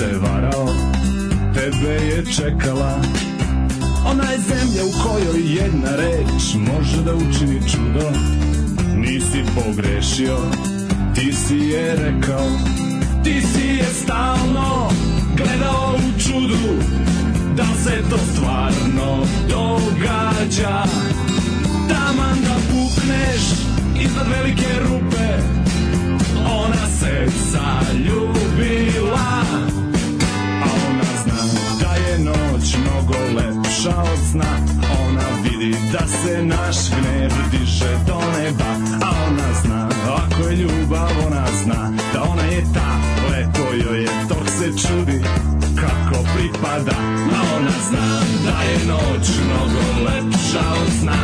se varao Tebe je čekala. Ona je zemlja u kojoj jedna reč Može da učini čudo. Nisi pogrešio Ti si je rekao. Ti si je stalno Gledao u čudu Da se to stvarno događa. Taman da pukneš iznad velike rupe Ona se zaljubila od sna Ona vidi da se naš gnev diže do neba A ona zna, ako je ljubav ona zna Da ona je ta, lepo joj je dok se čudi kako pripada. A ona zna da je noć mnogo lepša od sna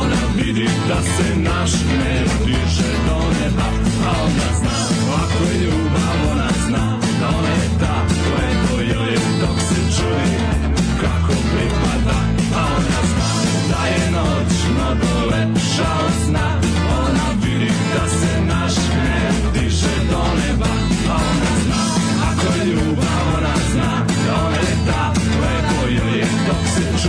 Ona vidi da se naš gnev diže do neba A ona zna, ako je ljubav ona zna Da ona je ta, lepo joj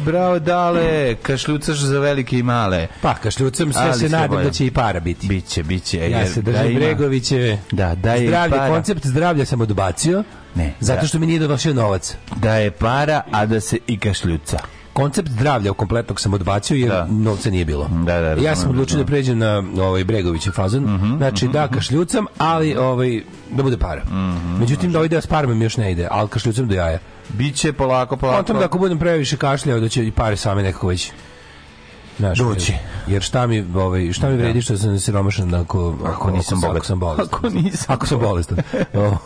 Bravo dale, kašljucaš za velike i male. Pa, kašljucam, sve Ali se nadam da će i para biti. Biće, biće. Ja jer se da držim ima- Bregovićeve. Da, da je Zdravlje, para. koncept zdravlja sam odbacio. Ne, Zato da. što mi nije došao novac. Da je para, a da se i kašljuca. Koncept zdravlja u kompletnog sam odbacio jer Da. novca nije bilo. Da, da, ja sam odlučio da da. pređem na ovaj Bregovićev fazon. Mhm, znači da kašljucam, ali ovaj da bude para. Mhm, Međutim da ovaj deo s parama mi još ne ide, ali kašljucam do jaja. Biće polako, polako. Potom da ako budem previše kašljao da će i pare same nekako već Znaš, Doći. Jer šta mi, ovaj, šta mi vredi što sam siromašan ako, Ako nisam ako, bogat. Ako sam bolestan. Ako nisam Ako sam bolestan.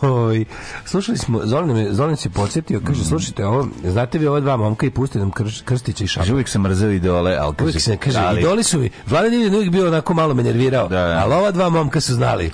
Ovaj, slušali smo, Zoran, me, Zoran se podsjetio, kaže, slušajte, ovo, znate vi ova dva momka i puste nam krš, Krstića i Kaže, Šapa. uvijek sam mrzeo idole, ali kaže, Uvijek se kaže, ali- idoli su mi, Vlada Divljan uvijek bio onako malo me nervirao, Da, da. ali ova dva momka su znali.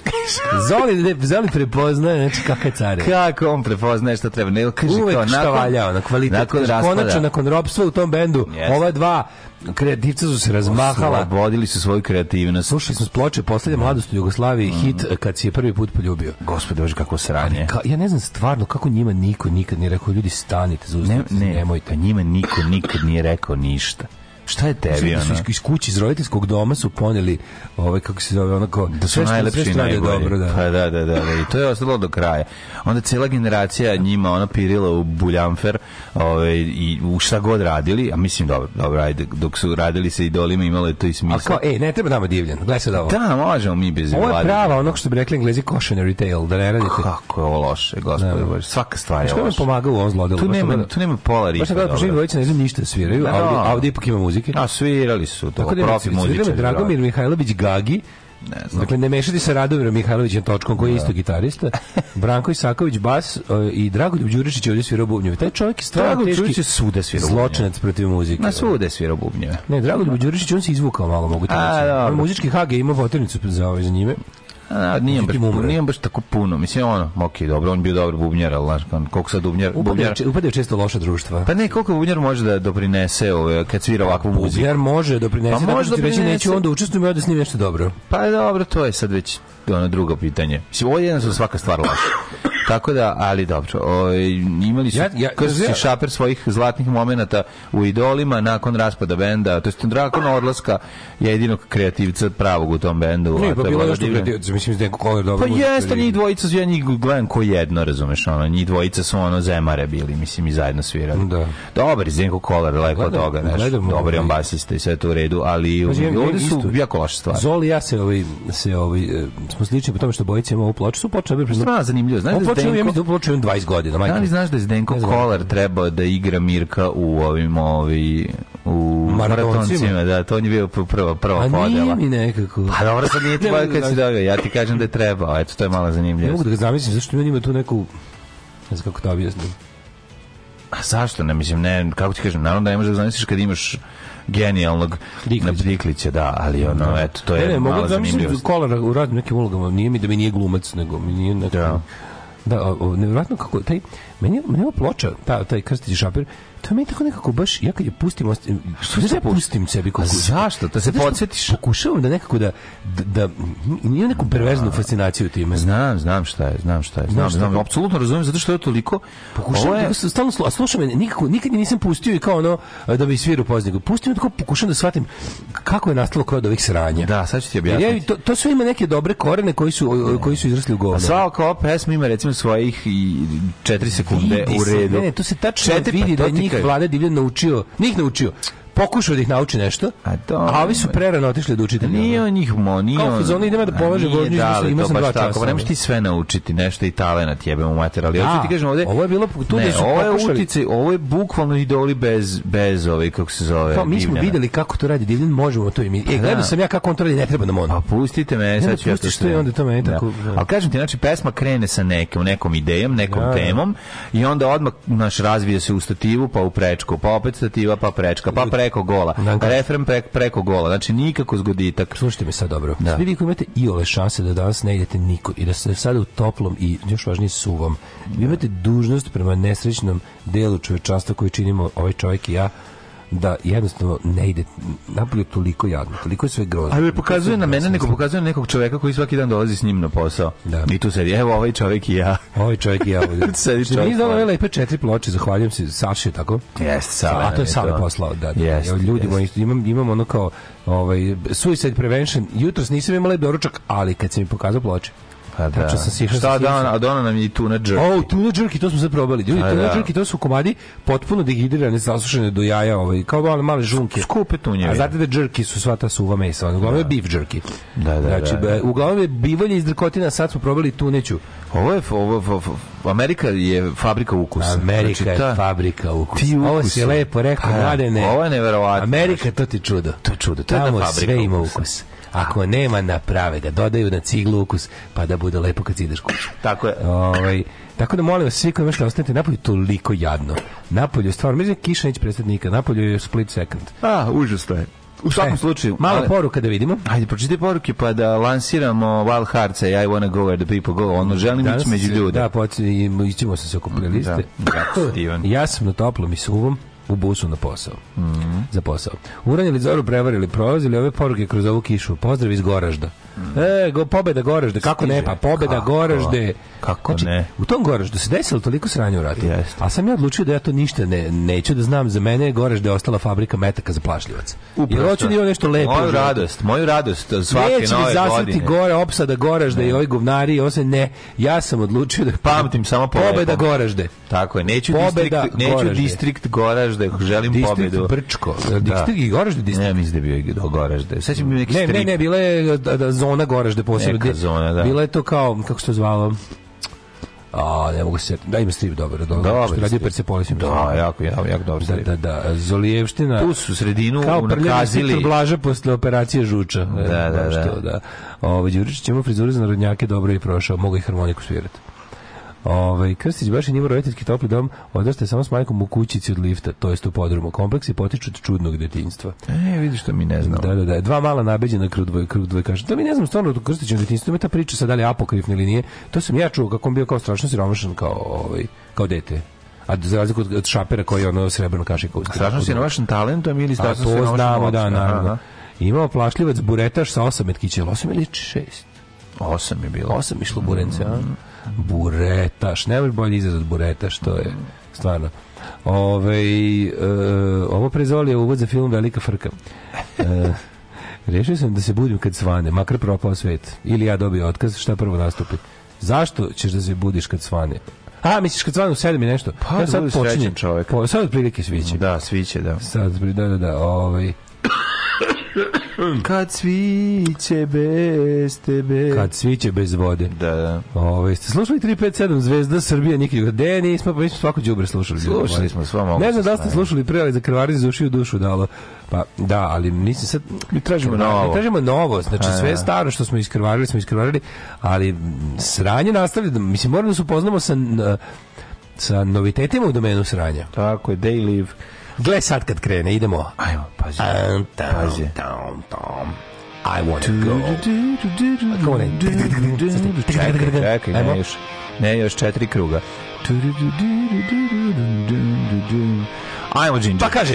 Zoli, ne, Zoli prepoznaje, znači kakve care. Kako on prepoznaje šta treba? Ne, kaže Uvek kao, šta nakon, valja, na kvalitet. Nakon Kaže. Konačno, nakon ropstva u tom bendu, Jeste. ova dva kreativca su se razmahala. Oslobodili su svoju kreativnost. Slušali smo s ploče Poslednja mladost u Jugoslaviji, hit kad si je prvi put poljubio. Gospode, baš kako sranje. Ka, ja ne znam stvarno kako njima niko nikad nije rekao ljudi stanite, Ne, zaustavite se, ne, nemojte. pa njima niko nikad nije rekao ništa. Šta je tebi, Da ono? iz, kuće, iz roditeljskog doma su poneli ovaj, kako se zove, onako, da su najlepši najbolji. dobro, da. Pa da, da, da, da. I to je ostalo do kraja. Onda cijela generacija njima ona pirila u buljanfer ovaj, i u šta god radili, a mislim dobro, dobro, ajde, dok su radili sa idolima imalo je to i smisla. kao, ej, ne treba nama divljan, gledaj sad ovo. Da, možemo mi bez Ovo je Vlade. prava, onog što bi rekli englezi cautionary tale, da ne radite. Kako je ovo loše, gospode, Da. Bože. Svaka stvar je Što mi loša. pomagao u ovom zlodelu? Tu nema, tu nema pola rifa. Baš pošto dvojice ne znam ništa da sviraju, Da, a da. a ovdje ipak ima muzike. A svirali su to, Tako da profi muzičari. Dragomir Mihajlović Gagi, Ne znam. Dakle, ne mešati sa Radomirom Mihajlovićem Točkom, koji je isto gitarista. Branko Isaković bas e, i Dragoljub Đurišić je ovdje svirao bubnjeve. Taj čovjek je stvarno teški svuda svirao zločinac protiv muzike. Na svude svirao bubnjeve. Ne, Dragoljub Đurišić, on se izvukao malo, mogu ti reći. muzički HG ima poternicu za, za njime. A, nije, baš, nije baš tako puno. Mislim, ono, ok, dobro, on bio dobar bubnjar, ali znaš, koliko sad bubnjar... Upadaju, upadaju često loša društva. pa ne, koliko bubnjar može da doprinese ove, kad svira ovakvu muziku? Bubnjar može doprinese, Pa pa može može reći neću onda učestvujem ja da snimim nešto dobro. Pa dobro, to je sad već ono drugo pitanje. Mislim, ovo je jednostavno svaka stvar loša. Tako da, ali dobro, ovaj, imali su Ja- ja- ja- Šaper svojih zlatnih momenata u idolima nakon raspada benda, to jest nakon odlaska jedinog kreativca pravog u tom bendu. to pa bilo je Divljan. kreativac, mislim da je koler dobro. Pa jeste, njih dvojica ja njih gledam ko jedno, razumeš, ono, njih dvojica su ono zemare bili, mislim, i zajedno svirali. Da. Dobar, Zdenko Kolar, lepo od Gledam- toga, znaš, dobar je on basista i sve to u redu, ali ovdje su isto- jako loše stvari. Zoli ja se ovaj se ovaj e, smo slični po tome što bojice imamo ovu ploču, su počeli pre Stvarno zanimljivo, znaš da počeo, ja mislim da počeo 20 godina, majka. Da li znaš da je Zdenko Ne. Kolar trebao da igra Mirka u ovim ovi u Maratoncima? da, to on je bio prva prva A podela. nije mi nekako. Pa dobro, sad nije Ne tvoje mogu kad da- si dobio, ja ti kažem da je trebao, eto, to je malo Ne zanimljivo. mogu da ga zamislim, zašto on ima tu neku ne znam kako to objasnim. A zašto ne, mislim, ne, kako ti kažem, naravno da ne možeš da zamisliš kad imaš genijalnog Diklića. Diklića, da, ali ono, eto, to je ne, ne, mogu malo da zamislim zanimljivo. kolara u raznim nekim ulogama, nije mi da mi nije glumac, nego mi nije neko... Da. Da, nevjerojatno kako, taj, meni, meni ova ploča, ta, taj Krstić Šapir, to meni tako nekako baš, ja kad je pustim, što se ja pustim sebi kako zašto? Da se podsjetiš? Pokušavam da nekako da, da, da nije neku perverznu fascinaciju time. Znam, znam šta je, znam šta je. Znam, znam, je? apsolutno razumijem zato što je toliko Pokušavam je da stalno slu, a slušam nikako, nikad je nisam pustio i kao ono da bi svirao poznego. Pustim da tako pokušam da shvatim kako je nastalo kod ovih sranja. Da, sad ću ti Jer ja, objasniti. to, to sve ima neke dobre korene koji su, koji su izrasli u govno. Svaka ova pesma ima recimo svojih i 4 sekunde u redu. Ne, to se tačno vidi da njih vlade divlje naučio, njih naučio, pokušao da ih nauči nešto, A a, dobro, ovi su prerano otišli od učitelja. Nije on njih mo, nije Kao on- fazon, idemo da A nije, vožnju, to sam dva tako, časa, pa ne možeš ti sve naučiti, nešto i talenat jebemo mater, ali hoću A, ti kažem ovde. ovo je bilo tu da ne, su ovo je uticaj, ovo je bukvalno idoli bez bez ovaj kako se zove. Kao, mi smo videli kako to radi Divljan, možemo to i mi. E, gledao da. sam ja kako on to radi, ne treba nam on. Pa pustite me, sad ću ja to to i sve. onda to meni tako, da. Ali kažem ti, znači, pesma krene sa nekom, nekom idejom, nekom Da, da. temom i onda odmah naš razvije se u stativu, pa u prečku, pa opet stativa, pa prečka, pa preko gola. Da, da. Refren preko, preko gola. Znači, nikako zgoditak. Slušajte me sad dobro. Da. Svi vi koji imate iole šanse da danas ne idete niko i da ste sada u toplom i još važnije suvom, vi imate dužnost prema nesrećnom delu čovečanstva koji činimo ovaj čovjek i ja, da jednostavno ne ide napolje toliko jadno, toliko je sve grozno. Ali pokazuje na mene, nego pokazuje na nekog čoveka koji svaki dan dolazi s njim na posao. Da. I tu sedi, evo ovaj čovek i ja. Ovaj čovjek i ja. Sedi Što čovjek mi izdala ove lepe četiri ploče, zahvaljujem se Saši, tako? Jeste, Sava A to je Sava poslao, da. da. Jeste, Evo, ljudi jeste. moji, imam, imam ono kao ovaj, suicide prevention. Jutros nisam imala doručak, ali kad se mi pokazao ploče, Pa da. Tačno sam Šta da, a dona nam je i tuna jerky. O, tuna jerky, to smo sad probali. Ljudi, A, tuna da. jerky, to su komadi potpuno dehidrirane, sasušene do jaja, ovaj, kao male, male žunke. Skupe tunjeve. A znate da jerky su sva ta suva mesa, uglavnom je beef jerky. Da, da, znači, da, da. uglavnom je bivolje iz drkotina, sad smo probali tuneću. Ovo je, ovo, ovo, ovo- Amerika je fabrika ukusa. Amerika Znači, ta- je fabrika ukusa. Ti Ovo ukusi. si lepo rekao, Pa da, mladene. ovo je neverovatno. Amerika, to ti čudo. To je čudo, to je Tamo fabrika sve ima ukusa. ukus. Ako nema, naprave ga. Dodaju na ciglu ukus, pa da bude lepo kad ideš kuću. Tako je. Ovaj, tako da molim vas, svi koji možete ostanete, napolju toliko jadno. Napolju stvarno, mislim da kiša neće prestati nikad, napolju je split second. A, užasno je. U svakom E, slučaju. Malo ali- poruka da vidimo. Ajde, pročitaj poruke pa da lansiramo Wild Hearts I wanna go where the people go. Ono, želim Danas ići među ljude. Da, poći, ićemo se se oko. Da, da, divan. ja sam na toplom i suvom u busu na posao. Mhm. Za posao. Uranjili zoru, prevarili, prolazili ove poruke kroz ovu kišu. Pozdrav iz Goražda. E, go, pobeda Goražde, kako ne, pa pobeda. Kako? Goražde. Kako Znači, ne? U tom Goraždu se desilo toliko sranja u ratu. Jeste. A sam ja odlučio da ja to ništa ne, neću da znam. Za mene je Goražde ostala fabrika metaka za plašljivac. Jer hoću da imam nešto lepo. Moju radost, moju radost svake Neće nove godine. gore opsada Goražde i ovi govnari i ovo se ne. Ja sam odlučio da Pamtim samo po pobeda. Goražde. Tako je, neću Pobeda distrikt, neću Goražde. Distrikt Goražde, želim Distrikt pobedu. Brčko. Distrikt i Goražde distrikt. Ne, mislim da je bio do Goražde. Sad će mi neki Ne, ne, strip. ne, bila je da, da, zona Goražde posebno. Neka zona, da. Bila je to kao, kako se to zvalo? A, ne mogu se, da ima strip dobar, dobro. Dobar što radio strip. Persepolis. Da, strip. jako, jako, jako dobro Da, strip. da, da, Zolijevština. Tu su sredinu kao unakazili. sektor Blaža posle operacije žuča. Da, da, da. To, da. Ovo, Đuričić ima frizuru za narodnjake, dobro je prošao, mogu i harmoniku svirati. Ovaj Krstić baš njima roditeljski topli dom odraste samo s majkom u kućici od lifta, to jest u podrumu. Kompleksi potiču od čudnog detinjstva. E, vidiš što mi ne znamo. Da, da, da. Dva mala nabeđena krug dvoj, krug dvoj kaže. Da mi ne znam stvarno u Krstićevom detinjstvu ima ta priča sad da li je apokrifna ili nije. To sam ja čuo kako on bio kao strašno siromašan kao ovaj kao dete. A za razliku od, od šapera koji je ono srebrno kašika uz Strašno si na vašem talentom ili strašno si na znamo, da, vašem naravno. Aha. Imao plašljivac buretaš sa osam metkića, ili osam ili šest? Osam je bilo. Osam išlo burence, a? Buretaš. Nemaš bolji izraz od buretaš, to je stvarno. Ove, e, ovo prezoli je uvod za film Velika frka. E, rešio sam da se budim kad svane, makar propao svet. Ili ja dobio otkaz, šta prvo nastupi. Zašto ćeš da se budiš kad svane? A, misliš kad svane u sedam i nešto? Pa, da bude srećan čovek. Po, sad otprilike sviće. Da, sviće, da. Sad, da, da, da, ovaj... Kad sviće bez tebe. Kad sviće bez vode. Da, da. Ove, ste slušali 357 Zvezda Srbija Niki De, nismo, mi smo svako đubre slušali. Slušali smo sva moguća Ne znam da ste slušali pre, ali za krvari za uši u dušu dalo. Pa da, ali mislim sad Mi tražimo Da, novo. Mi tražimo novo, znači sve ja. staro što smo iskrvarili, smo iskrvarili, ali sranje nastavlja, da- mislim moramo da se upoznamo sa sa novitetima u domenu sranja. Tako je, they live. Gle sad kad krene, idemo. Ajmo, pazi. Down, down, Pazi. down, down. I wanna go. Kako ne? Čekaj, čekaj, ne još. Ne još četiri kruga. Ajmo, Ginger. Pa kaže.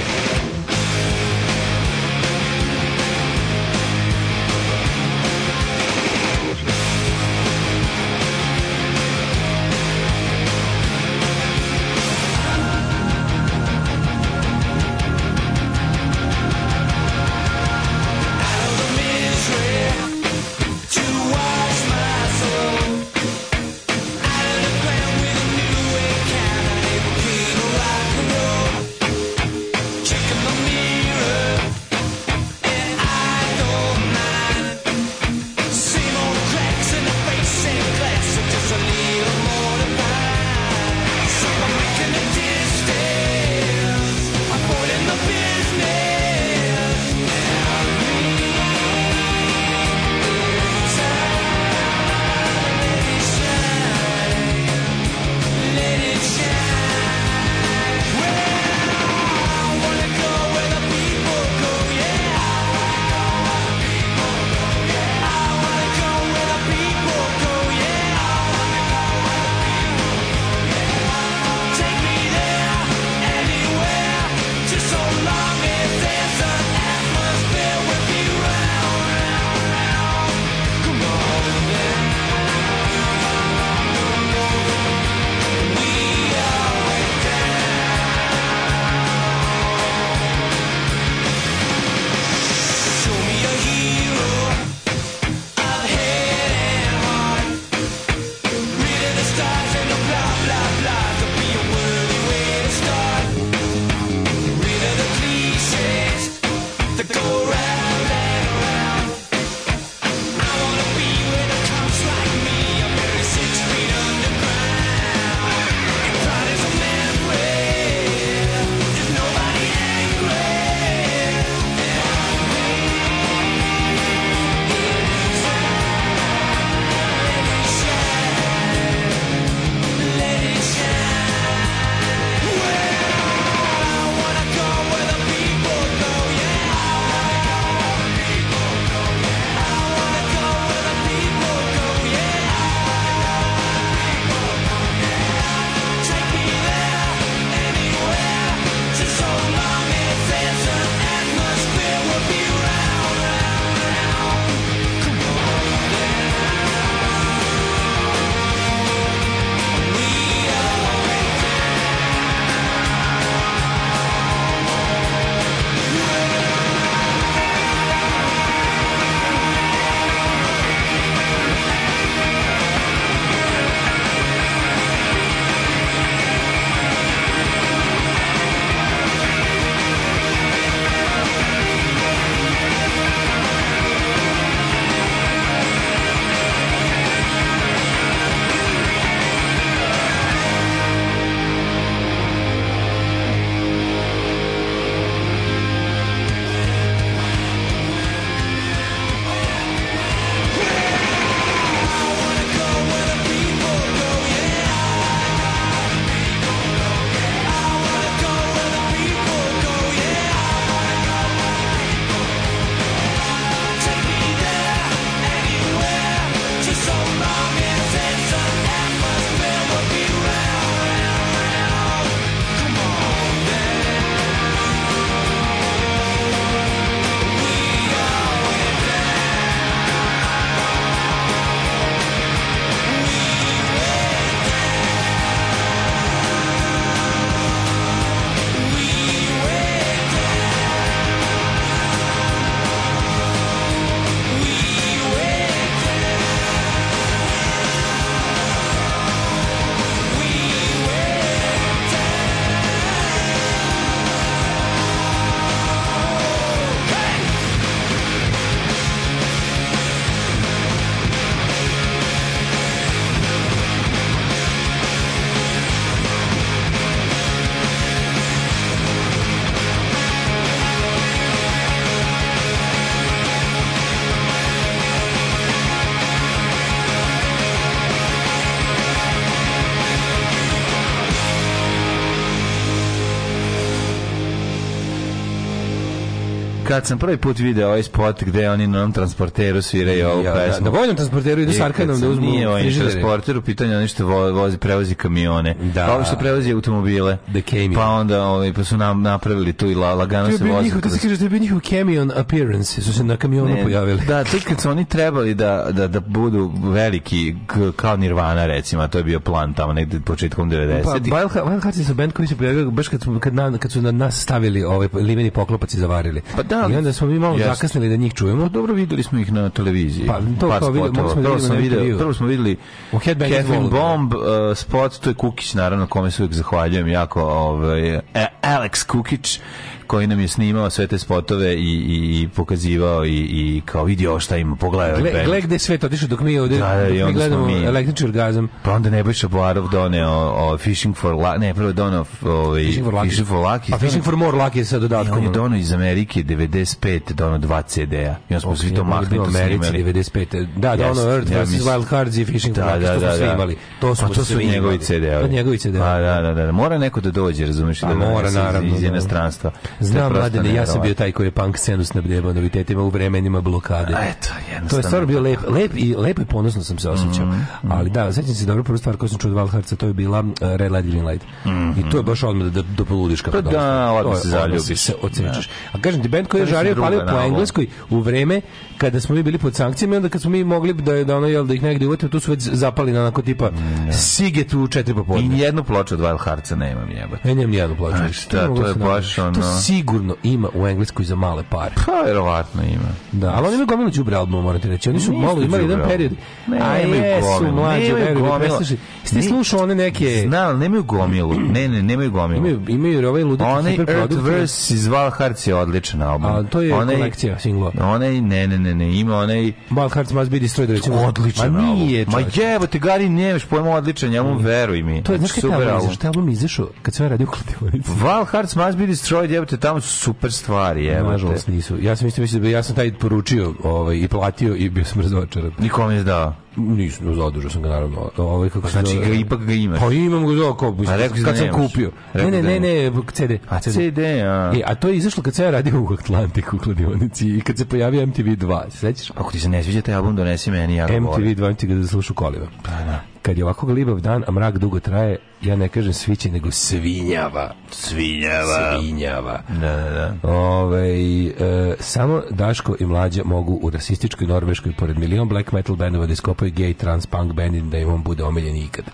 Kad sam prvi put video ovaj spot gde oni na onom transporteru sviraju ovu Ja, da, pesmu. na vojnom transporteru idu s Arkanom da uzmu Nije ovaj transporter, u pitanju ono što vo- vozi, prevozi kamione. Da. Pa ovo što prevozi automobile. The camion. Pa onda ovaj, pa su nam napravili tu i la, lagano je se vozi. njihov, to se kaže, to je bio njihov camion appearance, su se na kamionu Ne, pojavili. Da, to je kad su oni trebali da, da, da budu veliki kao Nirvana recimo, to je bio plan tamo negde početkom 90. Pa Wild Hearts su band koji se pojavio baš kad, kad, na, kad su na nas stavili ovaj limeni poklopac i zavarili. Pa da, ali- I onda smo mi malo Jeste. zakasnili da njih čujemo. Dobro, videli smo ih na televiziji. Pa, to Par kao videli, mogli smo da vidimo na video, intervjuu. prvo smo videli Catherine Wallu. Bomb uh, spot, to je Kukić naravno, kome se uvijek zahvaljujem jako, ovaj, e, Alex Kukić, koji nam je snimao sve te spotove i, i, i pokazivao i, i kao vidio šta ima, pogledaj ovaj Gle, gle gde je svet otišao dok mi ovde Da, da, dok mi gledamo mi- električni orgazam. Pa onda Nebojša Boarov doneo o, Fishing for Lucky, ne, prvo doneo ovaj, Fishing for Lucky. Fishing for Lucky. A Fishing for More Lucky je sa I on dodatkom. je doneo iz Amerike 95, doneo dva CD-a. I onda smo svi to mahli, to snimali. 95. Da, da, ono Jeste, Earth ja vs. Wild Cards i Fishing for Da, Lucky, da, što smo da, svi da. imali. To smo Pa to su njegovi. CD-ovi. To njegovi CD-ovi. Pa da, da, da. Mora neko da dođe, razumiješ, da A mora, naravno, iz da. inostranstva. Je Znam, mladene, ja sam bio taj koji je punk scenu snabdevao novitetima u vremenima blokade. Eto, jednostavno. To je stvarno bio lep, lep i lepo i ponosno sam se osjećao. Mhm, Ali da, sećam se dobro prvu stvar koju sam čuo od Valharca, to je bila uh, Red Light Green Light. I to je baš odmah da, da poludiš kako. Pa da, odmah se zaljubiš. se odsečeš. A kažem ti, band koji je je žario palio po engleskoj u vreme kada smo mi bili pod sankcijama i onda kad smo mi mogli da, da, ono, jel, da ih negde uvete, tu su već zapali na onako tipa Siget u četiri I popodne. nijednu ploču od Wild Heartsa nemam jebate. Ja nemam nijednu ploču. A šta, mogu to je se baš ono- sigurno ima u engleskoj za male pare. Pa, verovatno ima. Da, ali oni imaju gomilu đubre albuma, morate reći. Oni su Nisu malo imali jedan period. Ne, A nemaju jesu, gomilu, mlađe, nemaju mi, gomilu. Ni- slušao one neke... Znam, nemaju gomilu. Ne, ne, nemaju gomilu. Imaju, imaju ovaj ludak Onaj super produkt. Verse iz Wild Hearts je odličan album. A to je kolekcija singlova. Onaj, ne, ne, ne, ne, ima onaj Wild Hearts Must Be Destroyed, recimo. odličan Ma nije, album. Ma čovječe. jebote, Gari, nemaš pojma odličan, ja mu veruj mi. To je, znaš album izašao? Taj album izašao kad sve radi u kladionici. Wild Hearts Must Be Destroyed, jebote, tamo su super stvari, jebote. Nažalost nisu. Ja sam isto mislio da ja sam taj poručio ovaj, i platio i bio sam razočaran. Nikom je dao. Nisam, zadužio sam ga naravno. Ovaj, kako se Znači, ga, ipak ga imaš. Pa imam ga za kao, A rekao si kad da sam kupio. Ne, ne, da ne, ne, CD. A CD, a. E, a to je izašlo kad sam ja radio u Atlantiku u kladionici i kad se pojavio MTV 2, se sećaš? Ako ti se ne sviđa taj album, donesi meni, ja MTV volim. 2 ti ga da slušu kolima. Pa da. Kad je ovako libav dan, a mrak dugo traje, ja ne kažem sviće, nego svinjava. Svinjava. Svinjava. Da, da, da. Ove, e, samo Daško i Mlađa mogu u rasističkoj Norveškoj pored milion black metal bendova da iskopaju gay trans punk band da im on bude omiljen ikad.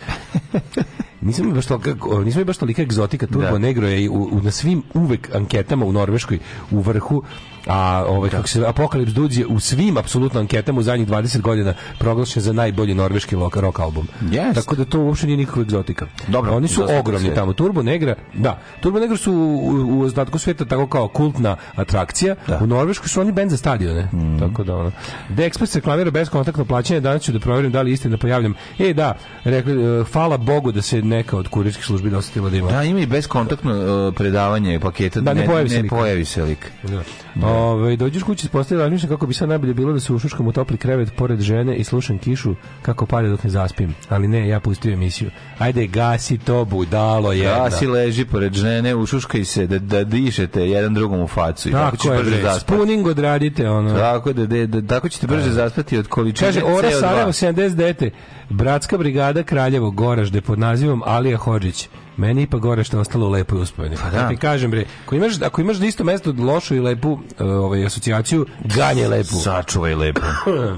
Nisam mi baš tolika, nisam mi baš tolika egzotika Turbo Da. Negro je u, u, na svim uvek anketama u Norveškoj u vrhu a ovaj kako se Apokalips Dudes je u svim apsolutno anketama u zadnjih 20 godina proglašen za najbolji norveški rock, rock album. Jeste. Tako da to uopšte nije nikakva egzotika. Dobro, oni su ogromni tamo. Turbo Negra, da, Turbo Negra su u, u ostatku sveta tako kao kultna atrakcija. U Norveškoj su oni bend za stadione. Mhm. Tako da ono. Da Express reklamira beskontaktno plaćanje, danas ću da proverim da li istina pojavljam. E da, rekli, e, hvala Bogu da se neka od kurirskih službi dosetila da ima. Da, ima i beskontaktno uh, predavanje paketa. Da, ne pojavi se ne pojavi se lik. Da. Ove, dođeš kući, postavlja razmišljam kako bi sad najbolje bilo da se ušuškam u topli krevet pored žene i slušam kišu kako pada dok ne zaspim. Ali ne, ja pustio emisiju. Ajde, gasi to, budalo jedna. Da, si leži pored žene, ušuškaj se da, da dišete jedan drugom u facu. I tako, Tako je, brže zaspati. spooning odradite, ono. Tako da, da, da, tako ćete brže zaspati od količine Kaže, Ora CO2. Sarajevo 70 dete, Bratska brigada Kraljevo, Goražde, pod nazivom Alija Hodžić. Meni ipak gore što je ostalo u lepoj uspomeni. Pa da. ti kažem bre, ako imaš, ako imaš na isto mesto lošu i lepu uh, ovaj, asocijaciju, ganje lepu. Sačuvaj lepo.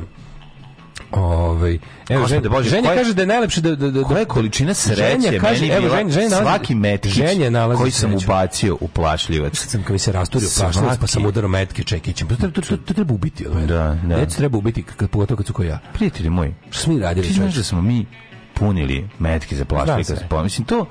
Ovaj, evo, Ženja, Bože, Ženja koje- kaže da je najlepše da... da, da Koja je količina sreće Ženja kaže, meni evo, Ženja- Ženja nalazi- svaki metkić Ženja nalazi koji sam sreću. ubacio u plašljivac. sam kad mi se rasturio plaštac, pa sam udarao metke čekićem. To, to, to, to treba ubiti od mene. Da, da. Decu treba ubiti, kad, pogotovo kad su ko ja. Prijatelji moji, Što smo mi radili? ti znaš da smo mi punili metke za. Pa, mislim, to,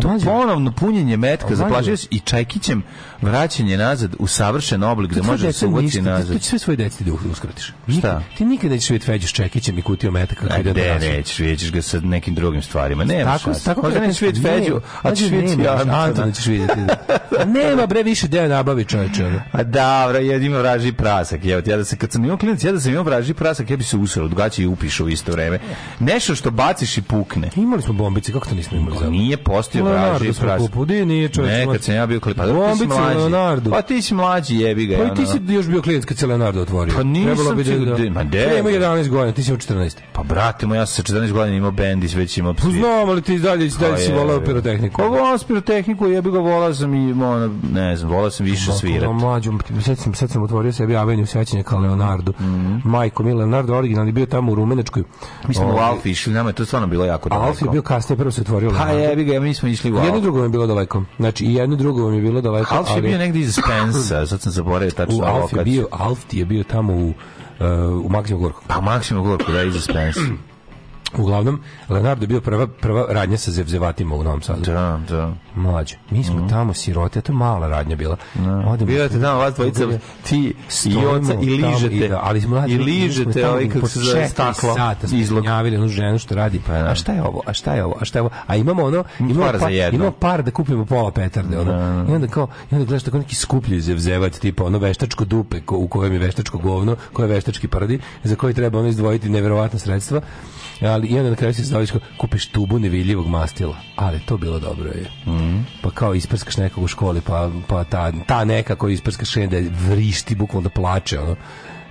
to ponovno punjenje metka za plašljivac i čajkićem vraćanje nazad u savršen oblik da može da se ti- nazad. Će sve svoje deci da uskratiš. Šta? Ti nikad nećeš vidjeti Feđu s čekićem i kutio metaka Ne, na ne, nećeš, vidjet ćeš ga sa nekim drugim stvarima. Nema Tako, tako Možda nećeš vidjeti Feđu, a ćeš vidjeti Antona. Ćeš vidjeti. Da. A nema bre više deo nabavi čoveče. ono. A da, bro, ja ima vraži prasak. Evo, ja da se kad sam imao klinac, ja da sam imao vraži prasak, ja bi se usrao gaća i upišao isto vreme. Nešto što baciš i pukne. Imali smo bombice, kako to nismo imali? Nije postao Leonardo praži, smo di nije čovječ. Nekad sam ja bio klip, pa dobro, ti si mlađi. Leonardo. Pa ti si mlađi, jebi ga. Pa i ti si još bio klijent kad se Leonardo otvorio. Pa nisam Trebalo bi da... de- ma de- Pa ima 11 godina, ti si imao 14. Pa brate moj, ja sam sa 14 godina imao bend i već imao Pa znam, ali ti dalje, dalje si Pa volao pirotehniku. Ko volao s pirotehniku, jebi ga volao sam i, ne znam, volao sam više svirati. Mlađom, sad sam, sad sam otvorio sebi aveniju sećanja kao Leonardo. Majko mi, Leonardo originalni bio tamo u Rumenačkoj. Mhm. Mi smo u Ovaj, Alfi išli, nama je to stvarno bilo jako daleko. Alf je bio kasnije, prvo se otvorio Pa Leonardo. jebi ga, mi smo išli u Jedno drugo vam je bilo daleko. Znači, i jedno drugo vam je bilo daleko. Alf je ali- bio negdje iza Spensa, sad sam zaboravio tačno u Alf je lokaciju. bio, Alf je bio tamo u, uh, u Maksimo Gorku. Pa Maksimo Gorko, da, iza Spensa. Uglavnom, Leonardo je bio prva, prva radnja sa zevzevatima u Novom Sadu. Da, da. Mlađe. Mi smo tamo sirote, to mala radnja bila. Odemo- Birate tamo vas dvojica, ti i oca i ližete. da, ali smo mlađi, I ližete ovaj kako se zove staklo. Sata smo Izlog. gnjavili onu ženu što radi. Pa da. A šta je ovo? A šta je ovo? A šta je ovo? A imamo ono, imamo za par, jedno. imamo par da kupimo pola petarde, ono. I onda kao, i onda gledaš tako neki skuplji zevzevac, tipa ono veštačko dupe ko, u kojem je veštačko govno, koje je veštački prdi, za koji treba ono izdvojiti neverovatna sredstva. Ali i onda na kraju se kao, kupiš tubu nevidljivog mastila. Ali to bilo dobro je. Pa kao isprskaš nekog u školi, pa, pa ta, ta neka koja isprskaš da vrišti, bukvalno da plače, ono,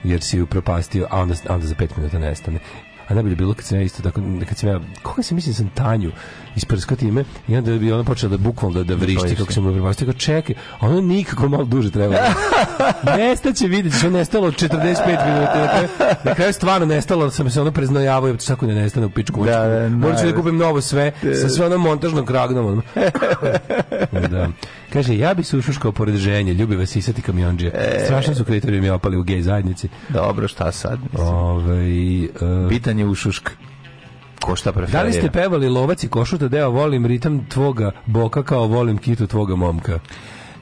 jer si ju propastio, a onda, onda za pet minuta nestane. A najbolje je bilo kad sam ja isto tako, kad sam ja, koga sam mislim sam Tanju isprskao time i onda bi ona počela da bukvalno da, da vrišti kako sam mu propastio, kao čekaj, ono nikako malo duže treba. Nestaće, vidjet ćeš, ono nestalo od 45 minuta. Na kraju, stvarno nestalo, sam se ono preznojavao, ja svako ne nestane u pičku. Da, da, Morat ću da da. kupim novo sve, sa sve onom montažnom kragnom. da. Kaže, ja bi se ušuškao pored ženje, ljubi vas isati kamionđija. Strašno su kriterijumi opali u gej zajednici. Dobro, šta sad? Ove, uh, Bitan je ušušk. Ko šta da preferira? li ste pevali lovac i košuta deo volim ritam tvoga boka kao volim kitu tvoga momka?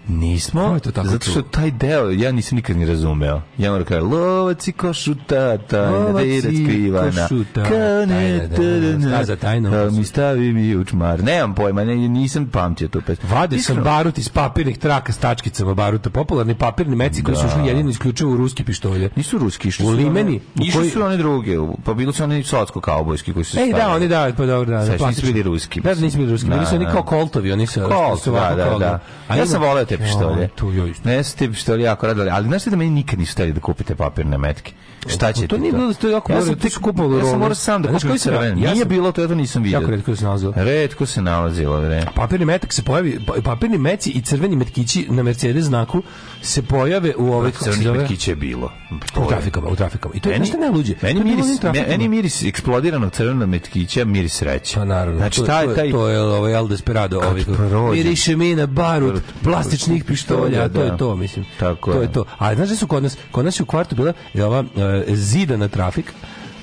Nismo, je to tako zato što taj deo ja nisam nikad ni razumeo. Ja moram kažem, lovac i košuta, tajna da i skrivana. Kao ne, tajna da- da, da, da, opasu. mi stavi mi učmar. Nemam pojma, ne, nisam pamtio tu pesmu. Vadio sam barut iz papirnih traka s tačkicama baruta. Popularni papirni meci koji su ušli jedino isključivo u ruski pištolje. Nisu ruski, išli U limeni, Išli koji- su one druge, pa bili su oni socko-kaubojski koji su se Ej, da, stavili. oni da, pa dobro, da. Sad nisu bili ruski, Da, da, nisu bili ruski. Bili su Da, oni da. kao koltovi, oni su... Colt, su da, da, kao- da. Ja sam voleo te pištolje. Tu, joj. Ne su te pištolje jako radili, ali znaš da meni nikad nisu hteli da kupite papirne metke? Šta ćete to nije bilo, to je jako ja sam tek su kupovali Ja sam morao sam da kupim ja Nije bilo, to ja to nisam vidio. Jako retko se nalazilo. Redko se nalazilo, bre. Papirni metak se pojavi, pa- papirni meci i crveni metkići na Mercedes znaku se pojave u se Crnih zove? metkića je bilo. u trafikama, u trafikama. I to je nešto najluđe. meni je miris, meni miris eksplodiranog crvenog metkića, miris sreće. Pa naravno. Znači, taj, taj, to je ovaj El Desperado. Ovaj, miriše mi na barut plastičnih pištolja, da. to je to, mislim. Tako to je. je to. A znaš da su kod nas, kod nas je u kvartu bila je ova e, zidana trafik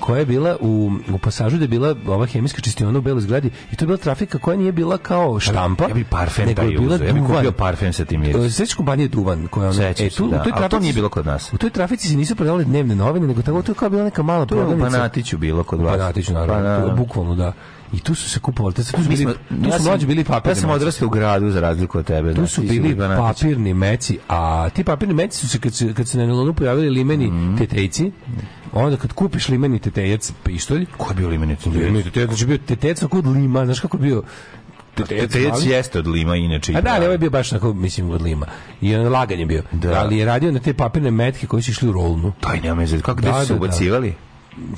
koja je bila u, u pasažu da je bila ova hemijska čistiona u beloj zgradi i to je bila trafika koja nije bila kao štampa ja bi parfem nego je bila ja bi kupio parfem sa tim mirisom. E, Sećaš kompanije Duvan koja ona e tu da. u toj Ali to trafici nije bilo kod nas. U toj trafici se nisu prodavale dnevne novine nego tako to je kao bila neka mala To je u prodavnica. Banatiću bilo kod vas. Banatiću naravno, Pa, da. bukvalno da. I tu su se kupovali, tu su bili, smo, tu ja su mlađi bili papirni. Ja sam odrastao u gradu za razliku od tebe. Tu znaš, su bili Banatić. papirni meci, a ti papirni meci su se kad se, kad se na nelonu pojavili limeni Mhm. tetejci, onda kad kupiš limeni tetejac pištolj, Ko je bio limenec? limeni tetejac, znači bio tetejac ako od lima, znaš kako je bio tetejac, Tetejac jeste od lima, inače. A da, ali ovaj je bio baš onako, mislim, od lima. I on lagan je bio. Ali je radio na te papirne metke koji su išli u rolnu. Taj nema veze. Kako Da, da, su da, da. ubacivali?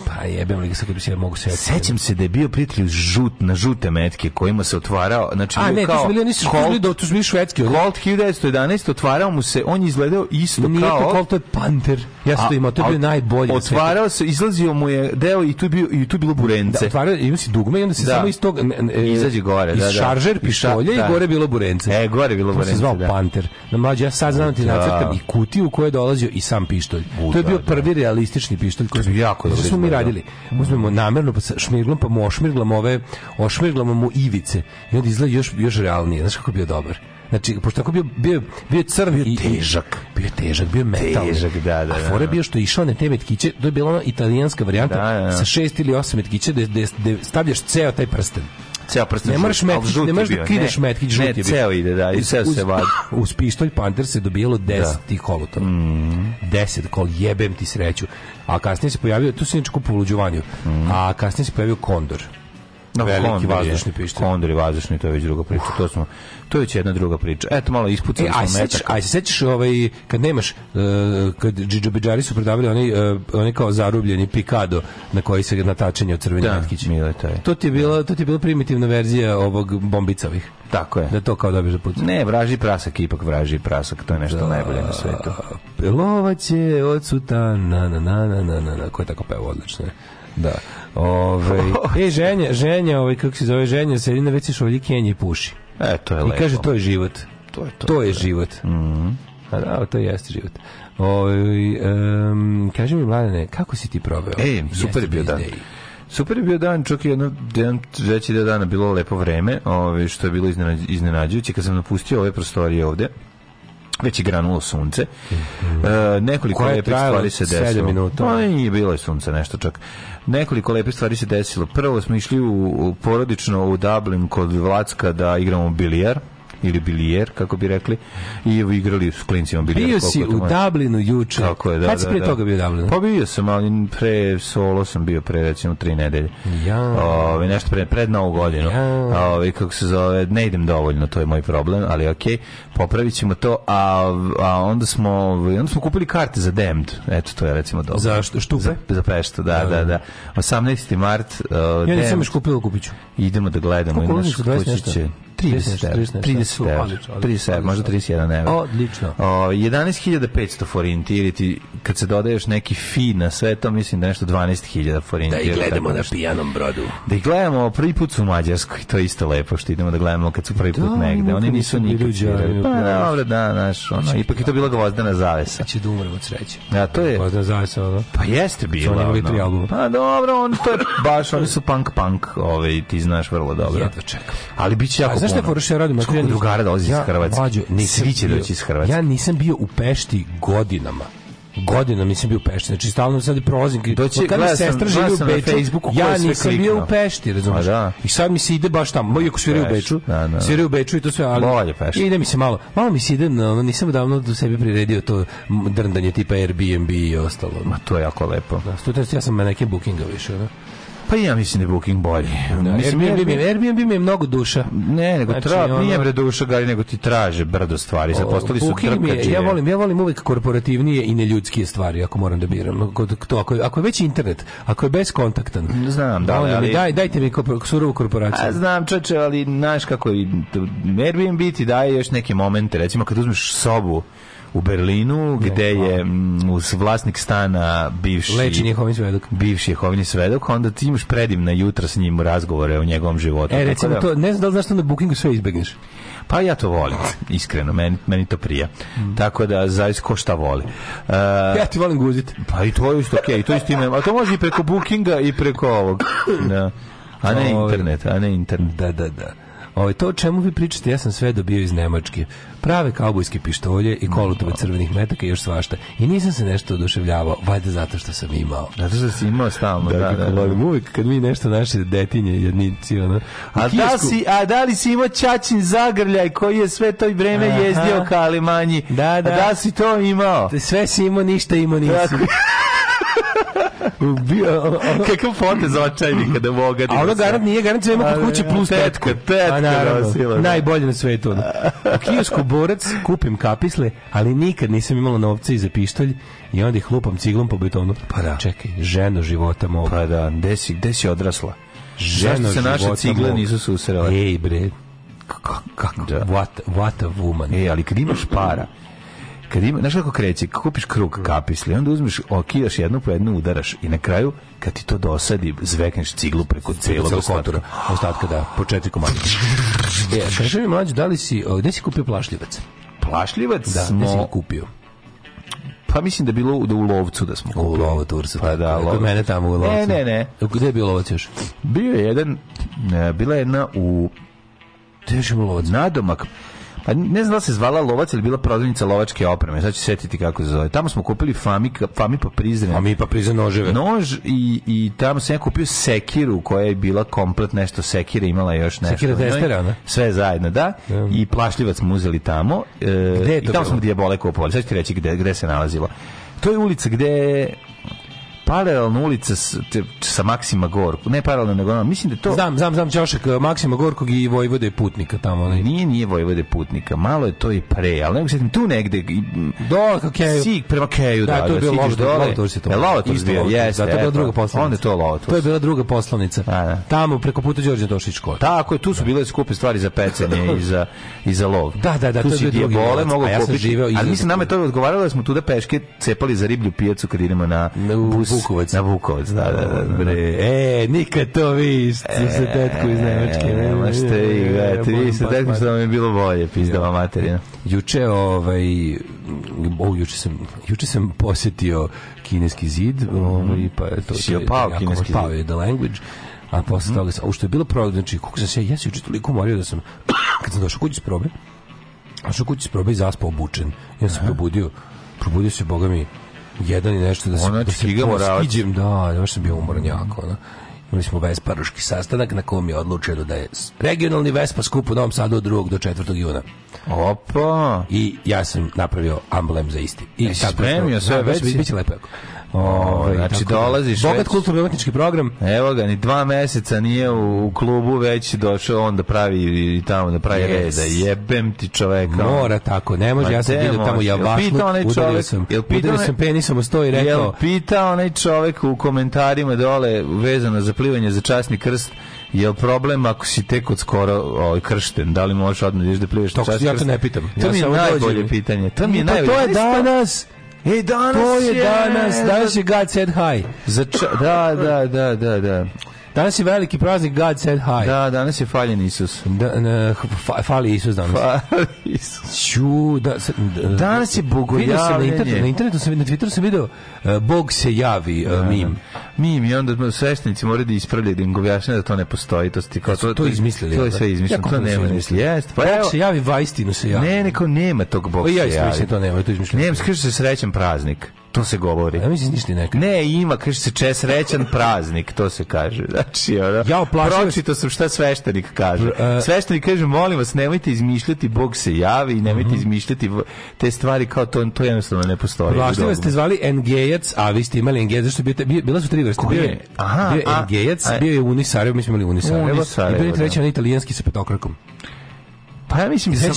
Pa jebem li ga sad bi se mogu setiti. Sećam se da je bio prijatelj žut, na žute metke kojima se otvarao, znači A ne, kao oni su Colt- bili, do, to su bili švedski. Colt 1911 otvarao mu se, on je izgledao isto Nije kao to Colt, to je Panter. Ja sam to imao, to je a- bio najbolji. Otvarao se, izlazio mu je deo i tu bio i tu je bilo Da, burence. otvarao, ima si dugme i onda se Da. samo iz tog... ne, ne, Izađe gore, iz da, da. šaržer pištolja da. i gore bilo burence. E, gore bilo To se burence, zvao da. Panter. Na mlađe, ja sad znam ti Da. nacrtam i kutiju u kojoj dolazio i sam pištolj. U, to je da, bio da. prvi realistični pištolj koji je jako dobro smo mi radili. Uzmemo namerno pa šmirglom pa mu ošmirglamo ove ošmirglamo mu ivice i onda izgleda još još realnije. Znaš kako je bio dobar. Znači, pošto tako bio, bio, bio crv bio i, težak. Bio je težak, bio je metalni. Težak, da, da, A da, fora je da. bio što je išao na te metkiće, to je bila ona italijanska varijanta Da, da, da. sa šest ili osam metkića da, da stavljaš ceo taj prsten. Ceo prsten. Ne moraš metkić, ne možeš da kideš metkić, žut je Ne, ceo ide, da, i ceo se vadi. Uz pištolj Panter se dobijalo 10 Da. tih kolutova. 10 kol, jebem ti sreću. A kasnije se pojavio, tu se inače u Đuvaniju, a kasnije se pojavio Kondor. No, Veliki Kondor je- vazdušni pištolj. Kondor i vazdušni, to je već druga priča. To smo to je već jedna druga priča. Eto malo ispucali E, smo aj metak. aj se sećaš ovaj kad nemaš uh, kad džidžabidžari su prodavali onaj uh, onaj kao zarubljeni pikado na koji se natačenje od crveni Da, mile to je. To ti je bila to ti je bila primitivna verzija ovog bombicavih. Tako je. Da to kao dobiš za pucanje. Ne, vraži prasak, ipak vraži prasak, to je nešto najbolje na svetu. Lovac je od sutana, na, na, na, na, na, na, ko je tako peo odlično. Da. Ove, e, ženja, ženja, ovaj, kako se zove ženja, Selina već se šolji Kenji i puši. E, to je I lepo. kaže, to je život. To je to. To je život. A da, to jeste život. Oj, um, kaži mi, Mladene, kako si ti proveo? E, super je bio dan. Super je bio dan, čak i jedno, jedan veći deo dana bilo lepo vreme, ovaj, što je bilo iznenađ, iznenađujuće. Kad sam napustio ove prostorije ovde, već je granulo sunce. E, nekoliko Koje je lepih stvari se desilo. minuta. Pa nije bilo je sunce nešto čak. Nekoliko lepih stvari se desilo. Prvo smo išli u, u porodično u Dublin kod Vlacka da igramo bilijar ili bilijer, kako bi rekli, i evo igrali s klincima bilijer. Bio si u Dublinu juče. Tako je, da, Kad si da, prije da, toga bio u Dublinu? Pa bio sam, ali pre solo sam bio pre, recimo, tri nedelje. Ja. Ove, nešto pre, pred novu godinu. Ja. Ove, kako se zove, ne idem dovoljno, to je moj problem, ali okej, okay, popravit ćemo to, a, a onda smo onda smo kupili karte za Damned, eto to je recimo dobro. Za štupe? Za, za peštu, da, da, da. da. da. 18. mart, uh, Ja nisam još kupio, kupit ću. Idemo da gledamo. Kako, 30, 30, 30, 30, 30, možda 31 evra. Odlično. 11.500 forinti, ili ti, kad se dodaješ neki fi na sve to, mislim da nešto 12.000 forinti. Da ih gledamo na pijanom brodu. Da ih gledamo, prvi put u Mađarskoj, to je isto lepo što idemo da gledamo kad su prvi put da, negde. Oni nisu nikad svirali. Pa, dobro, da, znaš, ono, znači, ipak je to bila gvozdana zavesa. Znači da umrem od sreće. Da, to je... Gvozdana zavesa, ono. Pa jeste bila, ono. Oni tri albuma. Pa dobro, on, to je baš, oni su punk punk, ovaj, ti znaš vrlo dobro. Jedva čekam. Ali bit će jako znaš šta je što ja radim? Znaš koliko drugara dolazi iz Hrvatske? Mlađo, Svi će doći iz Hrvatske. Ja nisam bio u Pešti godinama. Godinama nisam bio u Pešti. Znači, stalno sad prolazim. Doći- mi gledao sam- sestra živi u Beču, Facebooku ja nisam bio u Pešti, razumiješ? A da. I sad mi se ide baš tamo. Iako sviraju u Beču, da, da. sviraju u Beču i to sve, ali... Bolje Pešta. Ide mi se malo. Malo mi se ide, ono, nisam davno do sebi priredio to drndanje tipa Airbnb i ostalo. Ma to je jako lepo. Da, student, ja sam na neke bookinga više, ono. Pa ja mislim da je Booking bolji. Da, mislim, Airbnb, Airbnb mi je mnogo duša. Ne, nego Znači, tra, ono- nije bre duša gari, nego ti traže brdo stvari. Sad postali su drkađe. ja volim, ja volim uvek korporativnije i neljudskije stvari, ako moram da biram. To, ako, je- ako je već internet, ako je bezkontaktan, Znam, da, mi ali- daj, dajte mi surovu korporaciju. A znam čoče, ali znaš kako Airbnb ti daje još neke momente, recimo kad uzmeš sobu u Berlinu, gde je mm, uz vlasnik stana bivši Leči njihovim svedok. bivši Jehovini svedok, onda ti imaš predivna jutra s njim razgovore o njegovom životu. E, recimo da- to, ne znam da li znaš što na bookingu sve izbegneš. Pa ja to volim, iskreno, meni, meni to prija. Tako da, zavis ko šta voli. Uh, Ja ti volim guzit. Pa i to je isto okej, to isto ima. A to može i preko bookinga i preko ovog. Da. A ne Ovaj. internet, a ne internet. Da, da, da. Ovo, to o čemu vi pričate, ja sam sve dobio iz Nemačke. Prave kaubojske pištolje i kolutove crvenih metaka i još svašta. I nisam se nešto oduševljavao, valjda zato što sam imao. Zato što si imao stalno, da, da, da. volim. Uvijek kad mi nešto naše detinje, jednici, ono. A u da, si, a da li si imao Ćaćin zagrljaj koji je sve to vreme Aha. jezdio ka Alimanji? Da, da. A da si to imao? Sve si imao, ništa imao nisi. Tako. Bio, Kakav potez očajni kada moga. A ono garant nije, garant sve ima kod kuće plus Tetka, tetku. tetka nosila, da. Najbolje na svetu. U kiosku borac kupim kapisle, ali nikad nisam imala novca i za pištolj i onda ih lupam ciglom po betonu. Pa da. Čekaj, ženo života mog. Pa da, gde si, gde si odrasla? ženo Zašto se naše cigle nisu susrele? Ej bre, kako, Da. what, what a woman. E, ali kad imaš para, kad ima, znaš kako kreće, kupiš krug kapisli, onda uzmeš, okidaš jednu po jednu, udaraš i na kraju, kad ti to dosadi, zvekneš ciglu preko celog ostatka. kontura. Ostatka, da, po četiri komada. E, kaži mi mlađe, da li si, o, gde si kupio plašljivac? Plašljivac Da, si smo, ga kupio? pa mislim da je bilo u, da u lovcu da smo U kupili. Lovo Tursu. Pa da, Kod Lovac. mene tamo u Lovcu. Ne, ne, ne. Gde je bio Lovac još? Bio je jedan, e, bila je jedna u Gde još ima Lovac? nadomak, pa ne znam da se zvala Lovac ili bila prodavnica lovačke opreme, sad ću se setiti kako se zove. Tamo smo kupili Fami, Fami pa Prizren. A mi pa priza noževe. nož i, i tamo sam ja kupio sekiru koja je bila komplet nešto sekire, imala je još nešto. Sekira testera, ona? Sve zajedno, da. Ja. I plašljivac smo uzeli tamo. E, Gde je I to tamo bilo? smo dijabole kupovali. Sad ću ti reći gde, gde se nalazilo. To je ulica gde paralelna ulica s, te, sa Maksima Gorku. Ne paralelno, nego ono, mislim da je to... Znam, znam, znam Ćošak, Maksima Gorkog i Vojvode Putnika tamo. Onaj. Nije, nije Vojvode putnika. Malo je to i pre, ali nego setim tu negde... Dole ka Keju. Sik prema Keju, da, Da, to je bio siđeš Lovator, dole. Lovator se to. E, Lovator Isto bio, jeste. Da, to je bila druga poslovnica. Onda je to Lovator. To je bila druga poslovnica. Da, da. Tamo preko puta Đorđe Tošić škola. Tako je, tu su bile skupe stvari za pecanje i za, i za lov. Da, da, da, tu to je bio drugi mogu a ja sam živeo Ali mislim, nama je to odgovaralo da smo tu da peške cepali za riblju pijacu kad idemo na, bus. Vukovac. Na Vukovac, da, da, da. da. Bre, e, nikad to vi se tetku iz Nemačke. E, ma ste vi, gledajte, vi ste tetku što vam je bilo bolje, pizdava materina. Juče, ovaj, o, juče sam, juče sam posjetio kineski zid, ovaj, pa je to... Je opao jako- kineski Pao je The Language, a posle toga sam, a što je bilo pravo, znači, kako sam se, ja se juče toliko umorio da sam, kad sam došao kući s probe, došao kući s probe i zaspao obučen, ja sam probudio, probudio se, boga mi, jedan i nešto da se, Ono, da se poskiđem, da, da, baš sam bio umoran jako, ono. Imali smo Vesparuški sastanak na kom je odlučeno da je regionalni Vespa skup u Novom Sadu od 2. do 4. juna Opa! i ja sam napravio amblem za isti. I tako spremio sve da, već biće lepo jako. Ovaj, znači tako da, dolaziš Bogat već- kulturno-umetnički program. Evo ga, ni dva meseca nije u, u klubu, već došao on da pravi i tamo da pravi Yes. reda. Jebem ti čoveka. Mora tako, ne može, Ma ja sam vidio tamo? Jel pitao onaj udario sam, jel pitao onaj- sam penisom o sto i Jel rekao, pitao onaj čovek u komentarima dole vezano za plivanje za časni krst Jel problem ako si tek od skoro ovaj, kršten? Da li možeš odmah da ideš da plivaš na To- časni ja to ne pitam. To Ja mi je najbolje pitanje. To mi je Pa najbolje. to je danas, E, danas to je danas, danas je God said hi. Za ča- da, da, da, da, da. Danas je veliki praznik God said hi. Da, danas je faljen Isus. Da, ne, fa- fali Isus danas. Faljen Isus. Ću, da, sa- d- Danas je sam na bogojavljenje. internetu, na internetu sam, na Twitteru sam video uh, Bog se javi uh, mim. Mim i onda sveštenici moraju da ispravljaju da im objašnjaju da to ne postoji. To, ti kao, To, to izmislili. To je da? sve izmišljeno. Jako To nema izmislili. Jeste. Pa Bog evo, se javi, vaistinu se javi. ne, neko nema tog Bog Pa i ja se isto javi. mislim to nema, to je izmišljeno. Nema, kaže se srećan praznik. To se govori. Ja mislim ništa neka. Ne, ima, kaže se če srećan praznik, to se kaže. Znači, ono, Ja oplašio- pročitao sam šta sveštenik kaže. E, sveštenik kaže, molim vas, nemojte izmišljati, Bog se javi i nemojte Mhm. izmišljati v- te stvari kao to, to jednostavno ne postoji. Vlašljiva u ste zvali Engejac, a vi ste imali Engejac, zašto bio- bila su tri vrste. Bio je? Aha, bio je a- bio je Unisarevo, mi smo imali Unisarevo, Unisarevo, i bio je treći da. italijanski sa petokrakom. Pa ja mislim da sam,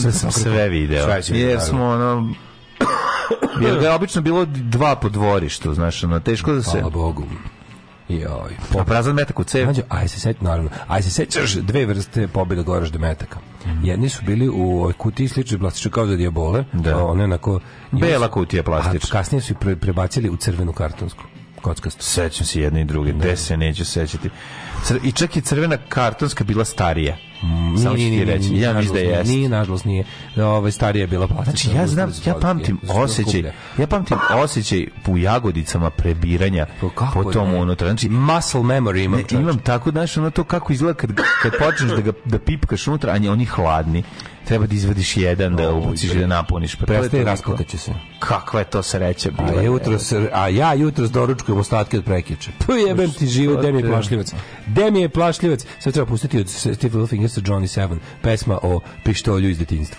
da sve video. Sve si vidio, Jer smo ono... Jer ga je obično bilo dva po dvorištu, znaš, ono, teško da se... Hvala Bogu. Joj. A prazan metak u cev. Mađo, aj se seti, naravno, aj se sećaš dve vrste pobjeda goražde metaka. Jedni su bili u kutiji sličnoj plastičnoj kao za dijabole, Da. one onako... Bela kutija plastična. A kasnije su pre, prebacili u crvenu kartonsku, kockastu. Sećam se jedne i druge, gde se neću sećati. Cr I čak i crvena kartonska bila starija. Samo ću ti reći, ja mislim da jeste. Nije, nažalost nije. Ovaj starija je bila plastična. Znači ja znam, ja pamtim osjećaj, ja pamtim osjećaj u jagodicama prebiranja po tom unutra. Znači, Muscle memory imam. Ne, imam tako, znaš, ono to kako izgleda kad, kad počneš da, ga, da pipkaš unutra, a oni hladni. Treba da izvadiš jedan, da ubaciš i da napuniš. Pa to je Prestaje raskakaće se. Kakva je to sreća bila. A, jutros, a ja jutros doručkujem ostatke od prekiče. Pa jebem ti život, gde mi je plašljivac. Gde mi je plašljivac? Sve treba pustiti od Steve Littlefingersa Johnny Seven, pesma o pištolju iz detinjstva.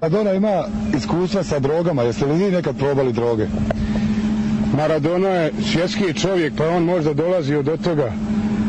Maradona ima iskustva sa drogama, jeste li vi nekad probali droge? Maradona je svjetski čovjek, pa on možda dolazio do toga.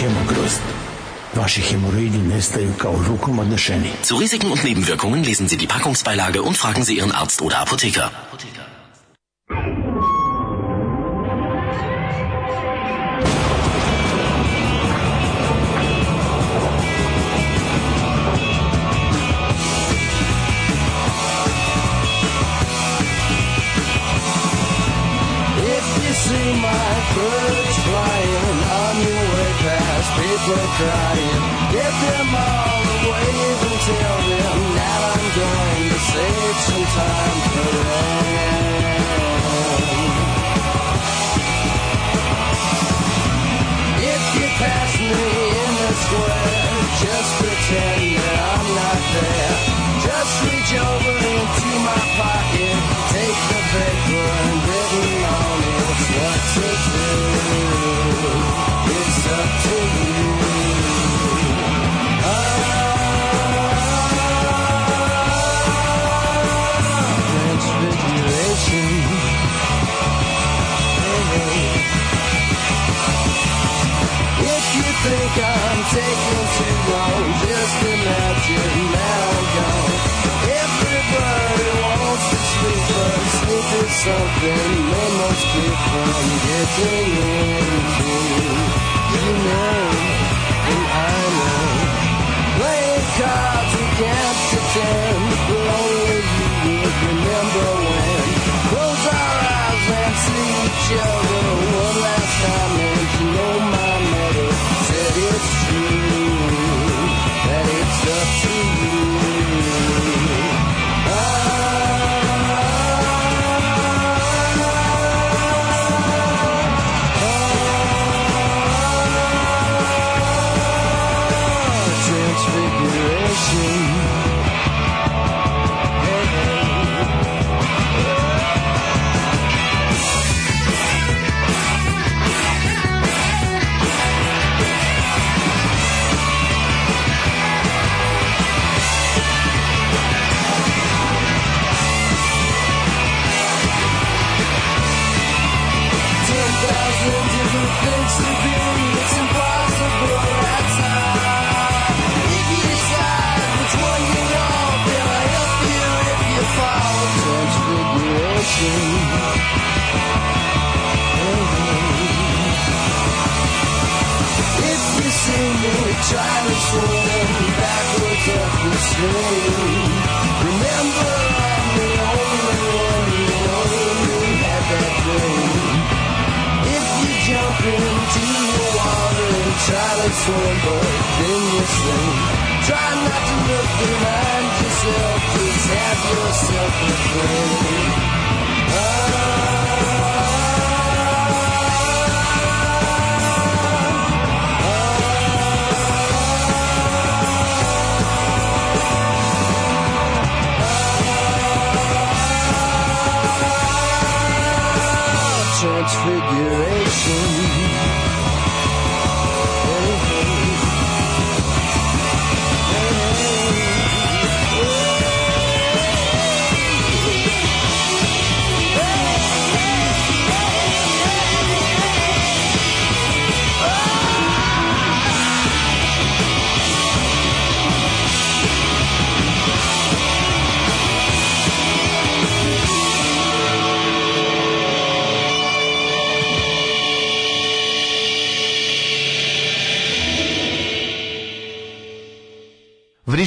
Hemogrozd. Vaši hemoroidi nestaju kao rukom odnešeni. Zu Risiken und Nebenwirkungen lesen Sie die Packungsbeilage und fragen Sie Ihren Arzt oder Apotheker. If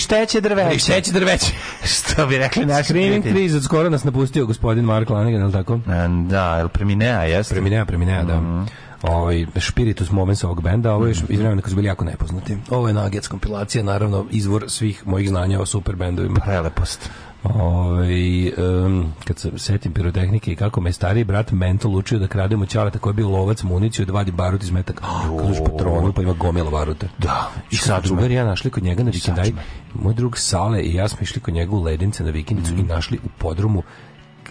Vrišteće drveće. Vrišteće drveće. Što bi rekli naši prijatelji. Trees od skoro nas napustio gospodin Mark Lanigan, je tako? Da, jel preminea, jeste? Preminea, preminea, da. Mhm. Ovaj spiritus moments ovog benda, ovo je još iz vremena kad su bili jako nepoznati. Ovo je Nuggets kompilacija, naravno izvor svih mojih znanja o super bendovima. Prelepost. Ovaj em, kad se setim pirotehnike i kako me stariji brat mental učio da krademo ćaleta koji je bio lovac municiju da vadi barut iz metaka. Kad uš patronu pa ima gomila baruta. Da. I sad drugar ja našli kod njega na vikendaj. Moj drug Sale i ja smo išli kod njega u Ledince na vikendicu i našli u podrumu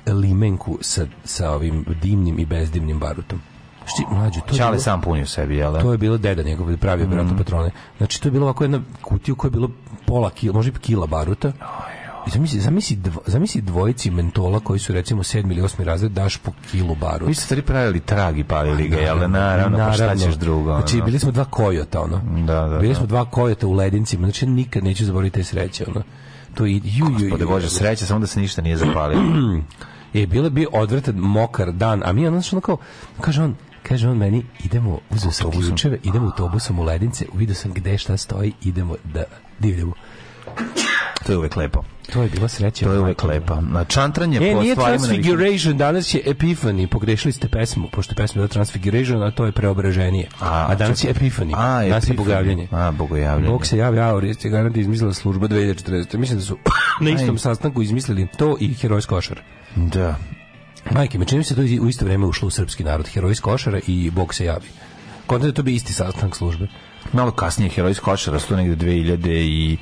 limenku sa, sa ovim dimnim i bezdimnim barutom. Šti, mlađe, to je Čale bilo- sam punio sebi, jel da? to je bilo deda njegov, pravio mm. patrone. Znači, to je bilo ovako jedna kutija u kojoj je bilo pola kila, možda i kila baruta. Zamisli, zamisli, dvo, zamisli dvojici mentola koji su recimo sedmi ili osmi razred daš po kilu baru. Vi ste stvari pravili trag i palili ga, jel da naravno, pa šta ćeš drugo? Znači, ono? bili smo dva kojota, ono. Da, da, Bili da. smo dva kojota u ledincima, znači nikad neću zaboraviti te sreće, ono. To i ju, ju, ju, Bože, sreća, samo da se ništa nije zapalilo. je bilo bi odvratan mokar dan, a mi ono što ono kao, kaže on, kaže on meni, idemo, uzeo sam ključeve, idemo autobusom u Ledince, vidio sam gde šta stoji, idemo da divljamo. To je uvek lepo. To je bila sreća. To je uvek lepo. Na čantranje E, po nije. Transfiguration, danas je Epiphany, pogrešili ste pesmu, pošto je pesma bila Transfiguration, a to je preobraženje. A, danas je Epiphany, A, danas je bogavljanje. A, bogojavljanje. Bog se javlja, a je garant izmislila služba 2040. Mislim da su na istom Aj. sastanku izmislili to i heroj s košara. Da. Majke, me čini se to u isto vreme ušlo u srpski narod, heroj košara i Bog se javi. Konta da to bi isti sastanak službe. Malo kasnije heroj košara, sto negde 2000 i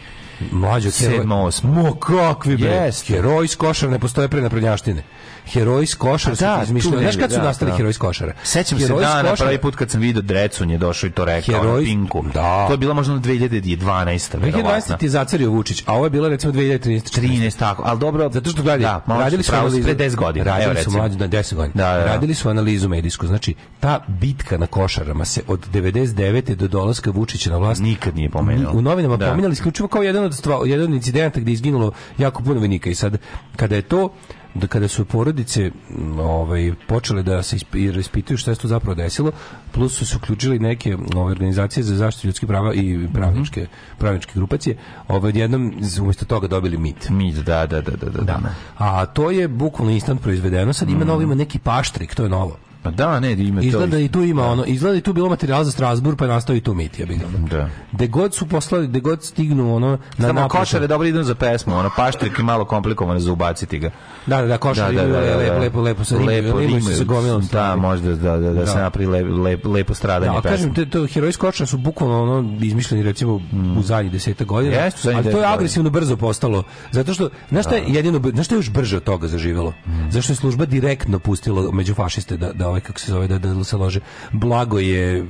Sedma, osma. Mo, kakvi bre. Jeste. Heroj s košara ne postoje pre naprednjaštine. Heroj s košara da, izmišljeni. Znaš kad su da, nastali da. heroj s košara? Sećam se dana, košara- prvi put kad sam vidio Drecun je došao i to rekao Heroj- na Pinku. Da. To je bila možda 2012. 2012. verovatno. ti zacario Vučić, a ovo je bilo recimo 2013. 13, tako. Ali dobro, Zato što gledaj, da, radili su analizu, pre 10 godina. Radili evo, su mlađi na 10 godina. Da, da, da. Radili su analizu medijsku. Znači, ta bitka na košarama se od 99. do dolaska Vučića na vlast Nikad nije pomenuo. U novinama Da. pominjali isključivo kao jedan od stva, jedan od incidenata gdje je izginulo jako puno vojnika i sad kada je to da kada su porodice ovaj počele da se isp- ispituju šta se tu zapravo desilo, plus su se uključili neke ove organizacije za zaštitu ljudskih prava i pravničke pravničke grupacije, ovaj odjednom z- umjesto toga dobili mit. Mit, da, da, da, da, da. da. A to je bukvalno instant proizvedeno. Sad ima novo ima neki paštrik, to je novo. Pa da, ne, ima to. Izgleda i tu ima ono, izgleda i tu bilo materijal za Strasburg, pa je nastao i tu mit, ja bih. Da. Gde god su poslali, gde god stignu ono na naplatu- košare dobro idu za pesmu, ono paštrik je malo komplikovano za ubaciti ga. Da, da, da, košar Da, da, da, da, lepo, da. lepo, lepo, sa lepo lepo, lepo rimaju. sa gomilom Da, možda da, da, da, se Da. napravi le, le, lepo stradanje Da, kažem, te, to herojsko koča su bukvalno ono izmišljeni recimo u zadnjih deseta godina. Ali to je agresivno brzo postalo. Zato što, znaš šta je jedino, znaš šta je još brže od toga zaživelo? Zašto je služba direktno pustila među fašiste da, da ovaj, kako se zove, da, da se lože. Blago je e,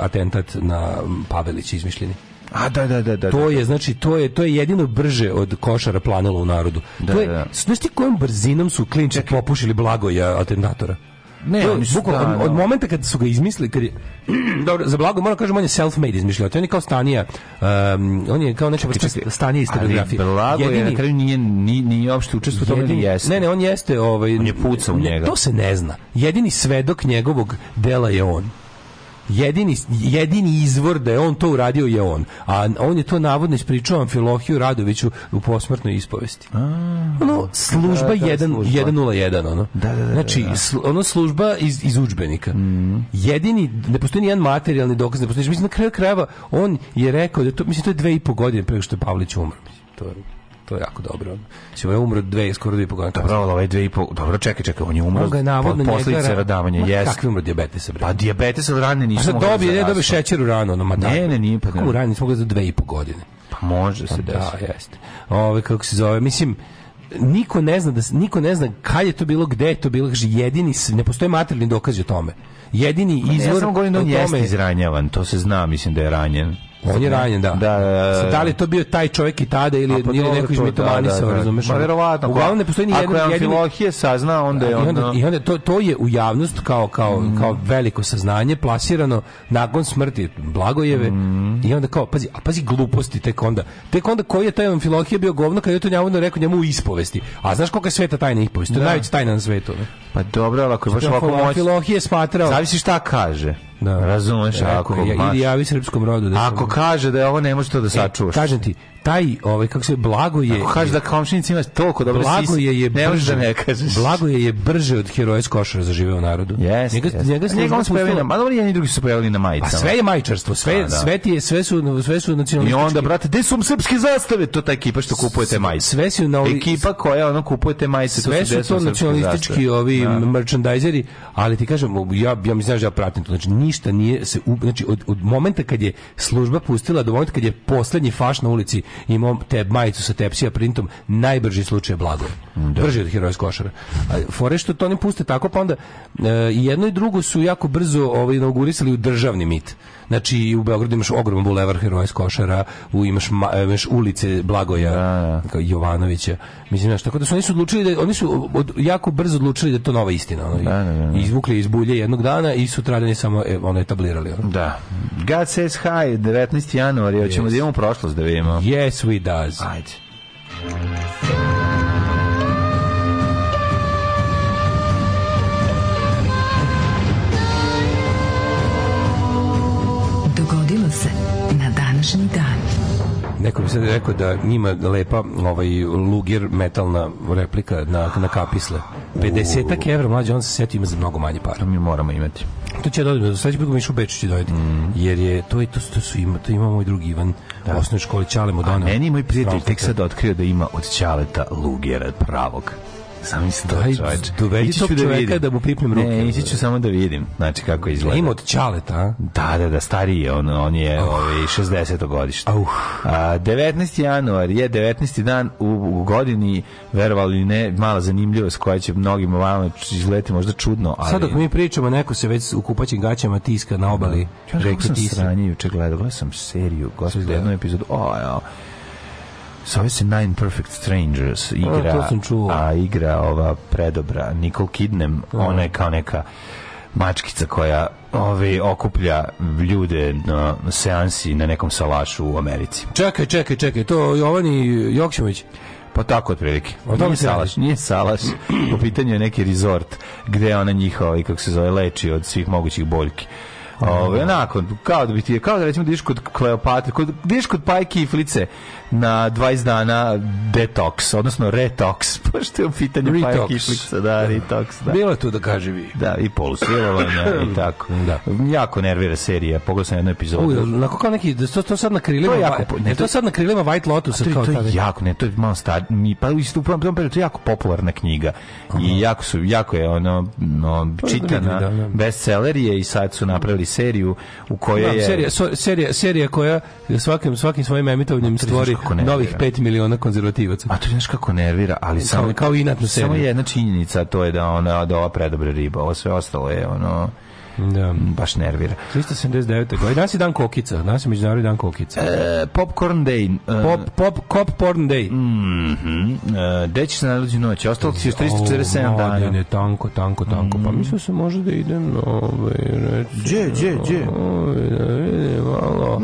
atentat na Pavelića izmišljeni. A, da, da, da, da. To da. je znači to je to je jedino brže od košara planilo u narodu. Da, to je da. znaš ti kojom brzinom su klinči popušili Blagoja atentatora? Ne, oni su da, od, od momenta kad su ga izmislili, kad je, dobro, za blago moram kažem, on je self-made izmišljao, to je kao stanija, um, on je kao neka vrsta stanija iz Ali historiografije. Blago je na kraju nije, nije, nije uopšte učestvovao u tome jedini- jeste. Ne, ne, on jeste, ovaj, On je pucao u ne, njega. To se ne zna. Jedini svedok njegovog dela je on. Jedini, jedini izvor da je on to uradio je on. A on je to navodno ispričao Amfilohiju Radoviću u posmrtnoj ispovesti. ono, služba, Da, da, 1, služba. 101, ono. Da, da, da, znači, da. ono služba iz, iz udžbenika. Jedini, ne postoji ni jedan materijalni dokaz, ne postoji, mislim, na kraju krajeva, on je rekao da to, mislim, to je dve i po godine pre nego što je Pavlić umro. Mislim, to je, to je jako dobro. Mislim, je umro dve, skoro dve i po godine. Dobro, ali ovaj dve i po... Dobro, čekaj, čekaj, on je umro On ga je navodno po posljedice radavanja, jeste. Kakvi umro dijabetesa, bre? Pa dijabetes od rane nisu mogli dobije, da ne dobije šećer u ranu, ono, ma da. Ne, ne, nije, pa Kako rani, nismo ga za dve i po godine. Pa može se Da, desiti. jeste. Ove, kako se zove, mislim, niko ne zna da niko ne zna kad je to bilo, gde je to bilo, jedini ne postoje materijalni dokazi o tome. Jedini izvor ja samo govorim da on jeste izranjavan, to se zna, mislim da je ranjen. On je ranjen, da. Da, da, da. Sad, da li je to bio taj čovjek i tada ili, pa ili neko iz to, da, da, da. razumeš? Ma verovatno. Uglavnom ne postoji ni Ako jedan, je jedini, Amfilohije sazna, onda je I onda, i onda to, to je u javnost kao, kao, Mm. kao veliko saznanje plasirano nakon smrti Blagojeve Mm. i onda kao, pazi, a pazi gluposti tek onda. Tek onda koji je taj Amfilohije bio govno kad je to njavno rekao njemu u ispovesti. A znaš koliko je sveta tajna ispovesti? To je Da. najveća tajna na svetu. Ne? Pa dobro, ali ako je baš ovako moć... Amfilohije smatrao... Zavisi šta kaže. Da. Razumeš, ako... je, maš- idi javi srpskom rodu. Da Ako kaže da je ovo ne može to da sačuvaš. E, kažem ti, taj, ovaj, kako se blago je... Ako kaže da komšinica ima toliko dobro Blagoje je ne možeš da brže- ne kažeš. Blagoje je brže od heroja s košara zaživeo u narodu. Jeste, njega, jeste. njega, njega on pojavio na... Ma dobro, jedni i drugi su se pojavili na A majicama. sve je majčarstvo, sve, A, da. sve ti je, sve su, sve su I nacionalistički. onda, brate, gde su srpske zastave? To ta ekipa što kupuje te majice. Sve su na ovi- Ekipa koja ono kupuje te majice, sve su gde to nacionalistički ovi Da. merchandiseri, ali ti kažem, ja, ja mislim da ja pratim to, znači ništa nije se, znači od, od momenta kad je služba pustila do momenta kad je poslednji faš na ulici imao te majicu sa tepsija printom, najbrži slučaj je Blagoje. Brže od heroja košara. A fore što to oni puste tako, pa onda e, jedno i drugo su jako brzo ovaj, inaugurisali u državni mit. Znači u Beogradu imaš ogroman bulevar heroja s košara, u imaš, ma, e, imaš ulice Blagoja kao Jovanovića. Mislim, znaš, tako da su oni su odlučili da oni su od, jako brzo odlučili da je to nova istina. Ono, i- i izvukli iz bulje jednog dana i sutradan je samo e, ono etablirali. Ono. Da. God says hi, 19. januar, ja ćemo Yes. da idemo u prošlost da vidimo. Yes, we does. Ajde. Neko bi sad rekao da njima lepa ovaj lugir metalna replika na, na kapisle. 50 evra mlađe, on se seti ima za mnogo manje para. Mi moramo imati. To će dodati, sledeći put ga Mišu Bečić će dodati. Jer je, to, je, to, to, su ima, to ima moj drugi Ivan u osnovnoj školi Čale mu A meni moj prijatelj tek sad otkrio da ima od Ćaleta Lugera pravog. Sam mislim Daj, to čoveč. dovedi tog da čoveka vidim. da mu pipnem ruke. Ne, ići ću samo da vidim, znači kako izgleda. Ima od Čaleta, a? Da, da, da, stariji je, on, on je ovaj, 60. godište. Au. A, 19. januar je 19. dan u, u godini, verovali ne, mala zanimljivost koja će mnogima vama izgledati možda čudno, ali... Sad dok mi pričamo, neko se već u kupaćim gaćama tiska na obali Ja kako reke sam sranje juče gledao, gledao sam seriju, gledao? jednu epizodu, o, ja, Zove se Nine Perfect Strangers, igra, A, to sam čuo. a igra ova predobra Nicole Kidnem, ona je kao neka mačkica koja ove, okuplja ljude na seansi na nekom salašu u Americi. Čekaj, čekaj, čekaj, to Jovani Jokšević. Pa tako otprilike. O tome Nije salaš, nije salaš. Po pitanju je neki rezort gde ona njih, ovaj, kako se zove, leči od svih mogućih boljki. Ove, onako, kao da bi ti, kao da recimo ideš kod Kleopatre, kod, ideš kod Pajke i Flice na 20 dana detoks, odnosno retoks, pošto je u pitanju Retox. Pajke i Flice, da, retoks, da. Bilo je tu da kaže vi. Da, i polusilovanja i tako. Da. Jako nervira serija, pogledao sam jednu epizodu. Uj, onako kao neki, da to, to sad na krilima, To je jako ne, to to- sad na krilima White Lotusa to, je- kao to je tada. jako, ne, to je malo star, mi, pa u prvom periodu, to je jako popularna knjiga i jako su, jako je ono, no, čitana, da, da. bestseller je i sad su napravili seriju u kojoj Da, je... serija, so- serija, serija koja svakim, svakim svojim emitovanjem stvori kako nervira. novih 5 miliona konzervativaca. A to znaš kako nervira, ali samo, kao inatnu samo seriju. jedna činjenica, to je da ona da ova predobra riba, ovo sve ostalo je ono Da. baš nervira. 379. godine. Danas je dan kokica. Danas je međunarodni dan kokica. E, popcorn day. e, Pop, pop, cop porn day. mhm, e, Gde će se najluđu noć? Ostalo ti još 347 O, dana. mladene, tanko, tanko, tanko. Mm. Pa mislio sam možda da idem, ovaj, reći... Gdje, gdje, gdje? Ovaj, da vidim malo.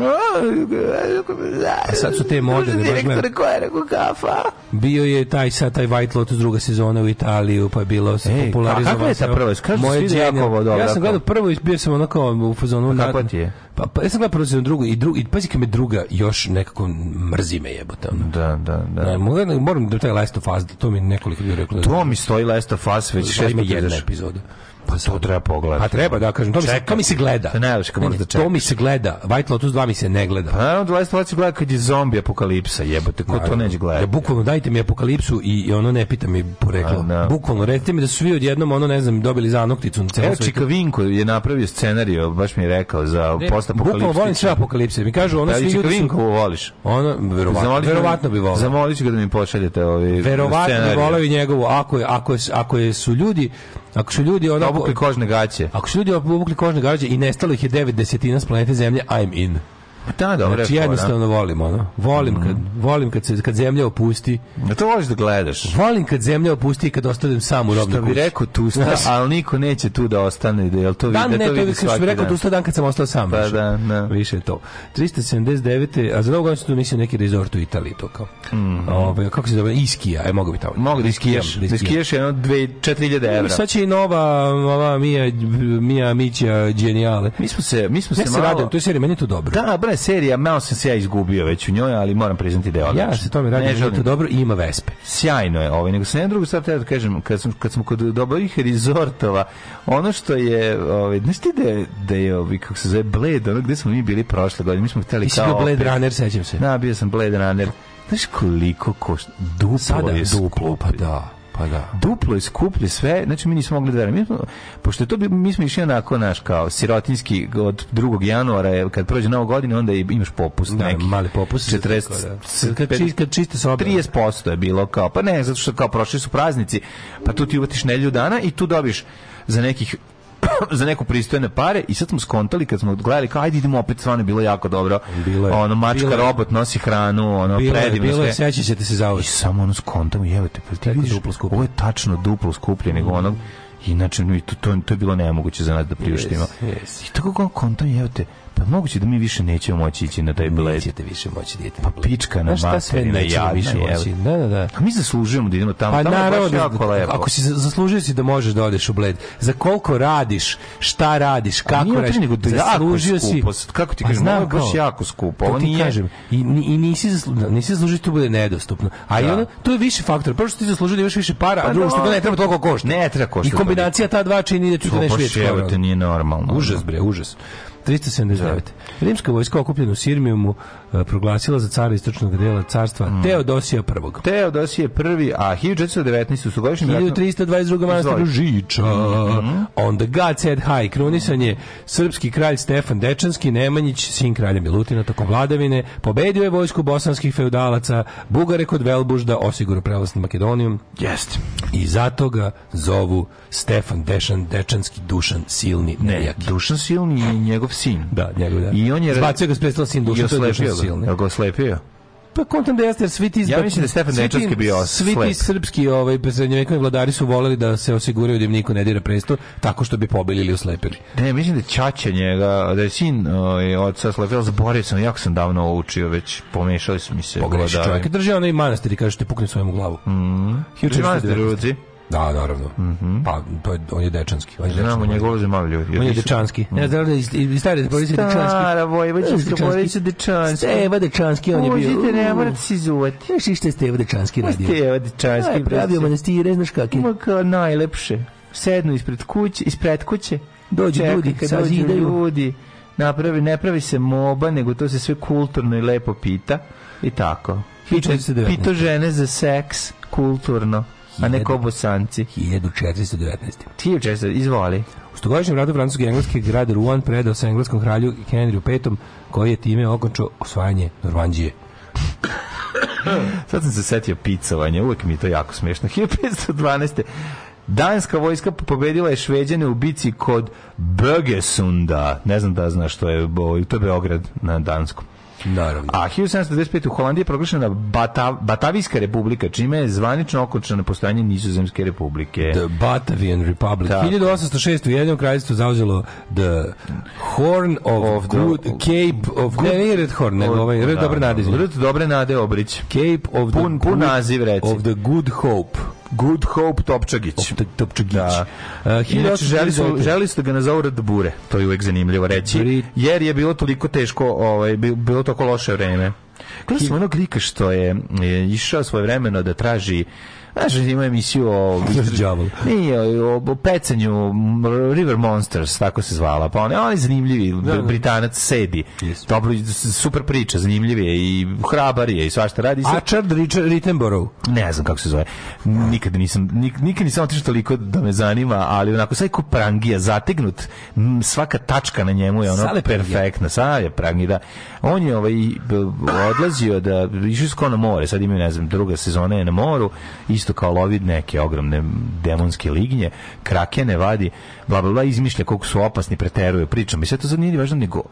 A sad su te moderne, baš gledam. Direktor koja je rekao kafa? Bio je taj sad taj White Lotus druga sezona u Italiju, pa je bilo se popularizovalo. a kakva je ta prva? Moje svi da je jako đenje. ovo dobro, Ja sam gledao prvo i bio sam onako u fazonu. A na- kakva ti je? Pa, pa ja sam gledao prvo sezonu drugu i drugu i pazi kad me druga još nekako mrzi me jebote. Ono. Da, da, da. Ne, moram, moram da taj Last of Us, to mi nekoliko ljudi reklo. da- To mi stoji Last of Us već Pa šest ima puta jedna epizoda. Pa to treba pogledati. Pa treba da kažem, to mi, se, to mi se gleda. To kad Ne, ne, da. To mi se gleda. White Lotus 2 mi se ne gleda. Pa naravno da Last of Us se gleda kad je zombi apokalipsa, jebote, ko to neće Ja, gledati? bukvalno dajte mi apokalipsu i, i ono ne pita mi poreklo. A, da. Bukvalno recite mi da su svi odjednom ono ne znam dobili zanokticu na celom Evo svetu. Čika Vinko je napravio scenariju, baš mi je rekao za postapokalipsu. Bukvalno volim sve apokalipse. Mi kažu ono Da svi ljudi su... voliš? Ono, verovatno, verovatno bi volao. Zamolit ću ga da mi pošaljete ovi Verovatno bi voleo i njegovu. Ako, je, ako, je, ako je, su ljudi ako su ljudi ono Obukli kožne gaće. ako su ljudi obukli kožne gađe i nestalo ih je 9 desetina s planete Zemlje, I'm in. Da, dobro. Znači jednostavno volim ono. Volim kad volim kad se kad zemlja opusti. Da to voliš da gledaš. Volim kad zemlja opusti i kad ostanem sam u robnoj Što bi kući. rekao Tusta, ali niko neće tu da ostane, da jel to Dan vidi, ne, to to je vidi što bi svaki rekao dan. tu sto dan kad sam ostao sam. Pa da, da. Više to. 379. A za godinu sam tu mislio neki rezort u Italiji, to kao. Ove, kako se zove? Iskija, aj mogu bi tamo. Mhm. Mogu da iskijaš, da iskijaš jedno 2-4000 evra. Sad će i nova, ova Mija, Mija Mića Geniale. Mi smo se, mi smo Ja se se malo... radim, to je meni je to dobro. Da, bre, serija, malo sam se ja izgubio već u njoj, ali moram priznati da je odlično. Ja se tome radim, Ne je to dobro i ima vespe. Sjajno je ovaj, nego sam jedan drugu stvar teo da kažem, kad, sam, kad smo kod dobrih rezortova, ono što je, ovaj, znaš ti da je, da je ovaj, kako se zove, Blade, ono gde smo mi bili prošle godine, mi smo hteli Ti si kao... bio Blade Runner, sećam se. Da, bio sam Blade Runner. Znaš koliko košta? Duplo Sada je duplo, pa da. Pa da. Duplo je skuplje sve, znači mi nismo mogli da verujemo. Mi smo- Pošto je to bi, mi smo išli onako naš kao sirotinski od 2. januara kad prođe nova godina onda imaš popust Da, neki. mali popust. 40 Tako da. Kad, či- kad čiste sobe. 30% je bilo kao, pa ne, zato što kao prošli su praznici, pa tu ti uvatiš nelju dana i tu dobiš za nekih za neku pristojne pare i sad smo skontali kad smo gledali kao ajde idemo opet stvarno je bilo jako dobro Bilo je. ono mačka Bilo robot nosi hranu ono Bilo je, predivno bilo je, sve sećat ćete se za ovo. i samo ono skontamo jevete pa ti vidiš duplo skuplje. ovo je tačno duplo skuplje nego onog inače to, to, to je bilo nemoguće za nas da priuštimo Yes, yes. i tako kao kontam jevete pa moguće da mi više nećemo moći ići na taj bled Nećete više moći dijete. pa pička na materina nećemo jadna, više moći? Da, da, da. A mi zaslužujemo da idemo tamo. Pa tamo naravno, da- jako lepo. ako si za- zaslužio si da možeš da odeš u Bled. Za koliko radiš, šta radiš, kako radiš, nego da zaslužio si. Kako ti Pa kažem, znam ovo je baš jako skupo. Ovo ti nije- kažem. I, i nisi, zaslu, nisi zaslužio da to bude nedostupno. A i Da. ono, to je više faktor. Prvo što ti zaslužio da imaš više para, a Pa drugo što to ne treba toliko košta. Ne treba košta I kombinacija ta dva čini da ti to To nešto te nije normalno. Užas bre, užas. 379. Rimska vojska okupljena u Sirmijumu proglasila za cara istočnog dela carstva Mm. Teodosija I. Teodosije prvi, a 1419 su godišnji ratom- 1322. manastir. Žiča. On the God said hi. Krunisan je srpski kralj Stefan Dečanski, Nemanjić, sin kralja Milutina, tokom vladavine. Pobedio je vojsku bosanskih feudalaca, Bugare kod Velbužda, osigurao prelaz na Makedoniju. Jeste. I zato ga zovu Stefan Dešan, Dečanski, Dušan, silni, Ne, nejaki. Dušan Silni je njegov sin. Da, njegov da. I on je... Zbacio ga s sin Dušan, I to je Dušan ga. Silni. Jel ga oslepio? Pa kontam da jeste, jer svi ti... Ja mislim da je Stefan Dečanski bio Svi ti srpski ovaj, srednjovekovni vladari su voleli da se osiguraju da im niko ne dira presto tako što bi pobili ili oslepili. Ne, mislim da je Ćaća njega, da je sin ovaj, oca slepio, zaboravio sam, jako sam davno ovo učio, već pomešali su mi se Pogreši vladari. čovjek. Drži onaj manastir i kaže što ti pukne svojemu glavu. Mm. Drži manastir u ruci. Da, naravno. Pa, to je, on je dečanski. On je Znamo, dečanski. njega ulaze malo ljudi. On je dečanski. Ne znam da iz, iz stare porodice dečanski. Stara vojvođanska porodica Dečanski. Steva dečanski, on je bio. Možete, ne morate se izuvati. Znaš i što je Steva dečanski radio? Steva Dečanski. Pravio manastire, znaš kak je. Ma kao najlepše. Sednu ispred kuće, ispred kuće. Dođu ljudi, kad dođu ljudi. Napravi, ne pravi se moba, nego to se sve kulturno i lepo pita. I tako. Pita, 1419. pita žene za seks, kulturno, a ne ko bosanci. 1419. Ti je često, izvoli. U stogodišnjem ratu francuske i engleske grad Rouen predao se engleskom kralju Henryu V koji je time okončao osvajanje Normandije. Sad sam se setio picovanja, uvek mi je to jako smiješno. 1512. Danska vojska pobedila je Šveđane u bici kod Bögesunda. Ne znam da znaš što je, to je Beograd na Danskom. Naravno. A 1725. u Holandiji je proglašena Bata, Batavijska republika, čime je zvanično okončano postojanje Nizozemske republike. The Batavian Republic. Tako. 1806. u Jedinom kraljestvu zauzelo the Horn of, Of the- Good Cape of... ne, nije Red Horn, nego ovaj Red Dobre Nade. Red Dobre Nade Obrić. Cape of the Pun- pun good- naziv, reci. Of the Good Hope. Good Hope Topčagić. Topčagić. Da. Uh, Inače, želi su, 1839. želi su da ga nazovu Radbure. To je uvek zanimljivo reći. Jer je bilo toliko teško, ovaj, bi- bilo toliko loše vreme. Gledao sam onog lika što je, je išao svoje vremeno da traži Znaš, ima emisiju o... Nije, o, o pecanju River Monsters, tako se zvala. Pa on, on je zanimljivi, da. Britanac sedi. Yes. Dobro, super priča, zanimljiv je i hrabar je i svašta radi. Sad- Achard Richard Rittenborough. ne znam kako se zove. Nikad nisam nik, nikad nisam otišao toliko da me zanima, ali onako sve ko prangija zategnut, m, svaka tačka na njemu je ono Sale prangija. perfektna. Sad je prangi da. On je ovaj odlazio da išao skoro na more, sad imaju ne znam, druga sezona je na moru, isto kao lovi neke ogromne demonske lignje, krakene vadi, bla bla bla, izmišlja koliko su opasni, preteruje, pričam. I sve to sad nije ni važno nego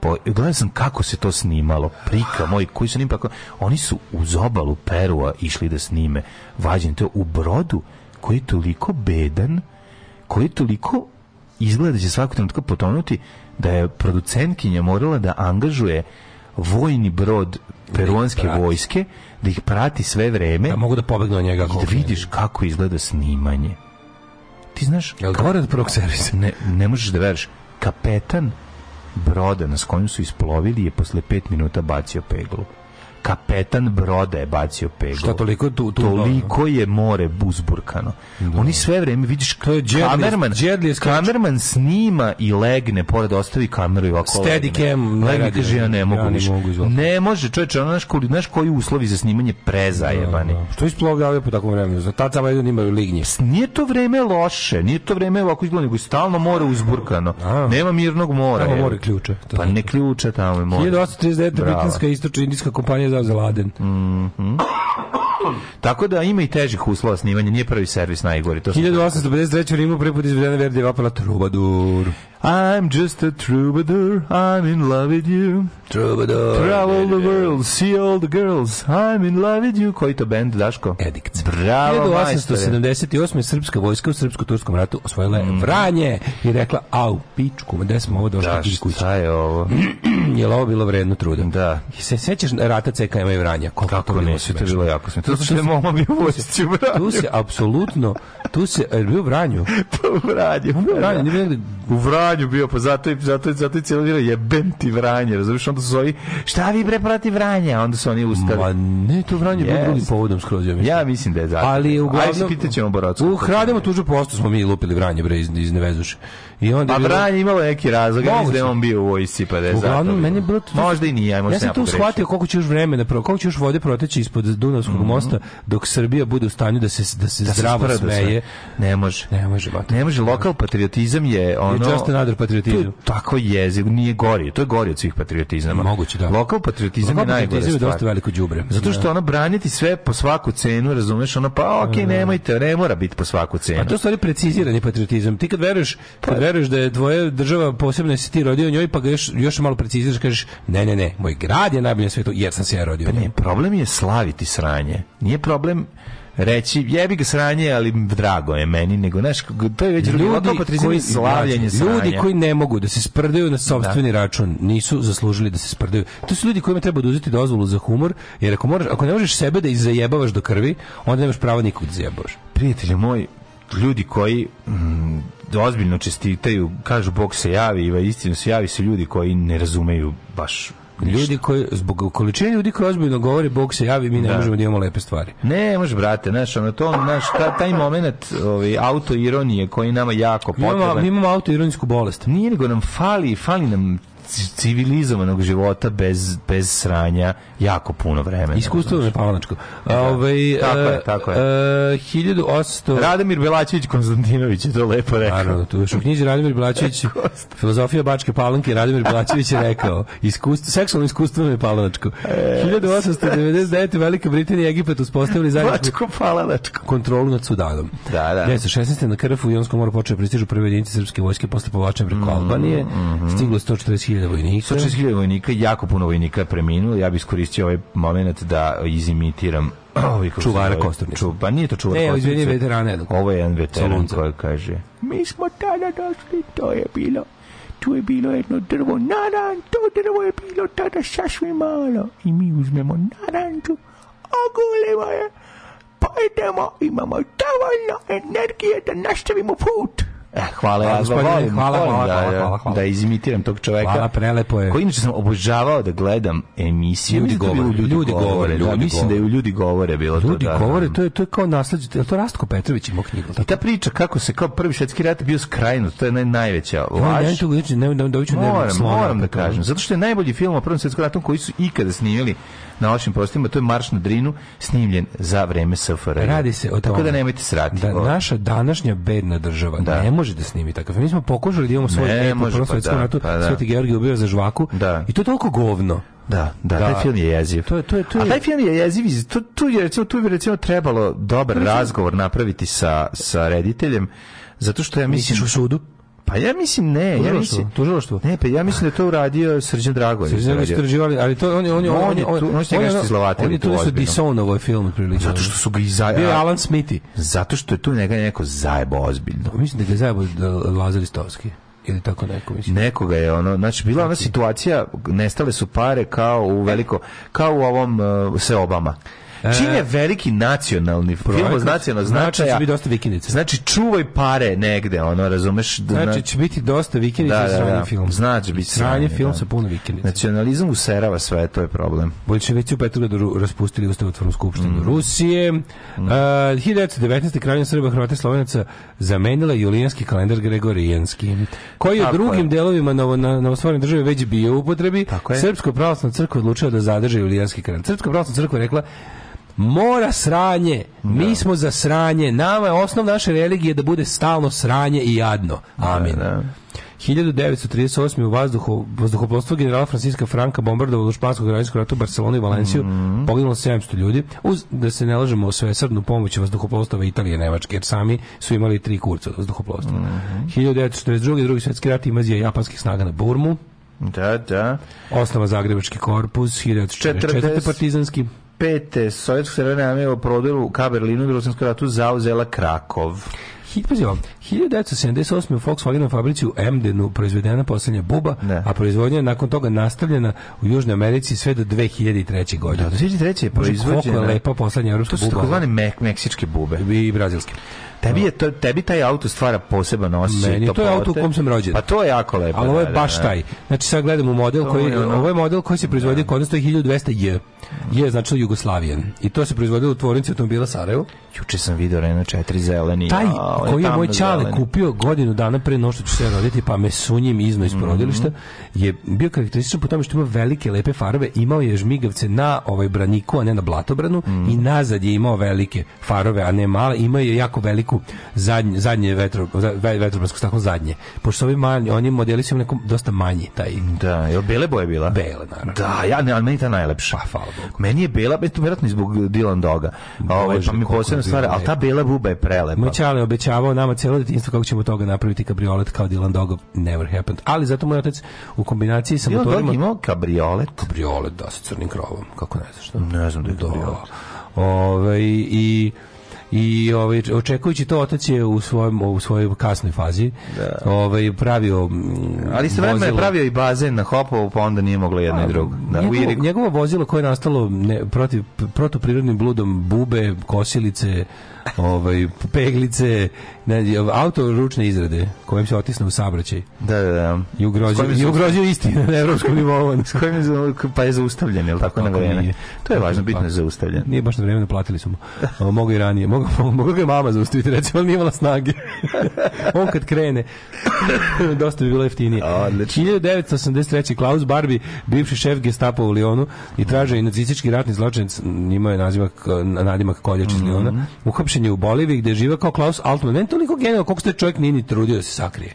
po, gledao sam kako se to snimalo, prika moj, koji su njim tako, oni su uz obalu Perua išli da snime, vađen to u brodu koji je toliko bedan, koji je toliko izgleda da će svakog trenutka potonuti, da je producentkinja morala da angažuje vojni brod peruanske vojske, da ih prati sve vreme Ja mogu da pobegnu od njega. i da vidiš kako izgleda snimanje. Ti znaš, Jel gore od prvog servisa? ne, ne možeš da veriš, kapetan broda na s kojim su isplovili je posle pet minuta bacio peglu. Kapetan broda je bacio peglu. Šta toliko tu, tu Toliko je more uzburkano. Oni sve vreme, vidiš, to je Deadliest- kamerman, catch. kamerman snima i legne, pored ostavi kameru i ovako Steady legne. cam ne Legne, kaže, ja ne Ja mogu ne više. mogu, izvolite. Ne može, čovječe, ono, znaš, koji, znaš koji uslovi za snimanje prezajebani. Što isplovljavaju po takvom vremenu? Za tad samo jedan imaju lignje. Nije to vreme loše, nije to vreme ovako izgleda, nego stalno more uzburkano. Nema mirnog mora. Tamo more ključe. Pa ne ključe tamo je more. 1839. Bravo. britanska istočno indijska kompanija za Laden. Tako da ima i težih uslova snimanja, nije prvi servis najgori. To sam- 1853. u Rimu prvi put izvedena Verdi opera Troubadour. I'm just a troubadour, I'm in love with you. Troubadour. Travel the world, see all the girls, I'm in love with you. Koji to band, Daško? Edict. Bravo, majstore. 1878. srpska vojska u srpsko-turskom ratu osvojila je Vranje i rekla, au, pičku, gde smo ovo došli Da, šta je ovo? Je li ovo bilo vredno truda? Da. I se sećaš rata CKM i Vranja? To Kako bilo neće, to bilo jako smiješno. To što je mama bio vojsci u Vranju. Tu se apsolutno, tu se, je bio u Vranju? Pa u Vranju. U Vranju, U Vranju bio, pa zato, i- zato, zato je cijelo bilo jebem ti Vranje, razumiješ? Onda su ovi, šta vi bre protiv Vranja? Onda su oni ustali. Ma ne, to Vranje je bilo Yes. drugim povodom skroz, ja mislim. Ja mislim da je zato. Ali uglavnom... Ajde se pitat ćemo Borocku. U Hrademo tužu posto smo mi lupili Vranje, bre, iz, iz Nevezuše. I onda A je bilo- Vranje imalo neki razlog, ja mislim da je on bio u vojsci, pa da je. Uglavnom, meni je bilo... Možda i nije, možda Ja sam tu shvatio koliko će još vremena, koliko će još vode proteći ispod Dunavskog mosta dok Srbija bude u stanju da se, da se. Da se zdravo sve. smeje. Ne može. Ne može, bate. Ne može, lokal patriotizam je ono... just another patriotizam. To je tako jeziv, nije gori, to je gori od svih patriotizama. Moguće, da. Lokal patriotizam Lokal je najgore patriotizam je stvar. dosta veliko đubre. Zato što Da. ono braniti sve po svaku cenu, razumeš, ono pa okej, nemojte, ne mora biti po svaku cenu. A to je stvari precizirani patriotizam. Ti kad veruješ, kad veruješ da je tvoja država posebno si ti rodio njoj, pa ga još, još malo preciziraš, kažeš, ne, ne, ne, moj grad je najbolji na svetu, jer sam se ja rodio. Pa ne, njemu. problem je slaviti sranje. Nije problem reći jebi ga sranje, ali drago je meni, nego znaš, to je već patriotizam je slavljenje sranja. ljudi koji ne mogu da se sprdaju na sopstveni račun nisu zaslužili da se sprdaju. To su ljudi kojima treba oduzeti dozvolu za humor, jer ako, moraš, ako ne možeš sebe da izajebavaš do krvi, onda nemaš pravo nikog da zajebavaš. prijatelju moj, ljudi koji mm, ozbiljno čestitaju, kažu Bog se javi, i istinu se javi su ljudi koji ne razumeju baš ništa. Ljudi koji, zbog količine ljudi koji ozbiljno govori Bog se javi, mi ne Da. možemo da imamo lepe stvari. Ne, može, brate, znaš, ono to, znaš, ta, taj moment ovaj, autoironije koji nama jako Mi imamo, potreban. mi imamo autoironsku bolest. Nije nego nam fali, fali nam civilizovanog života bez, bez sranja jako puno vremena. Iskustvo me palanačko. Ovaj, Tako je, e, tako je. e, 1800... Radimir Belačević Konstantinović je to lepo rekao. Naravno, tu još u knjizi Radimir Blačević, filozofija Bačke Palanke, Radimir Blačević je rekao, iskustvo, seksualno iskustvo palanačko. E. 1899. Velika Britanija i Egipat uspostavili zajedničku kontrolu nad Sudanom. Da, da. 1916. na Krfu i Jonskom moru počeo pristižu prve jedinice srpske vojske posle povlačenja preko Albanije. Stiglo 140.000 vojnika. 160.000 vojnika, jako puno vojnika je preminulo. Ja bih iskoristio ovaj moment da izimitiram ovaj, Čuvara? Kosturnice. Ču, pa nije to čuvar Ne, Kosturnice. izvini, veterana jednog. Ovo je jedan veteran koji kaže Mi smo tada došli, to je bilo tu je bilo jedno drvo naran, to drvo je bilo tada sasvim malo i mi uzmemo naranču, ogulimo je, pojedemo, imamo dovoljno energije da nastavimo put. Eh, hvala, ja ga volim, hvala, hvala, da, hvala, da- hvala, hvala. da izimitiram tog čoveka. Hvala, prelepo je. Koji inače sam obožavao da gledam emisiju. Ljudi Mislim da je bilo govore, ljudi govore, da, ljudi mislim da je u govore. ljudi govore bilo Ljudi to. Da, govore, da. to je, to je kao nasleđe, je to Rastko Petrović imao knjigu? I ta priča kako se kao prvi svjetski rat bio skrajnut, to je naj, najveća laž. Ne, ne, znači, ne, ne, dobiću nervnog Moram, moram da kažem. Zato što je najbolji film o Prvom svjetskom ratu koji su ikada snimili na našim prostorima, to je Marš na Drinu, snimljen za vreme SFRJ. Radi se o Tako tome da nemojte srati. Da naša današnja bedna država Da. ne može da snimi takav. Mi smo pokušali da imamo svoj Ne Prvom pa da, ratu, pa da. Sveti Georgij ubio za žvaku. Da. I to je toliko govno. Da, da, Da. taj film je jeziv. To je- to je- to je- A taj film je jeziv, tu, tu je recimo, tu bi recimo trebalo dobar razgovor napraviti sa, sa rediteljem, zato što ja mislim... Misliš u sudu? Pa ja mislim ne, ja mislim... tužilaštvo. Ne, pa ja mislim da je to uradio Srđan Dragović. Srđan istraživali, ali to on je on je On je je on tu- on je nešto On je tu ozbiljno. disonovao ovaj film otprilike. Zato što su ga iza... bio je Alan Smithy. Zato što je tu njega neko zajebo ozbiljno. Mislim da ga je zajebo da Lazar Istovski ili tako neko mislim. Nekoga je ono, znači bila ona situacija, nestale su pare kao u veliko, kao u ovom uh, se Obama. Čim je veliki nacionalni film od nacionalnog znači značaja, će biti dosta vikendica. Znači čuvaj pare negde, ono, razumeš? Da- Znači će biti dosta vikendica i sranje film. Znači biti Sranje film da. sa puno vikendica. Nacionalizam userava sve, to je problem. Bolševici u Petrogradu raspustili ustavotvornu skupštinu Mm. Rusije. Uh, 1919. kraljevina Srba, Hrvata i Slovenaca zamenila julijanski kalendar Gregorijanski, koji je drugim je. delovima novo, na, novostvorene države već bio u upotrebi. Srpsko pravoslavna crkva odlučila da zadrže julijanski kalendar. Srpska pravoslavna crkva rekla Mora sranje, mi smo za sranje, nama je osnov naše religije da bude stalno sranje i jadno. Amin. Da, 1938. u vazduhu, vazduhoplovstvo generala Franciska Franka bombardovalo španskog građanskog rata u Barcelonu i Valenciju, Mhm. poginulo 700 ljudi, uz da se ne lažemo o svesrdnu pomoć vazduhoplovstava Italije i Nemačke, jer sami su imali tri kurca od vazduhoplovstva. Mhm. 1942. drugi svjetski rat invazija japanskih snaga na Burmu, Da, da. osnova Zagrebački korpus, 1944. 40. partizanski, Pete, Sovjetsko središnje armije u prodoru ka Berlinu u drugom ratu zauzela Krakov. Hit, pazi ovo, 1978. u Volkswagen fabrici u Emdenu proizvedena posljednja buba, Da. a proizvodnja je nakon toga nastavljena u Južnoj Americi sve do 2003. godine. Da, do 2003. je Bože, koliko proizvođena. je lepa poslednja evropska To su buba. takozvane mek, meksičke bube. I brazilske. Tebi, je to, tebi taj auto stvara poseban osjećaj. Meni to je auto u kom sam rođen. Pa to je jako lepo. Ali ovo je da, da, baš da. taj. Znači sad gledamo model To koji je ono- ovo je model koji se proizvodi kod nas to je 1200 J. Je znači Jugoslavijan. I to se proizvodilo u tvornici automobila Sarajevo. Juče sam video Renault 4 zeleni. Taj a, koji je moj čale kupio godinu dana pre no što ću se roditi, pa me sunjim izno iz porodilišta, je bio karakterističan po tome što ima velike lepe farove, imao je žmigavce na ovaj braniku, a ne na blatobranu i nazad je imao velike farove, a ne male, imao je jako veliku zadnje, zadnje vetro, ve- vetrobransko staklo zadnje. Pošto ovi manji, oni modeli su nekom dosta manji, taj Da, je bele boje bila? bele, naravno. Da, ja ne, ali meni ta najlepša. Pa, hvala Bogu. Meni je bela, eto vjerojatno zbog Dylan Doga. Ovaj Bože, pa mi posebno stvar, ali ta bela buba je prelepa. Moj čale obećavao nama cijelo detinjstvo kako ćemo toga napraviti kabriolet kao Dylan Dogov. Never happened. Ali zato moj otac u kombinaciji sa Dylan Dog motorima... imao kabriolet. Kabriolet, da, sa crnim krovom. Kako ne znaš što? Ne znam da je kabriolet. Ovaj, i i ovaj očekujući to otac je u svojem u svojoj kasnoj fazi ovaj pravio mm, Ali se vremena je pravio i bazen na Hopovu, pa onda nije moglo jedno i drugo. Da, njegovo, njegovo vozilo koje je nastalo ne, protiv protuprirodnim bludom bube, kosilice, ovaj peglice, ne, auto ručne izrade kojim se otisne u saobraćaj Da, da, da. i ugrozio, i ugrozio istinu na evropskom nivou. S kojim je pa je zaustavljen, je li tako na vreme? nije? To je važno, bitno je zaustavljen. Nije baš na vreme, naplatili su mu. O, Mogu i ranije. Mogu, mogu, ga mama zaustaviti, recimo, ali nije imala snage. On kad krene, dosta bi bilo jeftinije. Odlično. 1983. Klaus Barbie, bivši šef gestapo u Lionu i traže i nacistički ratni zločinac, imao je nazimak, nadimak koljač iz Liona, uhapšen je u Boliviji gde je živeo kao Klaus Altman. Je toliko genijalno koliko taj čovjek nije ni trudio da se sakrije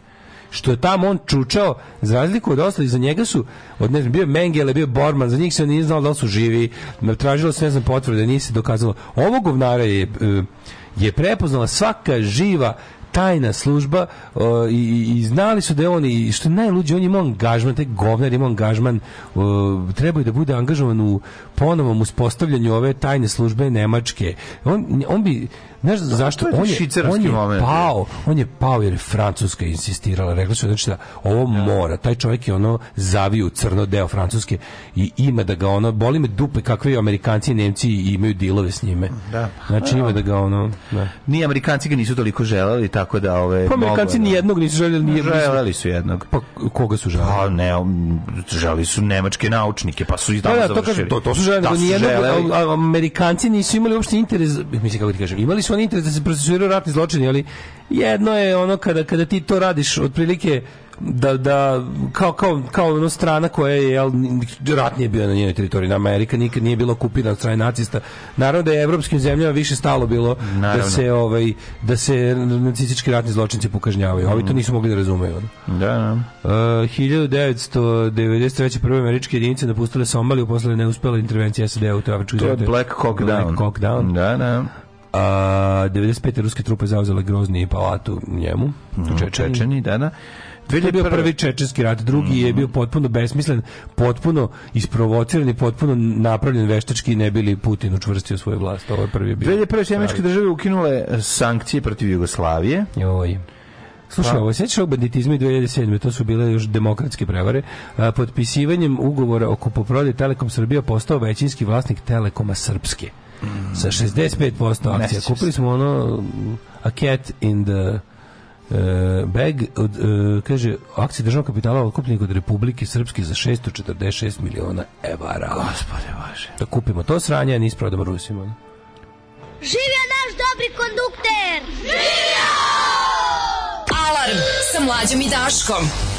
što je tamo on čučao, za razliku od ostalih, za njega su, od ne znam, bio Mengele, bio Borman, za njih se nije znalo da li su živi, tražilo se, ne znam, potvrde, nije se dokazalo. Ovo govnara je, e, je prepoznala svaka živa tajna služba o, i, i- znali su da je on i što je najluđe on je imao angažman taj govnar je imao angažman o, treba je da bude angažovan u ponovom uspostavljanju ove tajne službe Nemačke on, on bi znaš zašto to je on je, on je pao on je pao jer je Francuska insistirala rekla su znači da ovo mora taj čovjek je ono zavio crno deo Francuske i ima da ga ono boli me dupe kakve Amerikanci i Nemci imaju dilove s njime Da. znači ima da ga ono da. Ni Amerikanci ga nisu toliko želeli, tako da ove... Pa Amerikanci da- nijednog nisu željeli, nije Želeli su jednog. Pa koga su želeli? Pa ne, želi su nemačke naučnike, pa su i tamo Da, da, to to, to su želeli, Da nego nijednog, Amerikanci nisu imali uopšte interes, mislim kako ti kažem, imali su oni interes da se procesuiraju ratni zločini, ali jedno je ono kada kada ti to radiš otprilike da, da kao, kao, kao ono strana koja je jel, rat nije bio na njenoj teritoriji na Amerika nikad nije bila okupirana od strane nacista naravno da je evropskim zemljama više stalo bilo da Naravno. se ovaj da se nacistički ratni zločinci pokažnjavaju ovi to nisu mogli da razumeju. Da, da. Uh, 1993. prve američke jedinice napustile Somaliju posle neuspele intervencije SAD-a u toj afričkoj To je. Black Hawk Black Down. Hawk Down. Da, da. A 95. ruske trupe zauzele Grozni i Palatu njemu. u Čečeni. Čečeni, da, da. To je bio prvi čečenski rat, drugi mm -hmm. je mhm. bio potpuno besmislen, potpuno isprovociran i potpuno napravljen veštački ne bili Putin učvrstio svoju vlast. Ovo je prvi je bio. 2001. američke države ukinule e, sankcije protiv Jugoslavije. Joj. Slušaj, pa- ovo sećaš o banditizmu 2007. To su bile još demokratske prevare. E, potpisivanjem ugovora o kupoprodaji Telekom Srbija postao većinski vlasnik Telekoma Srpske. Mm. Sa 65% akcija. Kupili smo ono uh, a cat in the E, Beg od, e, kaže akcije državnog kapitala okupljenih od Republike Srpske za 646 miliona evara. Gospode Bože. Da kupimo to sranje, a nis prodamo Rusima. Živio naš dobri kondukter! Živio! Alarm sa mlađom i Daškom.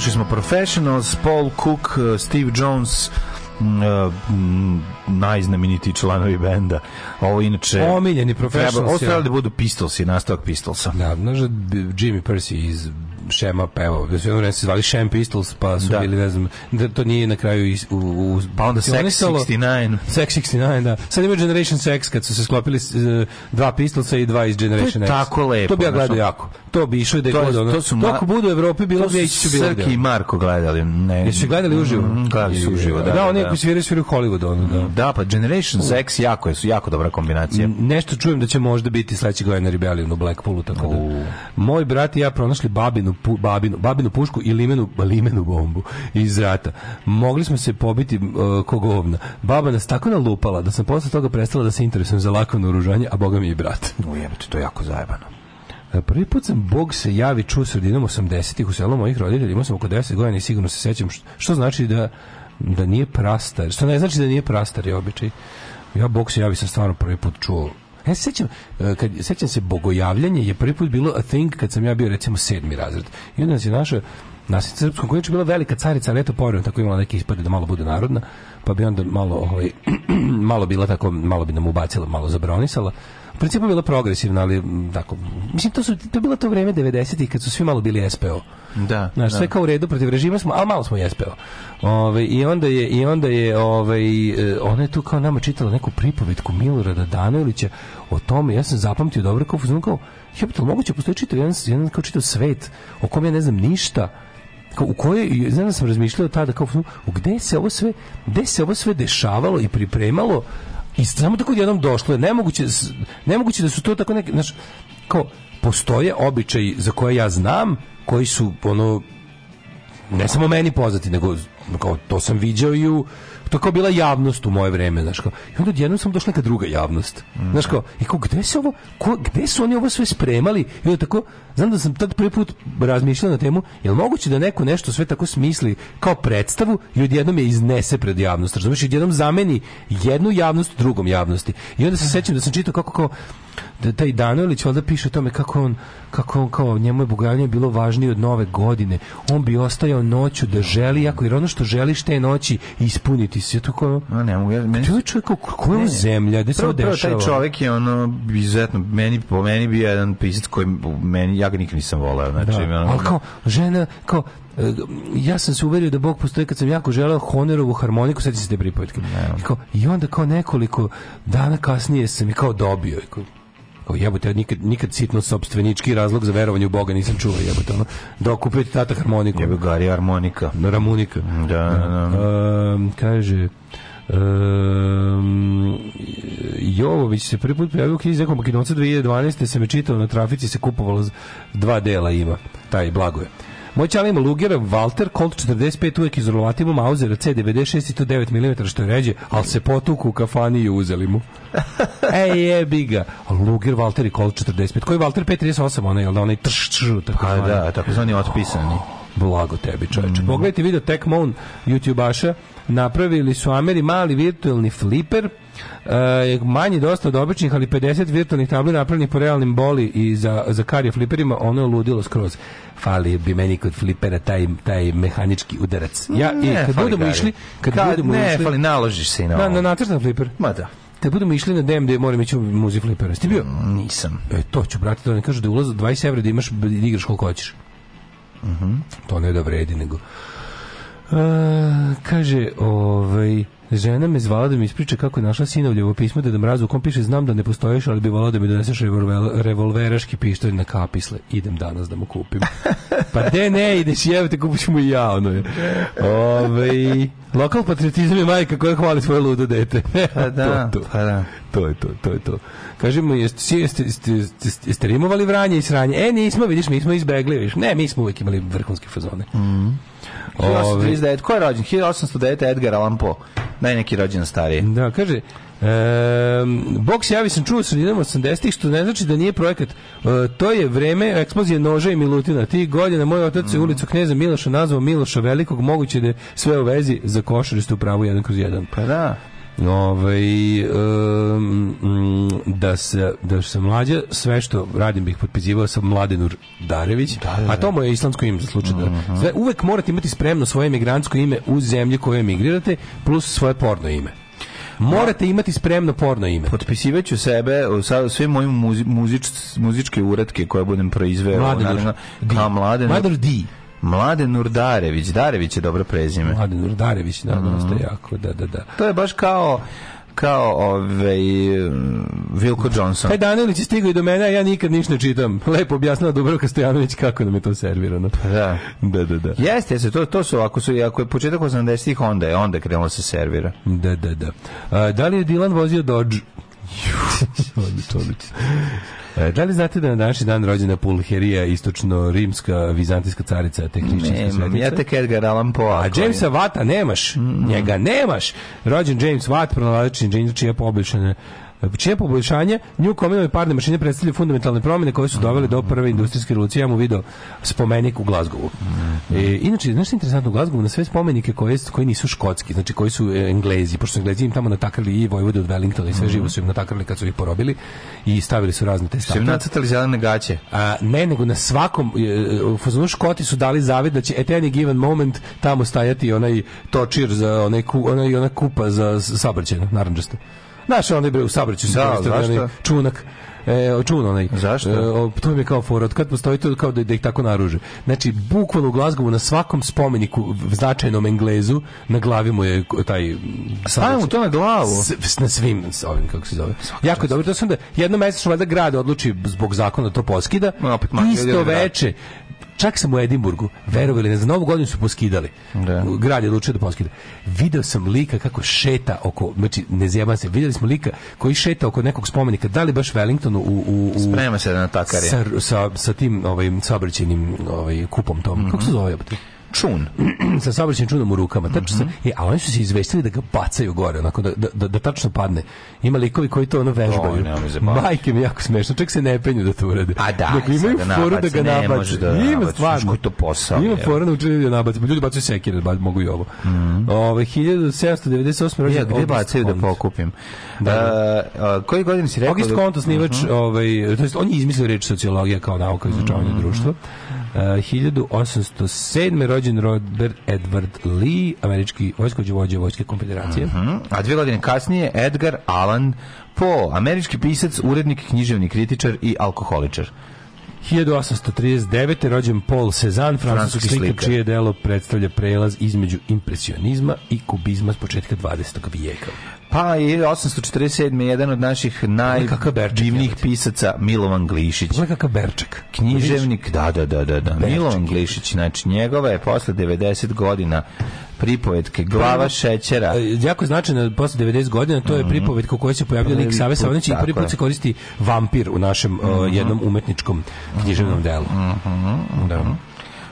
slušali smo Professionals, Paul Cook, eh, Steve Jones, mm, eh, mm, najznamenitiji članovi benda. Ovo inače omiljeni professionals. Ovo trebali da budu Pistolsi, nastavak Pistolsa. Da, znaš da Jimmy Percy iz Shema pevao. Da su jedno vreme se zvali Shem Pistols, pa su da. bili, ne znam, da to nije na kraju iz, u, u... Pa onda Sex 69. Sex 69, da. Sad ima Generation Sex kad su se sklopili uh, dva Pistolsa i dva iz Generation X. To je X. tako lepo. To bi ja gledao jako. To bi išlo da je god ono. to su ma- bude u Evropi, bilo bi ići bilo Srki i Marko gledali. Ne, Jesu gledali uživo? Mm, Gledali su uživo, da. Da, oni da. koji sviraju, sviraju u Hollywoodu, ono, da. Da, pa Generation Sex jako je, su jako dobra kombinacija. Nešto čujem da će možda biti sledeće godine Rebellion u Blackpoolu, tako da. Moj brat i ja pronašli babinu, babinu, babinu pušku i limenu, limenu bombu iz rata. Mogli smo se pobiti uh, ko govna. Baba nas tako nalupala da sam posle toga prestala da se interesujem za lako naoružanje, a boga mi i brat. Ujebate, to je jako zajebano. E, Prvi put sam Bog se javi čuo sredinom 80-ih u selu mojih roditelja, imao sam oko 10 godina i sigurno se sećam što, što znači da da nije prastar. Što ne znači da nije prastar je običaj. Ja Bog se javi sam stvarno prvi put čuo. Ja se sećam, e, kad, sećam se bogojavljanje je prvi put bilo a thing kad sam ja bio recimo sedmi razred. I onda nas je naša Nasica Srpskom koja je bila velika carica, ali eto povremeno tako imala neke ispade da malo bude narodna, pa bi onda malo, ovaj, malo bila tako, malo bi nam ubacila, malo zabronisala. U principu bila progresivna, ali tako, mislim, to, su, to je bilo to vreme 90-ih kad su svi malo bili SPO. Da, Znaš, da. sve kao u redu protiv režima smo, ali malo smo i SPO. Ove, I onda je, i onda je ovaj, ona je tu kao nama čitala neku pripovetku Milorada Danojlića o tome, ja sam zapamtio dobro kao, fuzon kao, jebate, ali moguće postoji čitav jedan, jedan kao čitav svet o kom ja ne znam ništa, kao u kojoj znam da sam razmišljao tada kao u gde se ovo sve gde se ovo sve dešavalo i pripremalo i samo tako jednom došlo je. Nemoguće nemoguće da su to tako neki znaš kao postoje običaji za koje ja znam koji su ono ne samo meni poznati, nego kao, to sam viđao i u to je kao bila javnost u moje vreme, znaš kao. I onda odjednom sam došla neka druga javnost. Znaš kao, i kao, gde se ovo, ko, gde su oni ovo sve spremali? I onda tako, znam da sam tad prvi put razmišljao na temu, je li moguće da neko nešto sve tako smisli kao predstavu i odjednom je iznese pred javnost, razumiješ, i odjednom zameni jednu javnost drugom javnosti. I onda se sećam da sam čitao kako kao, da taj Danojlić valjda piše o tome kako on kako on kao njemu je bogavljanje bilo važnije od nove godine. On bi ostajao noću da želi, jako jer ono što želiš te noći ispuniti se. To kao, No, ne mogu, ja, meni, to je čovjek, kao, ko je zemlja, gde se Prvo, ovo prvo, dešava? taj čovjek je ono izuzetno meni po meni bio jedan pisac koji meni ja ga nikad nisam voleo znači Da, ono, ali kao žena, kao e, ja sam se uverio da Bog postoji kad sam jako želeo Honerovu harmoniku, sad se te pripovetke. I, kao, I onda kao nekoliko dana kasnije sam i kao dobio. I kao, kao jebote, nikad, nikad sitno sobstvenički razlog za verovanje u Boga nisam čuo, jebote, ono, da okupiti tata harmoniku. jebe gari harmonika Ramunika. da, da, da. Um, kaže um, Jovović se prvi put pojavio u knjizi Zakon Makedonca 2012. se me čitao na trafici se kupovalo dva dela ima taj blagoje Moj čala ima Lugera, Walter, Colt 45 uvek iz rolativu Mausera C96 i to 9 mm što je ređe, ali se potuku u kafani i uzeli mu. Ej, jebi ga. Luger, Walter i Colt 45. Koji je Walter 538, onaj, jel da onaj trš, trš, tako pa zvani? da takozvani otpisani Blago tebi, čoveče. Pogledajte video Tech Moon YouTubeaša. Napravili su Ameri mali virtualni fliper. E, manji dosta od običnih, ali 50 virtualnih tabli napravljenih po realnim boli i za, za karije fliperima, ono je ludilo skroz. Fali bi meni kod flipera taj, taj mehanički udarac. Ja, i Ne, kad fali budemo išli, kad, Kad budemo ne, išli, fali naložiš se i na na, ovo. na nacrtan fliper. ma da Kad budemo išli na DMD, moram ići u muzi flipera. Jesi ti bio? nisam E, to ću, brate, da ne kažu da ulaz 20 evra da imaš, da igraš koliko hoćeš. To ne da vredi, nego... E, kaže, ovaj, žena me zvala da mi ispriča kako je našla sinovljevo pismo da da mrazu u kom piše znam da ne postoješ, ali bi volao da mi doneseš revolver, revolveraški pištolj na kapisle. Idem danas da mu kupim. Pa de ne ideš, jevite, kupit ću mu i ja, ono je. Ovaj, lokal patriotizam je majka koja hvali svoje ludo dete. pa da to, to. pa da To je to, to je to. Kažemo, jeste, jeste, jeste, jeste, jeste rimovali vranje i sranje? E, nismo, vidiš, mi smo izbegli, vidiš. Ne, mi smo uvijek imali vrhunske fazone. Ove, 1839 ko je rođen 1809 Edgar Allan Poe daj neki rođen stariji da, kaže, Um, Bog se javi sam čuo sredinom 80-ih, što ne znači da nije projekat. E, to je vreme eksplozije noža i milutina. Tih godina moj otac je ulicu knjeza Miloša nazvao Miloša Velikog, moguće da je sve u vezi za košariste u pravu jedan kroz jedan. pa da Ovaj um, da se da se mlađa sve što radim bih potpisivao sa Mladenur Darević, a to mu je islamsko ime za slučaj da sve uvek morate imati spremno svoje emigrantsko ime u zemlji koju emigrirate plus svoje porno ime. Morate imati spremno porno ime. Potpisivaću sebe sa sve moje muzi, muzič, muzičke uratke koje budem proizveo Mladen naravno, kao mladen Mladen Di. Mladen Nurdarević, Darević je dobro prezime. Mladen Urdarević, da, Mhm. dosta jako, da, da, da. To je baš kao kao ovaj Vilko Johnson. Taj Danilić je stigao i do mene, a ja nikad ništa ne čitam. Lepo objasnila Dubravka Stojanović kako nam je to servirano. Da. Da, da, da. Jeste, jeste, to, to su, ako, su, ako je početak 80-ih, onda je, onda krenulo se servira. Da, da, da. A, da li je Dilan vozio Dodge? odlično, odlično. E, Da li znate da na današnji dan rođena Pulherija, istočno-rimska, vizantijska carica, te hrišćanska ja tek Edgar Allan Poe. A Jamesa. Vata nemaš, njega nemaš. Rođen James Watt, pronalazač inženjer čije poboljšanje čije poboljšanje nju kominove parne mašine predstavljaju fundamentalne promjene koje su dovele do prve industrijske revolucije. Ja mu video spomenik u Glazgovu. E, inače, znaš što je interesantno u Glazgovu na sve spomenike koje, koji nisu škotski, znači koji su e, englezi, pošto su englezi im tamo natakrili i Vojvode od Wellingtona i sve živo su im natakrili kad su ih porobili i stavili su razne te Su im statue. nacrtali zelene gaće. A, ne, nego na svakom e, u fazonu Škoti su dali zavet da će at any given moment tamo stajati onaj točir za onaj, ku, onaj ona kupa za s- saobraćajno, naranđasto. Znaš, onaj bre u saobraćaju se Da, koristi čunak. E, čun onaj. Zašto? E, to mi je kao fora. Od kad postoji to kao da, da ih tako naruže. Znači, bukvalno u Glazgovu na svakom spomeniku značajnom Englezu na glavi mu je taj Stavimo mu to na glavu. S, na svim s ovim kako se zove. Jako je dobro. To sam da jedno mesečno valjda grad odluči zbog zakona da to poskida. Ma, opet Isto ljudi veče Čak sam u Edimburgu, verovali, ne za novu godinu su poskidali. Da. Grad je odlučio da poskida. Video sam lika kako šeta oko, znači ne zjebam se, vidjeli smo lika koji šeta oko nekog spomenika, da li baš Wellingtonu u, u, u Sprema se da natakari. sa, sa, sa tim ovaj, saobraćajnim ovaj, kupom tom. Kako se zove? Čun. sa saobraćajnim čunom u rukama. Tačno Mhm. sam, e, a oni su se izvestili da ga bacaju gore, onako da, da, da, da tačno padne. Ima likovi koji to ono vežbaju. Zabaviti. Majke mi jako smešno, čak se ne penju da to urade. A daj, dakle, imaju da foru da ga nabace. da Ima stvarno. to posao, Ima je. fora naučili da nabace. Ljudi bacaju sekire, ba- mogu i ovo. Ove, 1798. rođen Ja, gde bacaju da pokupim? Da, Da, a, koji godin si rekao? August da- Comte, osnivač, ovaj, to jest, on je izmislio reč sociologija kao nauka izučavanja društva. Uh, 1807. rođen Robert Edward Lee, američki vojskovođa Vojske konfederacije. Mhm. A dvije godine kasnije Edgar Allan Poe, američki pisac, urednik, književni kritičar i alkoholičar. 1839. rođen Paul Cézanne, francuski slikar, čije delo predstavlja prelaz između impresionizma i kubizma s početka 20. vijeka. Pa je 847. jedan od naših najdivnijih pisaca Milovan Glišić. Pogledaj kakav berček. Književnik, da, da, da, da, da. Milovan. Glišić, znači njegova je posle 90 godina pripovetke Glava šećera. Jako značajno posle 90 godina, to je pripovetka u kojoj se pojavlja lik Save Savanić i prvi put se koristi vampir u našem o, jednom umetničkom književnom delu. Da.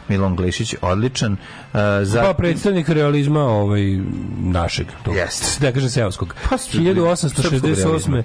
Milovan Glišić, odličan. Uh, za... Pa predstavnik realizma ovaj našeg. Jeste. Da kažem seoskog. Pa, 1868.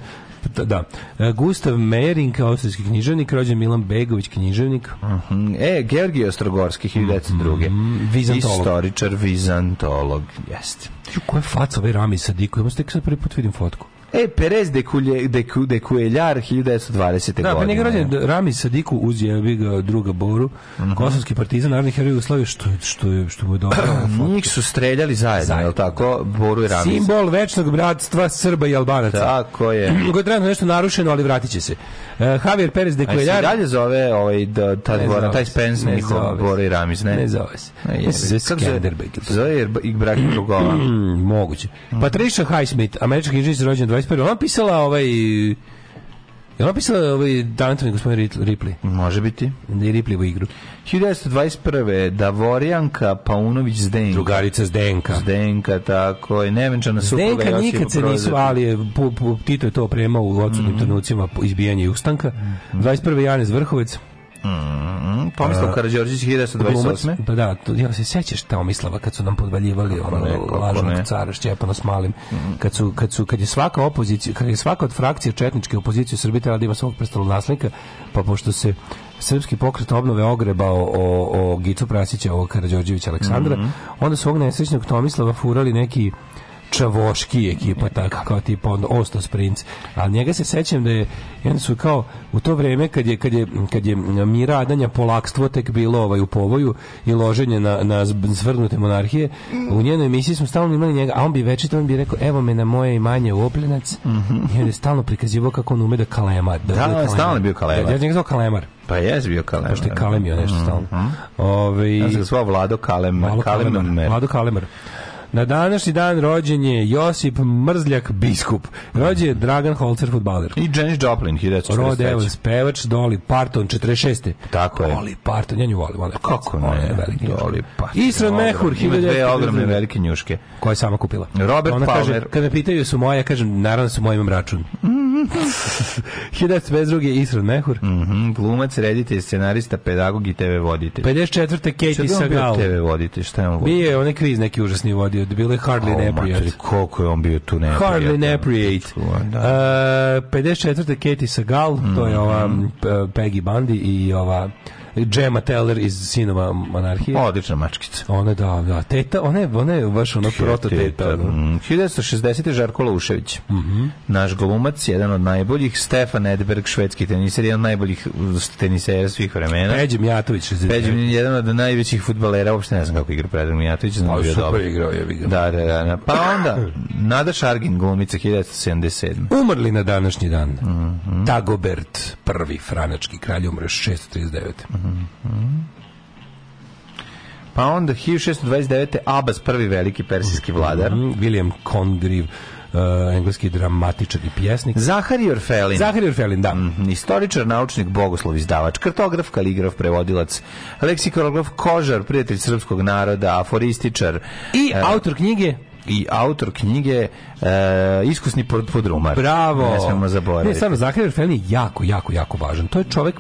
Da, da. E, Gustav Meyering, austrijski književnik, rođen Milan Begović, književnik. Mhm. E, Georgij Ostrogorski, 1902. Vizantolog. Istoričar, vizantolog, jeste. Ju, Koja je faca ovaj Rami Sadiko? Ja tek sad prvi put vidim fotku. E, Perez de, Kulje, de, de Kueljar, 1920. Da, pa godine. njega rođen Rami Sadiku uz ga druga Boru, Mhm. kosovski partizan, narodni heroj Jugoslavije, što što je, što mu je dobro. Njih su streljali zajedno, Zajedno. je li tako? Boru i Ramiz. Simbol večnog bratstva Srba i Albanaca. Tako je. Koje je trenutno nešto narušeno, ali vratit će se. Uh, Javier Perez de A se dalje zove ovaj, da, ta dvora, zove taj. Spence Ne njihov, zove. Bora i Ramiz, ne? Ne zove se. Ne, Mislim se zove zove? Zove i brak drugova. Moguće. Patricia Highsmith, američka knjižnica rođena 21. Ona pisala ovaj... Je ona pisala ovaj talentovni gospodin Ripley? Može biti. Da je Ripley u igru. 1921. Davorijanka Paunović Zdenka. Drugarica Zdenka. Zdenka, tako je. Nevenčana supruga Zdenka nikad se nisu, ali je, pu, pu, Tito je to opremao u odsudnim Mhm. trenucima po- izbijanja i ustanka. 21. Janez Vrhovec. Mhm. Tomislav Karađorđević, 1928. Pa da, ja se sećaš Tomislava kad su nam podvaljivali ono lažnog cara Šćepana s malim. Kad su kad su kad je svaka opozicija, kad je svaka od frakcija četničke opozicije u Srbiji trebala da ima svog pa pošto se srpski pokret obnove ogrebao o, o Gicu Prasića, ovog Karađorđevića Aleksandra, Mhm. onda su ovog nesrećnog Tomislava furali neki Čavoški ekipa, tako kao tipa onda Ostos Prince. A njega se sećam da je, onda su kao u to vreme kad je, kad je, kad je mira Adanja polakstvo tek bilo ovaj, u povoju i loženje na, na zvrgnute monarhije, u njenoj emisiji smo stalno imali njega, a on bi večito, on bi rekao, evo me na moje imanje u Oplenac, i on je stalno prikazivao kako on ume da kalema. Da, Da, bude on stalno je bio kalemar. Ja, ja njega zvao kalemar. Pa jes bio Kalem. Pošto je kalemio nešto stalno. Ove, Ja sam ga zvao Vlado Kalem, Vlado Kalem Kalemar. Vlado Kalemar. Na današnji dan rođen je Josip Mrzljak biskup. Rođen je Dragan Holzer futbaler. I Janis Joplin, 1943. Rod Evans, pevač Dolly Parton, 46. Tako je. Dolly Parton, ja nju volim. volim. Kako Ona je ne? veliki. Dolly Parton. Isran Mehur, Ima dve 1952. ogromne velike njuške. Koje je sama kupila. Robert Ona kaže, Palmer. kad me pitaju su moje, ja kažem, naravno da su moje, imam račun. 1952. Isran Mehur. Mhm, glumac, reditelj, scenarista, pedagog i TV voditelj. 54. Katie Šta bi on bio Sagal. TV voditelj, šta je on vodio? Bio je onaj kviz neki užasni vodio, bilo je Hardly O, Neprijat. materi, koliko je on bio tu neprijatan. Hardly Neprijat. Da. Uh, 54. Katie Sagal, to je ova Mhm. P- Peggy Bundy i ova Gemma Teller iz Sinova monarhije. Odlična mačkica. Ona da, da, teta, ona je, ona je baš ono proto teta. ono. Mm, 1960. Žarko Laušević. Mhm. Naš glumac, jedan od najboljih, Stefan Edberg, švedski teniser, jedan od najboljih uh, tenisera svih vremena. Peđe Mijatović, 69. Peđe je jedan od najvećih fudbalera, uopšte ne znam kako igra Predrag Mijatović, znam da Ali je bio super igrao je, vi ga. Da, da, da, da. Pa onda, Nada Šargin, glumica 1977. Umrli na današnji dan. Mhm. Dagobert, prvi franački kralj, umre 639. Pa onda 1629. Abbas, prvi veliki persijski vladar. Mm, William Congreve, uh, engleski dramatičar i pjesnik. Zahari Orfelin. Zahari Orfelin, da. Mhm, Istoričar, naučnik, bogoslov, izdavač, kartograf, kaligraf, prevodilac, leksikolograf, kožar, prijatelj srpskog naroda, aforističar. I e, autor knjige i autor knjige e, Iskusni pod- podrumar. Bravo. Ne smemo zaboraviti. Ne, stvarno, Zahar Felin je jako, jako, jako važan. To je čovek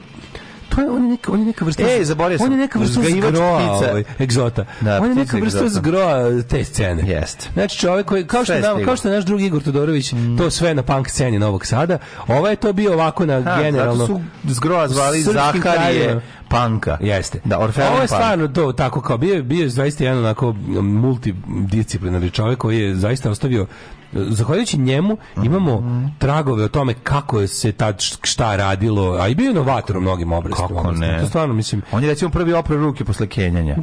to je on je neka on je neka vrsta E, zaboravio sam. on je neka vrsta zgroa, ovaj, egzota Da, on je neka vrsta zgroa te scene Jeste. znači čovjek koji kao što nam, kao što naš drugi Igor Todorović to sve na punk sceni Novog Sada ovaj je to bio ovako na Ha, generalno zato su zgroa zvali Zaharije. Panka. Jeste. Da, Orfeon Ovo je stvarno to tako kao bio bio je zaista jedan onako multidisciplinarni čovjek koji je zaista ostavio zahvaljujući njemu imamo tragove o tome kako je se tad š- šta radilo, a i bio inovator u mnogim oblastima. Kako ne? To stvarno mislim On je recimo prvi oprao ruke posle kenjanja.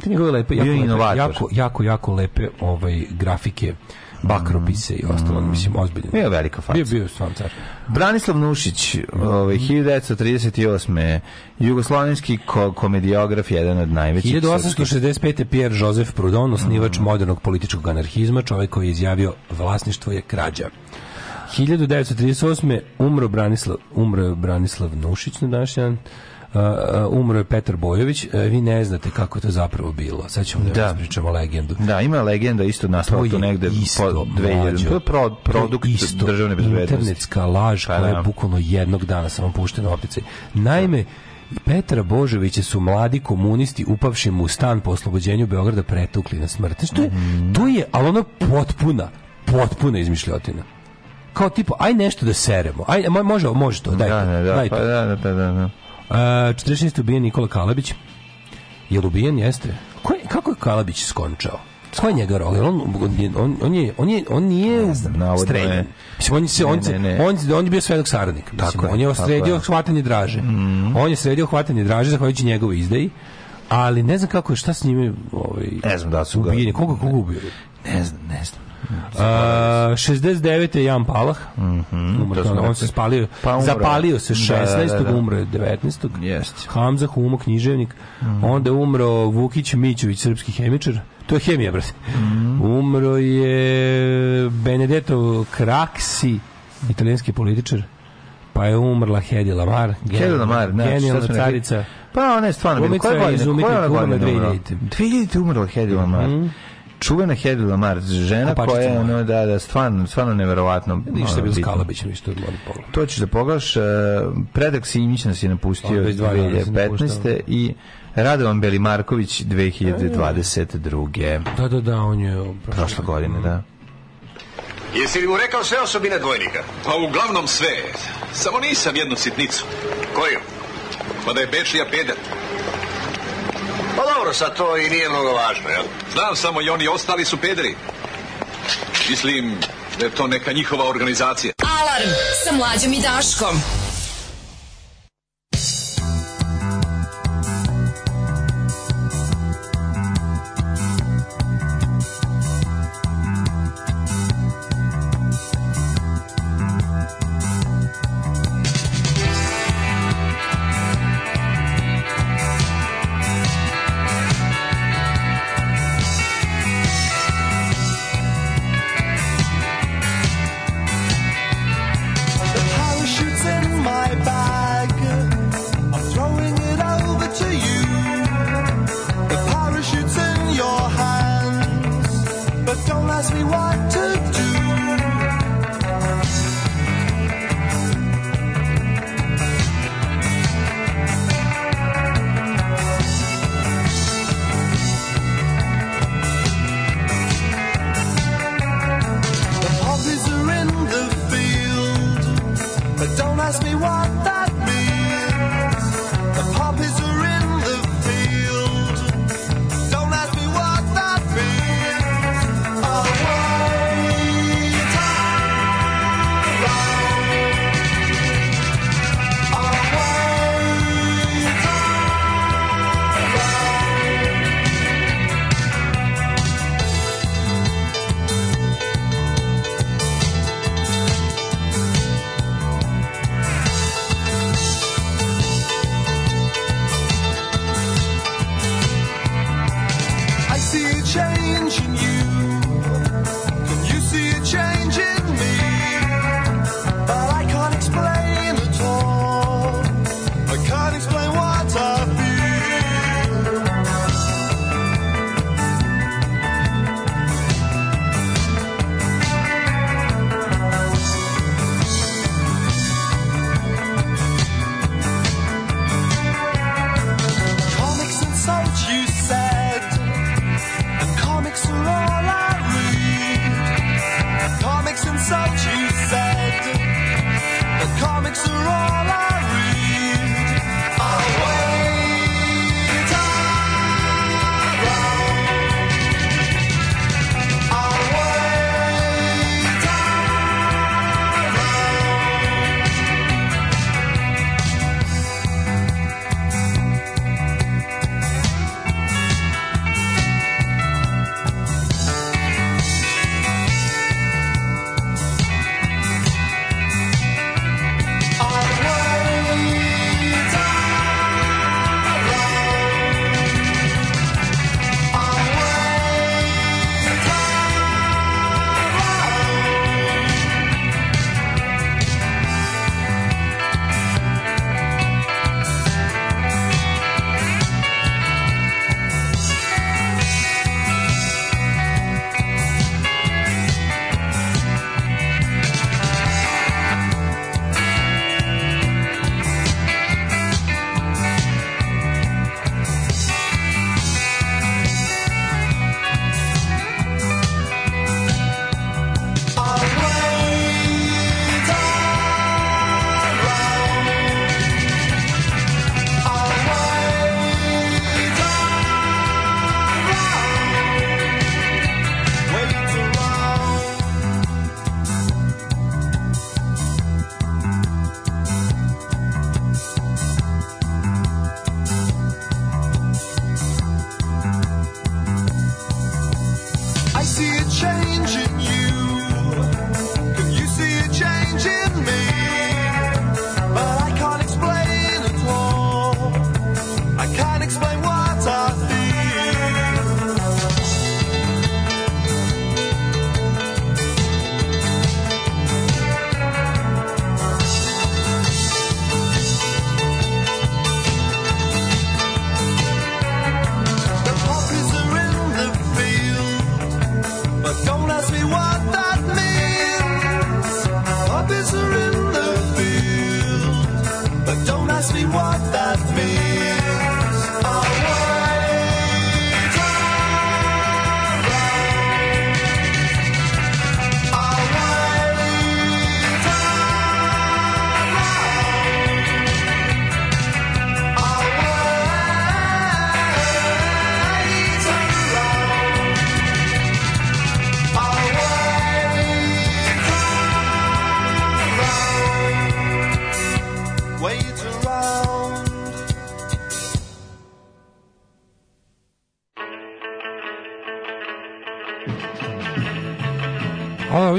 Bio je inovator. jako, jako, jako lepe ovaj, grafike, bakropise i ostalo, mislim, ozbiljno. Bio velika faca. Bio, bio stvarno car. Branislav Nušić, ovaj, 1938. Jugoslovenski ko komediograf, jedan od najvećih. srpskih. 1865. Pierre Joseph Proudhon, osnivač modernog političkog anarhizma, čovjek koji je izjavio vlasništvo je krađa. 1938. umro Branislav, umro Branislav Nušić na današnji dan. Uh, umro je Petar Bojović. Uh, vi ne znate kako je to zapravo bilo. Sad ćemo da, Da. vam ispričamo legendu. Da, ima legenda isto nastala tu negde po 2000. To je pro, produkt To isto državne bezbednosti. Internetska laž Pa koja da. je bukvalno jednog dana samo puštena u opticaj. Naime, Petra Božovića su mladi komunisti upavši mu u stan po oslobođenju Beograda pretukli na smrt. Znači, to je, Mhm. to je, ali ono potpuna, potpuna izmišljotina. Kao tipo, aj nešto da seremo. Aj, mo- može, može to, daj Da, to, da, da, daj pa to. da, da, da, da, da. Uh, 46. ubijen Nikola Kalabić. Je li ubijen? Jeste. Ko je, kako je Kalabić skončao? Ko je njega rol? Jel On, on, je- on, on, je, on, je, on nije streljan. je. Mislim, on, je se, on, Ne, ne, ne. on, on je bio svedok saradnik. Mislim, Tako on je tako sredio je. Mhm. hvatanje draže. On je sredio hvatanje draže zahvaljujući njegovoj izdaji. Ali ne znam kako je, šta s njime ovaj, Ne znam da su ga- ubijen. Koga, koga ubio? Ne znam, ne znam. Uh, 69. je Jan Palah. To smo on se spalio. Pa umro. zapalio se Da, 16. da, da. umro je 19. Jeste. Hamza Humo, književnik. Onda je umro Vukić Mićović, srpski hemičar. To je hemija, brate. Umro je Benedetto Craxi, italijanski političar. Pa je umrla Hedi Lamar. Hedy Lamar, znači, Genijalna carica. Pa ona je stvarno bila. Glumica Koje godine? iz Koje Umjetnika ona umrla godine umrla? 2000. 2000. umrla Hedy Lamar. Čuvena Hedy Lamar, žena koja je, ono, da, da, stvarno, stvarno neverovatno. Ništa je bilo s bitno. Kalabićem, isto je pogledati. To ćeš da pogledaš. Uh, Predak Simić nas je napustio On već dva dana se 2015. napuštao. i Radovan Belimarković 2022. Da, da, da, on je... Prošle godine, da. Jesi li mu rekao sve osobine dvojnika? Pa uglavnom sve. Samo nisam jednu sitnicu. Koju? Pa da je Bečija peder. Pa dobro, sad to i nije mnogo važno, jel? Znam samo i oni ostali su pederi. Mislim da je to neka njihova organizacija. Alarm sa mlađom i Daškom.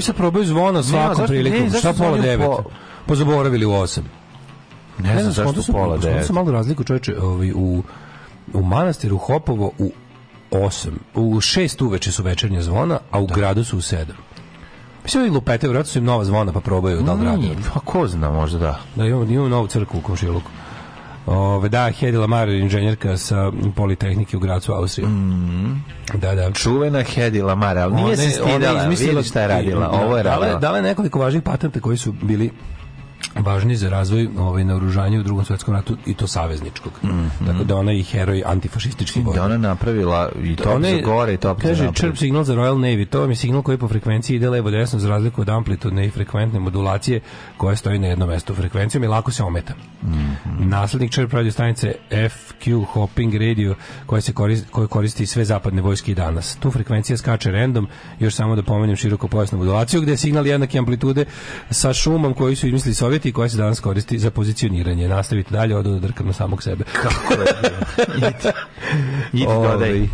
Ovi se probaju zvona svakom prilikom. ne, zašto Šta pola devet? po- Pa u osam. Ne znam zašto pola devet. sam malo razliku čoveče, ovaj, u, u manastiru Hopovo u 8, u 6 uveče su večernja zvona, a u gradu su u 7. Mislim da lupete, vjerojatno su im nova zvona pa probaju da li rade. Nije, Pa ko zna, možda da. Da imamo, imamo novu crkvu u Komšiluku. Ove, da, Hedi Lamar, inženjerka sa Politehnike u Gracu, Austriju. Da, da. Čuvena Hedi Lamar, ali nije Ona se je- ona je stidala, izmislila- vidi šta je radila, ovo je Dala radila. Dala je nekoliko važnih patenta koji su bili važni za razvoj ovaj, naoružanja u drugom svetskom ratu i to savezničkog. Tako da ona je heroj antifašističkih borbi. Da ona napravila i top Ona za gore i top za Kaže, chirp signal za Royal Navy, to vam je signal koji po frekvenciji ide levo desno za razliku od amplitudne i frekventne modulacije koja stoji na jednom mestu frekvencijom i lako se ometa. Naslednik chirp radio stanice FQ Hopping Radio koja se koristi, koju koristi sve zapadne vojske i danas. Tu frekvencija skače random, još samo da pomenem široko pojasnu modulaciju gde je signal jednake amplitude sa šumom koju su izmislili Sovjeti koja se danas koristi za pozicioniranje. Nastavite dalje, odo da drkam na samog sebe. Kako je. Idi dodaj. Ovaj,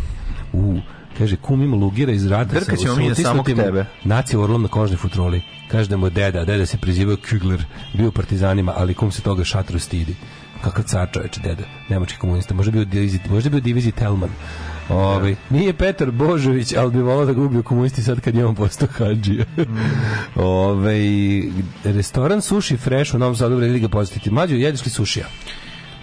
U, kaže, kum ima lugira iz rata. Drkat ćemo mi na samog tebe. Naci orlom na kožnoj futroli. Kaže da mu je deda, deda se prezivao Kugler, bio u partizanima, ali kum se toga šatru stidi. Kakav car čoveče, deda, nemački komunista. Možda bio diviziji, možda bio u diviziji Telman. Ovaj nije Petar Božović, ali bi volao da ga ubiju komunisti sad kad je on postao hadžija. Ovaj restoran Sushi Fresh u Novom Sadu vredi ga posetiti. Mlađo, jedeš li sušija?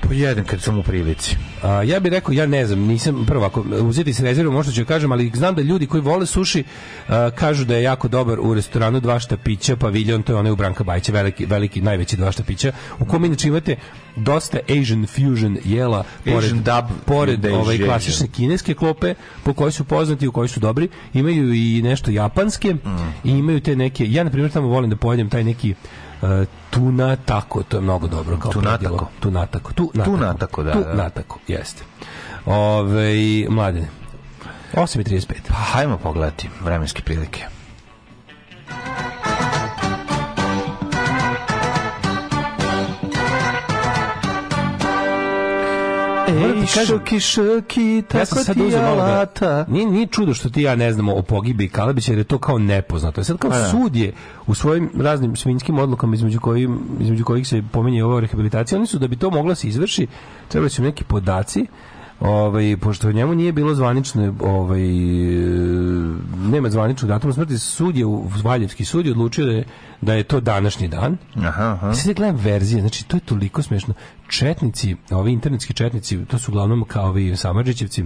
Pojedem kad sam u prilici. A, ja bih rekao, ja ne znam, nisam prvo ako uzeti se rezervu, možda ću kažem, ali znam da ljudi koji vole suši a, kažu da je jako dobar u restoranu dva štapića, paviljon, to je onaj u Branka Bajića, veliki, veliki, najveći dva štapića, u kom inače imate dosta Asian fusion jela, pored, Asian dub pored Asian. ovaj klasične kineske klope, po kojoj su poznati, u kojoj su dobri, imaju i nešto japanske i imaju te neke, ja na primjer tamo volim da pojedem taj neki uh, tuna tako, to je mnogo dobro kao Tunatako. predjelo. Tunatako. Tu natako. Tunatako, da, Tu da. natako, jeste. Ove, mladine. 8.35. Pa hajmo pogledati vremenske prilike. Ej, ja sam tako sad ti malo da, alata. nije, nije čudo što ti ja ne znamo o pogibi Kalabića jer je to kao nepoznato. Sad kao Pa da. sud je u svojim raznim svinjskim odlukama između, kojim, između kojih se pominje ova rehabilitacija, oni su da bi to moglo se izvrši, trebali su neki podaci Ovaj pošto njemu nije bilo zvanično ovaj nema zvaničnog datuma smrti sud je u Valjevski sud je odlučio da je, da je to današnji dan Aha, aha. Sad gledam verzije, znači to je toliko smešno. Četnici, ovi internetski četnici, to su uglavnom kao ovi Samarđićevci,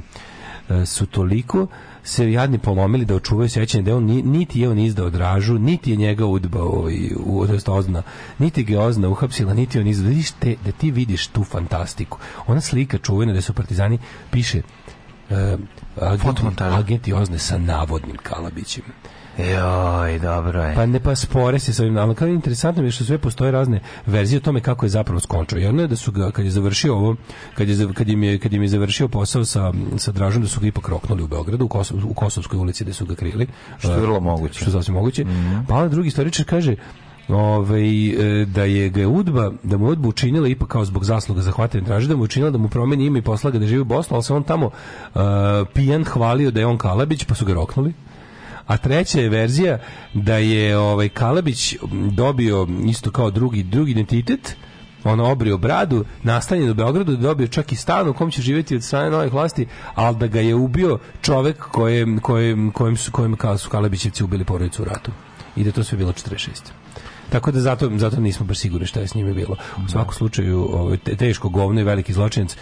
e, su toliko se jadni polomili da očuvaju sećanje da on ni- niti je on izdao dražu, niti je njega udba ovaj, u, ozna, niti ga je ozna uhapsila, niti on izdao. Da, vidiš te, da ti vidiš tu fantastiku. Ona slika čuvena da su partizani, piše uh, agenti, agenti ozne sa navodnim Kalabićem. Joj, dobro je. Pa ne pa spore se sa ovim, ali kao interesantno je što sve postoje razne verzije o tome kako je zapravo skončao. Jedno je da su ga kad je završio ovo, kad je kad im je kad im je završio posao sa sa Dražom da su ga ipak roknuli u Beogradu u, Kosov, u Kosovskoj ulici gde su ga krili. Što je vrlo moguće. Što je sasvim moguće. Pa onda drugi istoričar kaže ovaj, e, da je ga udba, da mu udba učinila ipak kao zbog zasluga za hvatanje draže, da mu učinila da mu promeni ime i posla ga da živi u Bosnu, ali se on tamo e, pijan hvalio da je on Kalabić, pa su ga roknuli. A treća je verzija da je ovaj Kalabić dobio isto kao drugi drugi identitet, on obrio bradu, nastanjen u Beogradu, da dobio čak i stan u kom će živjeti od strane novih vlasti, ali da ga je ubio čovek kojem, kojem, kojem su, kojem kao su Kalabićevci ubili porodicu u ratu. I da to sve bilo 46. Tako da zato, zato nismo baš sigurni šta je s njime bilo. U svakom slučaju ovaj, te- teško govno i veliki zločinac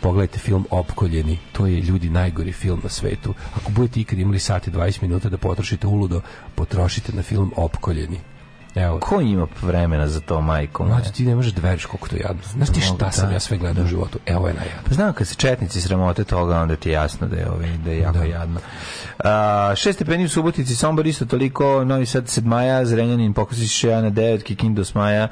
Pogledajte film Opkoljeni, to je ljudi najgori film na svetu. Ako budete ikad imali sat i 20 minuta da potrošite uludo, potrošite na film Opkoljeni. Evo, Ko ima vremena za to, majko? mlađe ti ne možeš da veriš koliko to je jadno. Znaš ti šta sam da. ja sve gledao u životu? Evo je najjadno. Pa znam kad se četnici sramote toga, onda ti je jasno da je, ovaj, da je jako jadno. A, šest stepeni u Subotici, Sombor isto toliko, Novi Sad 7 maja, Zrenjanin Pokosić 1 na 9, Kikinda 8 maja,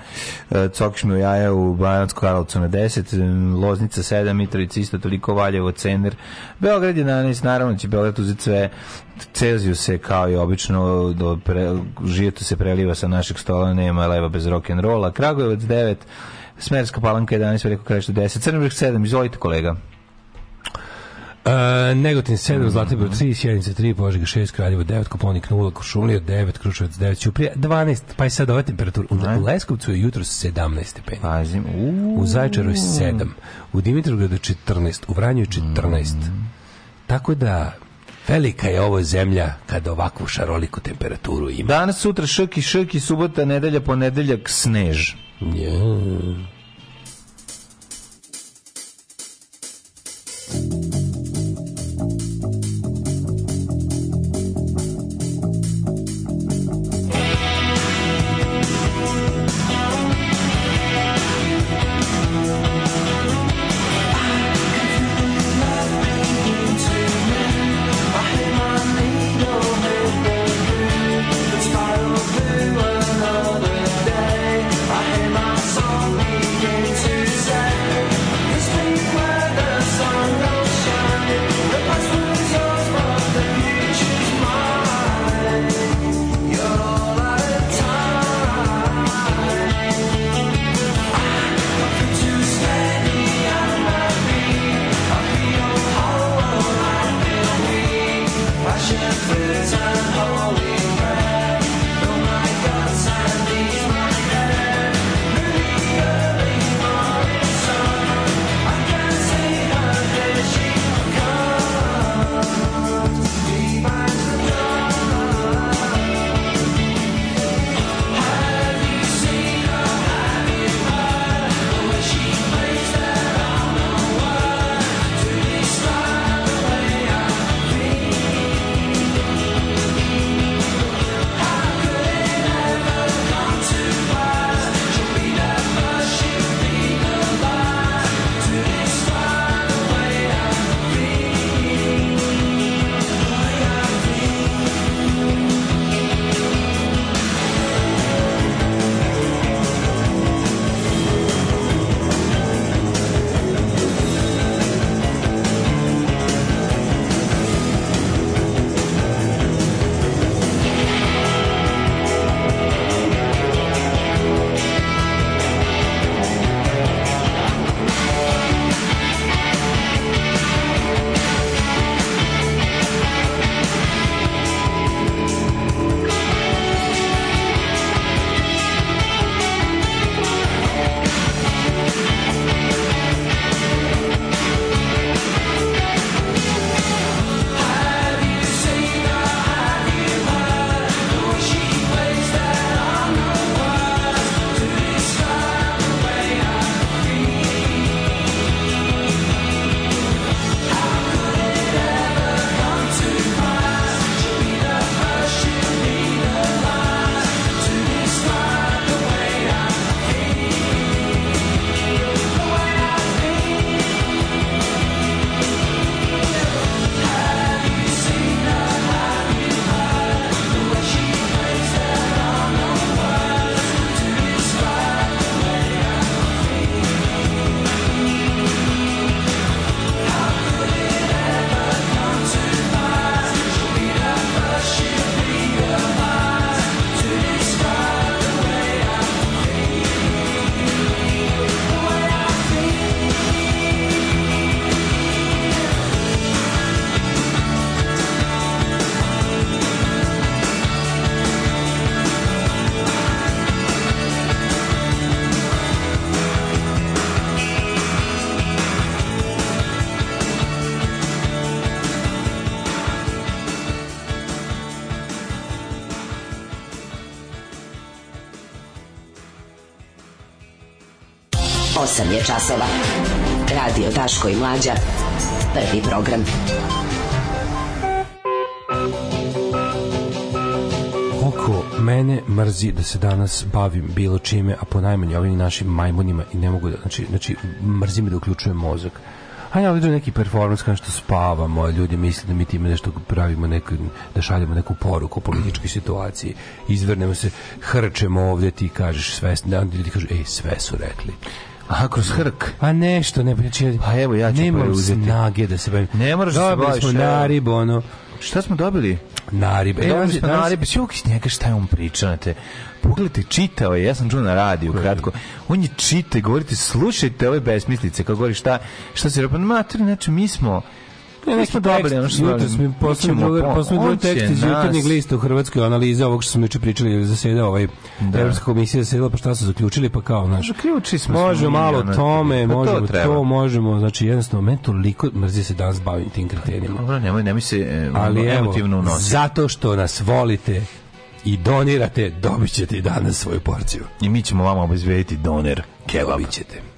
e, Cokšmi u Jaja u Banacku Karlovcu na 10, m, Loznica 7, Mitrovica isto toliko, Valjevo, Cener, Beograd 11, naravno će Beograd uzeti sve, Celzijus se kao i obično do pre, žijeto se preliva sa našeg stola, nema leva bez rock'n'rolla, Kragujevac 9, Smerska palanka 11, Veliko krajište 10, Crnovrh 7, izvolite kolega. Uh, Negotin 7, Zlatibor 3, Sjenica 3, Požega 6, Kraljevo 9, Koponik 0, Košumlija 9, Kruševac 9, Ćuprija 12, pa je sad ova temperatura. U, u Leskovcu je jutro 17 stepeni. Pazim. U Zaječaru je 7, u Dimitrovgradu 14, u Vranju je 14. Tako da, velika je ovo zemlja kada ovakvu šaroliku temperaturu ima. Danas, sutra, šrki, šrki, subota, nedelja, ponedeljak, snež. Yeah. Daško i Mlađa. Prvi program. Oko mene mrzi da se danas bavim bilo čime, a po najmanje ovim našim majmunima i ne mogu da, znači, znači mrzi me da uključujem mozak. A ja ovdje neki performans kao što spavamo, ljudi misle da mi time nešto pravimo, neku, da šaljemo neku poruku o političkoj situaciji, izvrnemo se, hrčemo ovdje, ti kažeš sve, da ljudi kažu, ej, sve su rekli. Aha, kroz hrk. A nešto, ne, znači, Pa evo, ja ću nemam preuzeti. snage da se bavim. Ne moraš da se Dobili baviš, smo evo. narib, ono, Šta smo dobili? narib. E, Dobili smo narib, sjok iz njega šta je on pričao na te. Pogledajte, čitao je, ja sam čuo na radiju kratko. On je čitao i govorite, slušajte ove besmislice, kao govori šta, šta se repa, mater, znači mi smo Ne, neki smo dobili ono što mi drugi će tekst iz jutarnjeg lista u Hrvatskoj analize ovog što smo juče pričali zaseda ovaj Evropska komisija zasedala pa šta su zaključili pa kao naš Zaključili smo Može smo mi, malo tome, pa to možemo to, treba. možemo, znači jednostavno meni toliko mrzi se danas bavim tim kretenima. Dobro, nemoj, nemoj se e, Ali emotivno unositi. zato što nas volite i donirate, dobit ćete i danas svoju porciju. I mi ćemo vama obezbediti doner kebab. Dobit ćete.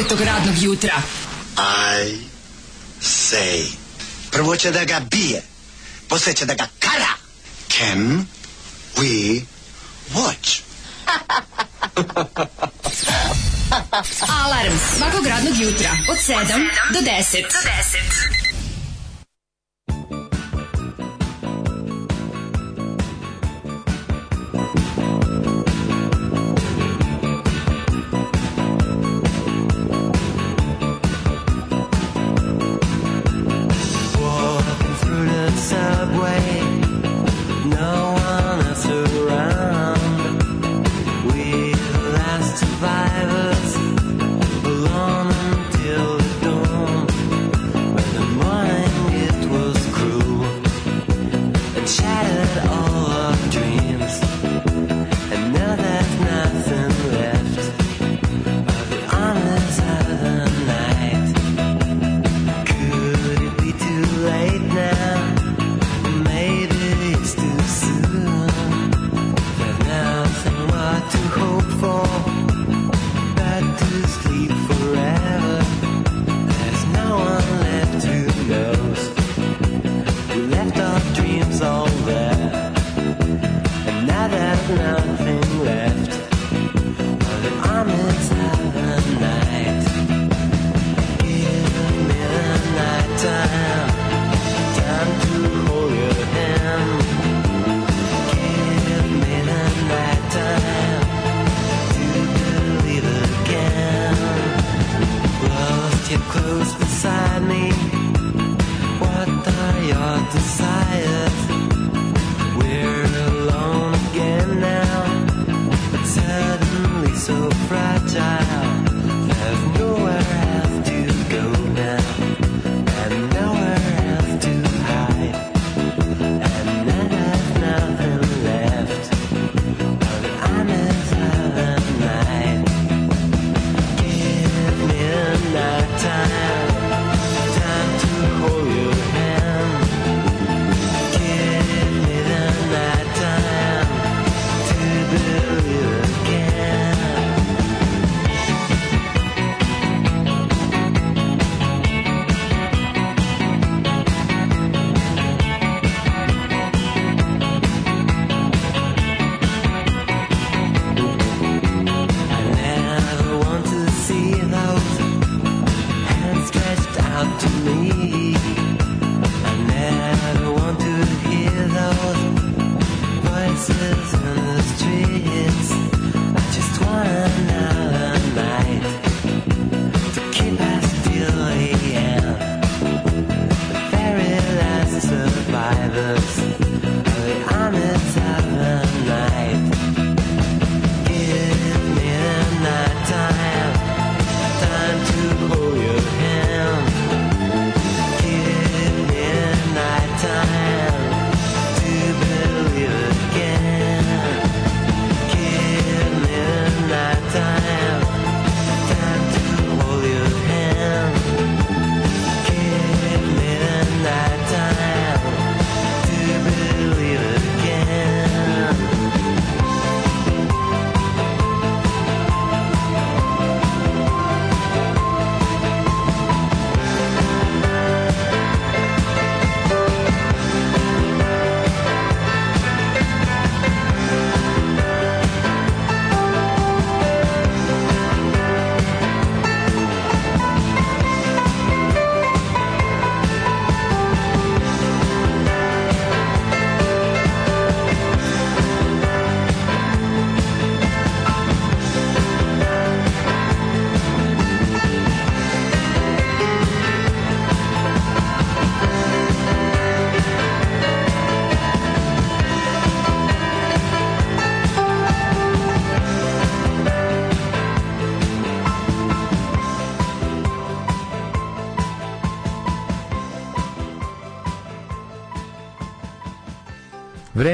nesolitog radnog jutra. I say. Prvo će da ga bije, posle će da ga kara. Can we watch? Alarms svakog radnog jutra od 7 do 10. Do 10.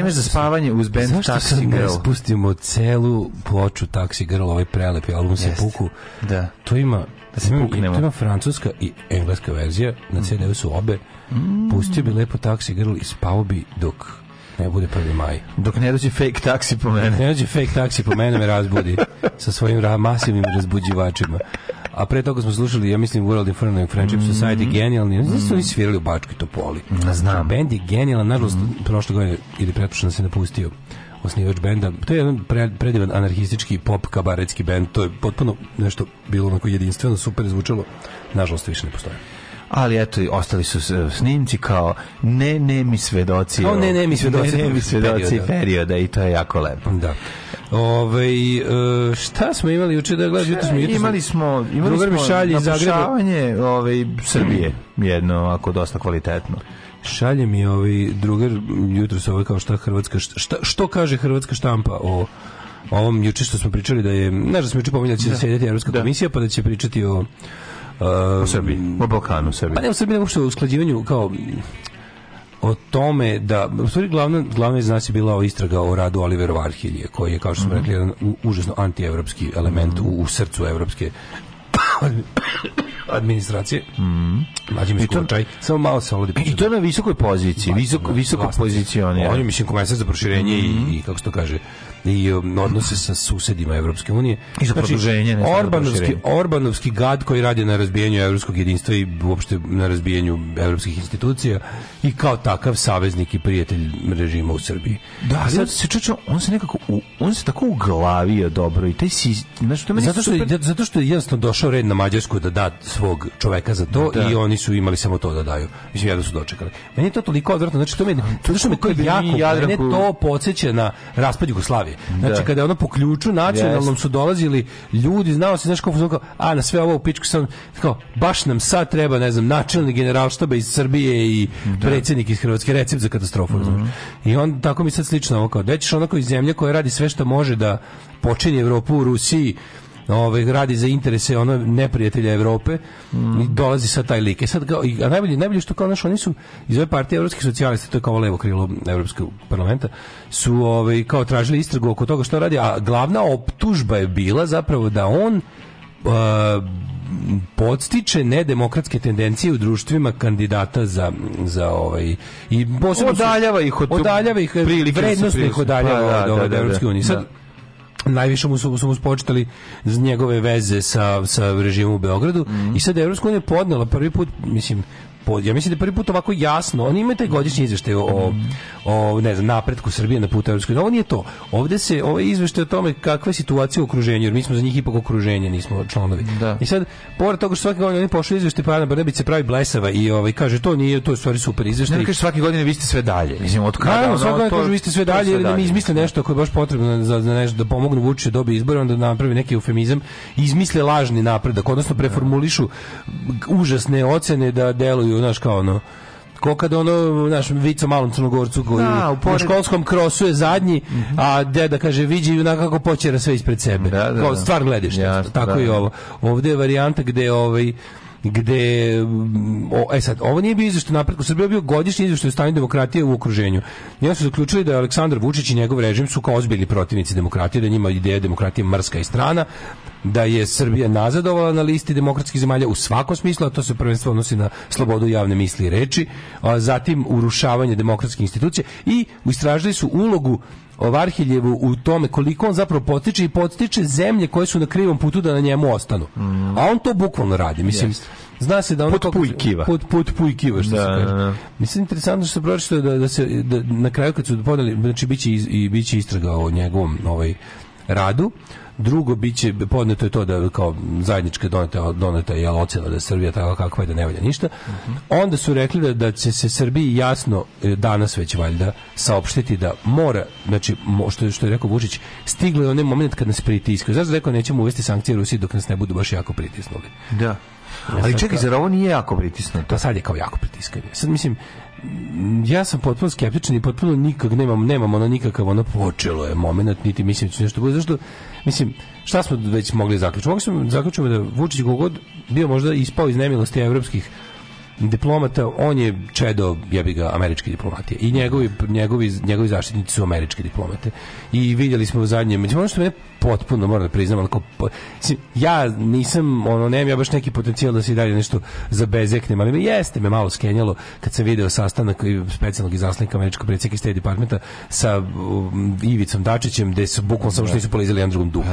vreme za spavanje uz band Taxi Girl. Zašto spustimo celu ploču Taxi Girl, ovaj prelepi album se puku. Da. To ima da se puknemo. To ima francuska i engleska verzija, na mm. CD-u su obe. Mm. Pustio bi lepo Taxi Girl i spavo bi dok ne bude 1. maj. Dok ne dođe fake taksi po mene. Ne dođe fake taksi po mene me razbudi sa svojim ra masivnim razbuđivačima. A pre toga smo slušali, ja mislim, World Infernal and Friendship mm -hmm. Society, genijalni. Znači su oni svirali u Bačku. Poli. Znam. Znači, bend je genijalan, nažalost, mm. prošle godine ili pretpošljeno se napustio osnivač benda. To je jedan pre, predivan anarhistički pop kabaretski bend. To je potpuno nešto bilo onako jedinstveno, super zvučalo. Nažalost, više ne postoje ali eto ostali su snimci kao ne ne mi svedoci kao ne ne mi svedoci ne, ne mi svedoci perioda. perioda i to je jako lepo da Ove, šta smo imali juče da gledamo imali smo imali smo mi iz ove ovaj, Srbije jedno ovako dosta kvalitetno. Šalje mi ovaj drugar jutro se ovaj kao šta Hrvatska šta, šta- što kaže Hrvatska štampa o ovom juče što smo pričali da je znaš da smo juče pominjali da će Da. sedeti Evropska komisija pa da će pričati o O Srbiji, o Balkanu Srbiji. Pa ne u Srbiji, uopšte o usklađivanju kao o tome da u stvari glavna glavna iz nas je bila o istraga o radu Olivera Varhilje koji je kao što smo Mhm. rekli jedan u- užasno antievropski element u, u srcu evropske administracije. Mm. Mlađi I to-. Samo malo se ovdje I to je na visokoj poziciji, visoko, visoko pozicioniran. On je, mislim, komesar za proširenje Mhm. i, i, kako se to kaže, i um, odnose sa susedima Evropske unije. I za produženje, ne samo za Orbanovski. Orbanovski gad koji radi na razbijanju evropskog jedinstva i uopšte na razbijanju evropskih institucija i kao takav saveznik i prijatelj režima u Srbiji. Da, ali sad- se čučo, on se nekako, u, on se tako uglavio dobro i taj si, znaš, to meni Zato što, super- zato što je jednostavno došao red na Mađarsku da da svog čoveka za to Da. i oni su imali samo to da daju. Mislim, jedno su dočekali. Meni je to toliko odvratno, znači to me, zato što me to jako, mene Jadranku- to podsjeća na raspad Jugoslavije. Znači, Da. kada je ono po ključu nacionalnom Jest. su dolazili ljudi, znao se, znaš, kao, kao, a na sve ovo u pičku sam, kao, baš nam sad treba, ne znam, načelnik generalštaba iz Srbije i predsjednik iz Hrvatske, recept za katastrofu, razumeš? I on, tako mi sad slično ovo kao, da ćeš onako iz zemlje koja radi sve što može da počini Evropu u Rusiji, ovaj radi za interese ono neprijatelja Evrope i dolazi sad taj lik. E sad kao, a najbolje najbolje što kao naš oni su iz ove partije evropskih socijalista, to je kao levo krilo evropskog parlamenta, su ovaj kao tražili istragu oko toga što radi, a glavna optužba je bila zapravo da on a, podstiče nedemokratske tendencije u društvima kandidata za za ovaj i posebno Odaljava ih od odaljava ih su ih odaljava Pa, da, od, da, od da, Evropske da. unije. Sad Da. Najviše mu su, su mu spočitali z njegove veze sa, sa režimom u Beogradu Mhm. i sad Evropska unija podnela prvi put, mislim, ja mislim da je prvi put ovako jasno, oni imaju taj godišnji izveštaj o, o, o, ne znam, napretku Srbije na putu Evropske unije. Ovo nije to. Ovde se, ovaj izveštaj o tome kakva je situacija u okruženju, jer mi smo za njih ipak okruženje, nismo članovi. Da. I sad, pored toga što svake godine oni pošli izveštaj, pa Ana Brnabić se pravi blesava i ovaj, kaže, to nije, to je stvari super izveštaj. Ne kažeš svake godine vi ste sve dalje. Mislim, od kada Naravno, svako to- kaže vi ste sve dalje ili da mi izmisle nešto ako je baš potrebno za, za nešto da pomognu Vučiću dobije izbore, onda napravi neki eufemizam i izmisle lažni napredak, odnosno preformulišu užasne ocene da deluju, znaš, kao ono, ko kad ono, naš Vico malom crnogorcu koji Da, u upored- školskom krosu je zadnji, a deda kaže viđi onako kako počera sve ispred sebe. Da, da, Kao da. stvar gledište. Jasno, Tako da, i ovo. Ovde je varijanta gde ovaj gde mm, o, e sad, ovo nije bio izveštaj napretku, Srbija bio godišnji izveštaj o stanju demokratije u okruženju. Onda su zaključili da je Aleksandar Vučić i njegov režim su kao ozbiljni protivnici demokratije, da njima ideja demokratije mrska i strana, da je Srbija nazadovala na listi demokratskih zemalja u svakom smislu, a to se prvenstveno odnosi na slobodu javne misli i reči, a zatim urušavanje demokratskih institucija i istražili su ulogu Varhiljevu u tome koliko on zapravo potiče i podstiče zemlje koje su na krivom putu da na njemu ostanu. A on to bukvalno radi. Mislim, Jeste. zna se da ono Put pujkiva. Put, put pujkiva, što Da, se kaže. da, da. Mislim, interesantno što se pročito da, da se da, na kraju kad su podali, znači biće iz, i biće istraga o njegovom ovaj radu. Drugo biće podneto je to da kao zajednička doneta doneta je ocena da Srbija takva kakva je da ne valja ništa. Onda su rekli da da će se Srbiji jasno e, danas već valjda saopštiti da mora, znači mo- što što je rekao Vučić, stiglo je onaj moment kad nas pritiskaju. Zašto je rekao nećemo uvesti sankcije Rusiji dok nas ne budu baš jako pritisnuli. Da. Ali čekaj, zar ovo nije jako pritisnuto? Pa sad je kao jako pritiskanje. Sad mislim, ja sam potpuno skeptičan i potpuno nikak nemam, nemam ono nikakav ono počelo je moment, niti mislim da će nešto bude. Zašto? Mislim, šta smo već mogli zaključiti? Mogli smo zaključiti da Vučić kogod bio možda ispao iz nemilosti evropskih diplomata, on je čedo jebi ga američke diplomatije i njegovi, njegovi, njegovi zaštitnici su američke diplomate i vidjeli smo u zadnjem ono što mene potpuno moram da priznam onako, po- ja nisam ono, nemam ja baš neki potencijal da se i dalje nešto zabezeknem, ali me jeste me malo skenjalo kad sam video sastanak i specijalnog izaslanika američkog predsjednika State Departmenta sa um, Ivicom Dačićem gde su bukvalno samo što nisu polizali jedan drugom dupe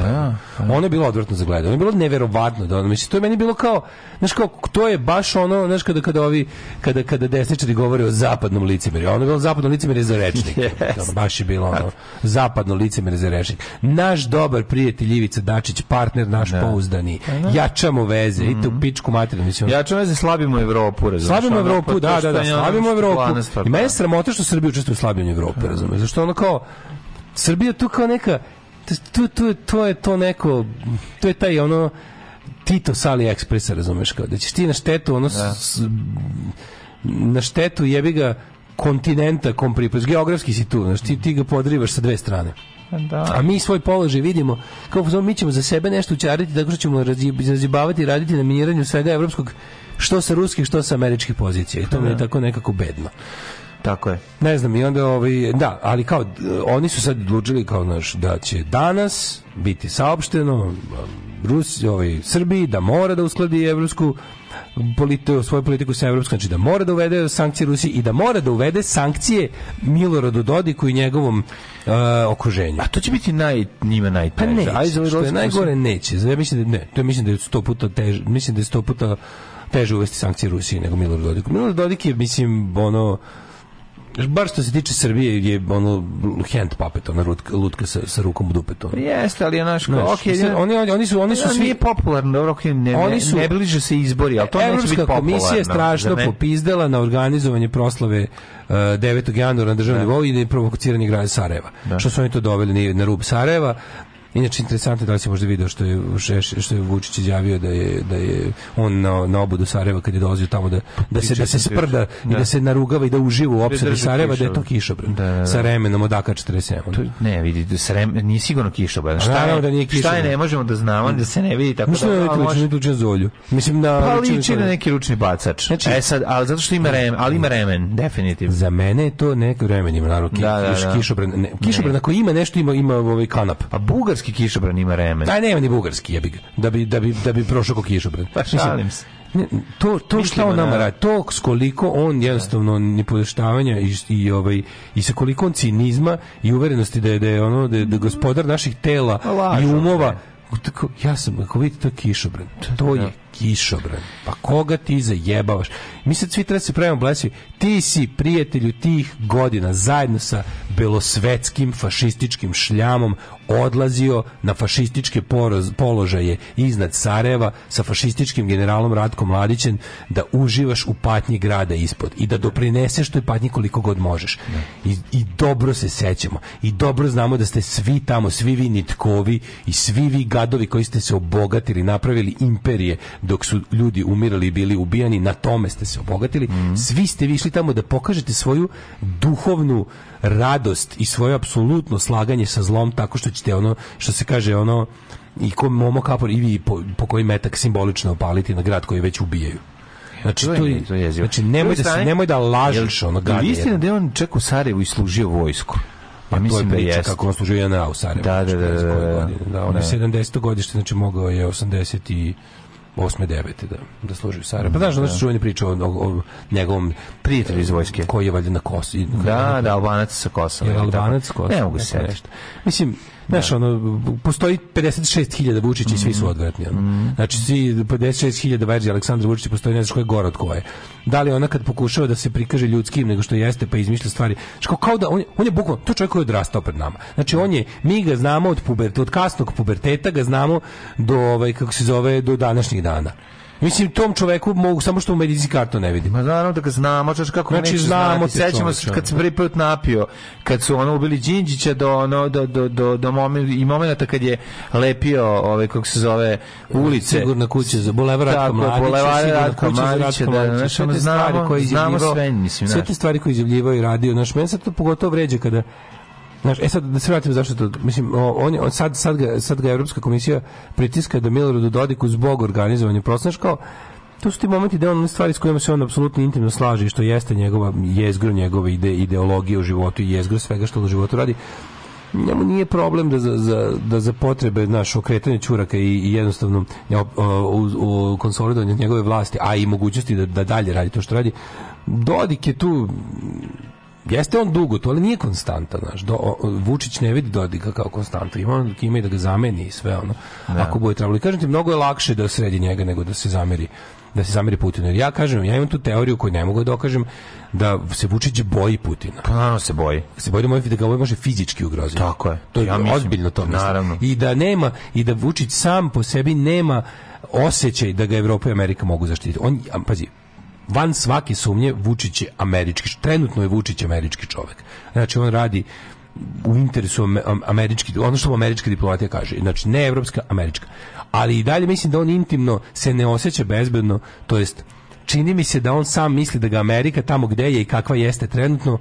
ono je bilo odvratno za gledanje ono je bilo neverovatno da ono, mislim, to je meni bilo kao znaš kao, to je baš ono, znaš kada, kada ovi kada kada desničari govore o zapadnom licemerju. Ono je bilo zapadno licemerje za rečnik. Yes. Ono, baš je bilo ono zapadno licemerje za rečnik. Naš dobar prijatelj Ivica Dačić, partner naš pouzdani. Jačamo veze, idite u pičku materinu, mislim. Ja čujem da slabimo Evropu, razumiješ? Slabimo Evropu, pa da, to da, da, slabimo Evropu. I mene da. je sramota što Srbija učestvuje u slabljenju Evrope, razumeš? Zašto ono kao Srbija tu kao neka tu, tu, to je to neko to je taj ono Tito s AliExpressa, razumeš, kao da ćeš ti na štetu ono s- s- na štetu jebi ga kontinenta kom pripaš, geografski si tu, znaš, ti, ti ga podrivaš sa dve strane. Da. A mi svoj položaj vidimo kao mi ćemo za sebe nešto učariti tako što ćemo razjebavati i raditi na miniranju svega evropskog što sa ruskih, što sa američkih pozicija. I to mi je tako nekako bedno. Tako je. Ne znam, i onda ovaj, da, ali kao, oni su sad odlučili kao naš, da će danas biti saopšteno um, Rus, ovaj, Srbiji da mora da uskladi evropsku politiku, svoju politiku sa evropskom, znači da mora da uvede sankcije Rusiji i da mora da uvede sankcije Miloradu Dodiku i njegovom uh, okruženju. A to će biti naj, njima Pa najteže. neće, Ajde, za ovaj što je najgore neće. Ja mislim da ne, to je mislim da je 100 puta teže, mislim da je 100 puta teže uvesti sankcije Rusiji nego Milorad Dodik. Milorad Dodik je mislim ono bar što se tiče Srbije je ono hand puppet, ona lutka, lutka sa, sa rukom u dupetu. Jeste, ali je naš kao, mislim, ne- oni, oni, oni su, oni su Da, svi... Nije popularno, dobro, okej, ne, Oni su- ne bliže se izbori, ali to neće biti Evropska popularno. komisija je strašno mene. popizdala na organizovanje proslave uh, 9. januara na državnom nivou i na provociranje grada Sarajeva. Što su oni to doveli na rub Sarajeva. Inače, interesantno da li si možda video što je, Šeš- što je Vučić izjavio da je, da je on na, na obudu Sarajeva kad je dolazio tamo da, da, se, da se sprda i Da. da se narugava i da uživa u opsadi drži Sarajeva, da je to kišobran. kišobran. Da, da, da. Sa remenom od AK-47. To- Ne, vidi, srem, nije sigurno kišobran. Šta, je, da nije šta je kišobran. ne možemo da znamo, da se ne vidi tako Mislim da da... je a, liči na Zolju. Mislim na Pa liči na neki ručni bacač. Znači- e sad, ali zato što ima remen, ali ima remen, definitivno. Za mene je to neki remen ima naravno ki, Da, da, kiš- da. kišobran. Kišobran ako ima nešto ima ima ovaj kanap. Pa bugarski kišobran ima remen. Aj nema ni bugarski jebi ga. Da bi da bi da bi prošao kao kišobran. Pa šalim se. ne, to to šta Mislimo on nama na- radi, to s koliko on jednostavno nipodaštavanja i, i ovaj i sa koliko on cinizma i uverenosti da je da je ono da je, da gospodar naših tela Pa lažu, i umova tako, ja sam, ako vidite, to je kišobran. To je kišobran. Pa koga ti zajebavaš? Mi sad svi treba da se pravimo blesi. Ti si prijatelju tih godina zajedno sa belosvetskim fašističkim šljamom odlazio na fašističke poroz, položaje iznad Sarajeva sa fašističkim generalom Ratkom Mladićem da uživaš u patnji grada ispod i da doprineseš toj patnji koliko god možeš. I, I dobro se sećamo. I dobro znamo da ste svi tamo, svi vi nitkovi i svi vi gadovi koji ste se obogatili, napravili imperije dok su ljudi umirali i bili ubijani, na tome ste se obogatili. Svi ste vi išli tamo da pokažete svoju duhovnu radost i svoje apsolutno slaganje sa zlom tako što ćete ono, što se kaže ono, i ko Momo Kapor i vi po, po koji metak simbolično opaliti na grad koji već ubijaju. Znači, To je- je, to je znači nemoj, da, se, nemoj da lažeš ono jel gade. istina da je on čak u Sarajevu i služio vojsku? Pa Ja je mislim da jeste. kako on služio JNA u Sarajevu. Da, da, da, znači, da, znam koje da. godine. Da, on je Da. 70. godište, znači mogao je 80 i 8. 9. da, da služi u Sarajevu. Pa znaš, ono što čuveni priča o, o, o njegovom Prijatelju iz vojske. Koji je valjda na Kosi. Da, da, Albanac sa Kosova. Je? Albanac Kosova? Ne mogu se nešto. Mislim, Znaš, ono, postoji 56.000 Vučića i svi su odvratni. Ono. Znači, svi 56.000 verzija Aleksandra Vučića postoji ne znaš ko je gore od koje. Da li ona kad pokušava da se prikaže ljudskim nego što jeste, pa izmišlja stvari. Znači, kao, kao da, on, je- on je bukvalno, to je čovjek koji je odrastao pred nama. Znači, on je, mi ga znamo od puberteta, od kasnog puberteta ga znamo do, ovaj, kako se zove, do današnjih dana. Mislim, tom čoveku mogu, samo što u medicinski karton ne vidim. Ma naravno da ga znamo, čač kako Znači, neće znamo znati. Sećamo se kad se prvi put napio, kad su ono ubili Đinđića do ono do do do do momen, i momenata kad je lepio ove kako se zove ulice. Sigurna kuća za Bulevar Ratka Tako, Mladića, Bulevar za Mladića, da, znaš, ono, znamo- znamo sve, mislim, Sve te stvari koje je izjavljivao i radio, znaš, meni sad to pogotovo vređa kada Znaš, e sad da se vratim zašto to, mislim, on, on sad, sad, ga, sad ga Evropska komisija pritiska da Miloradu Dodiku zbog organizovanja kao, to su ti momenti da on stvari s kojima se on apsolutno intimno slaže što jeste njegova jezgro, njegove ide, ideologije u životu i jezgro svega što u životu radi njemu nije problem da za, za, da za potrebe naš okretanja čuraka i, i jednostavno u, u konsolidovanju njegove vlasti, a i mogućnosti da, da dalje radi to što radi, Dodik je tu Jeste on dugo, to ali nije konstanta, znaš. Do, o- Vučić ne vidi Dodika kao konstantu. Ima on ima i da ga zameni i sve ono. Ako bude trebalo. I kažem ti, mnogo je lakše da sredi njega nego da se zameri da se zameri Putinu. Jer ja kažem, ja imam tu teoriju koju ne mogu da dokažem da se Vučić boji Putina. Pa naravno se boji. Se boji da, može, da ga ovaj može fizički ugroziti. Tako je. To je Ja mislim, ozbiljno to mislim. naravno. I da nema, i da Vučić sam po sebi nema osjećaj da ga Evropa i Amerika mogu zaštititi. On, pazi, van svake sumnje Vučić je američki, trenutno je Vučić američki čovek. Znači on radi u interesu ame- am- američki, ono što američka diplomatija kaže, znači ne evropska, američka. Ali i dalje mislim da on intimno se ne osjeća bezbedno, to jest čini mi se da on sam misli da ga Amerika tamo gde je i kakva jeste trenutno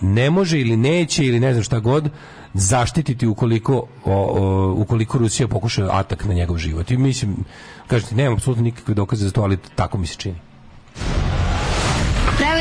ne može ili neće ili ne znam šta god zaštititi ukoliko o, o, ukoliko Rusija pokuša atak na njegov život. I mislim, kažete, nemam apsolutno nikakve dokaze za to, ali tako mi se čini.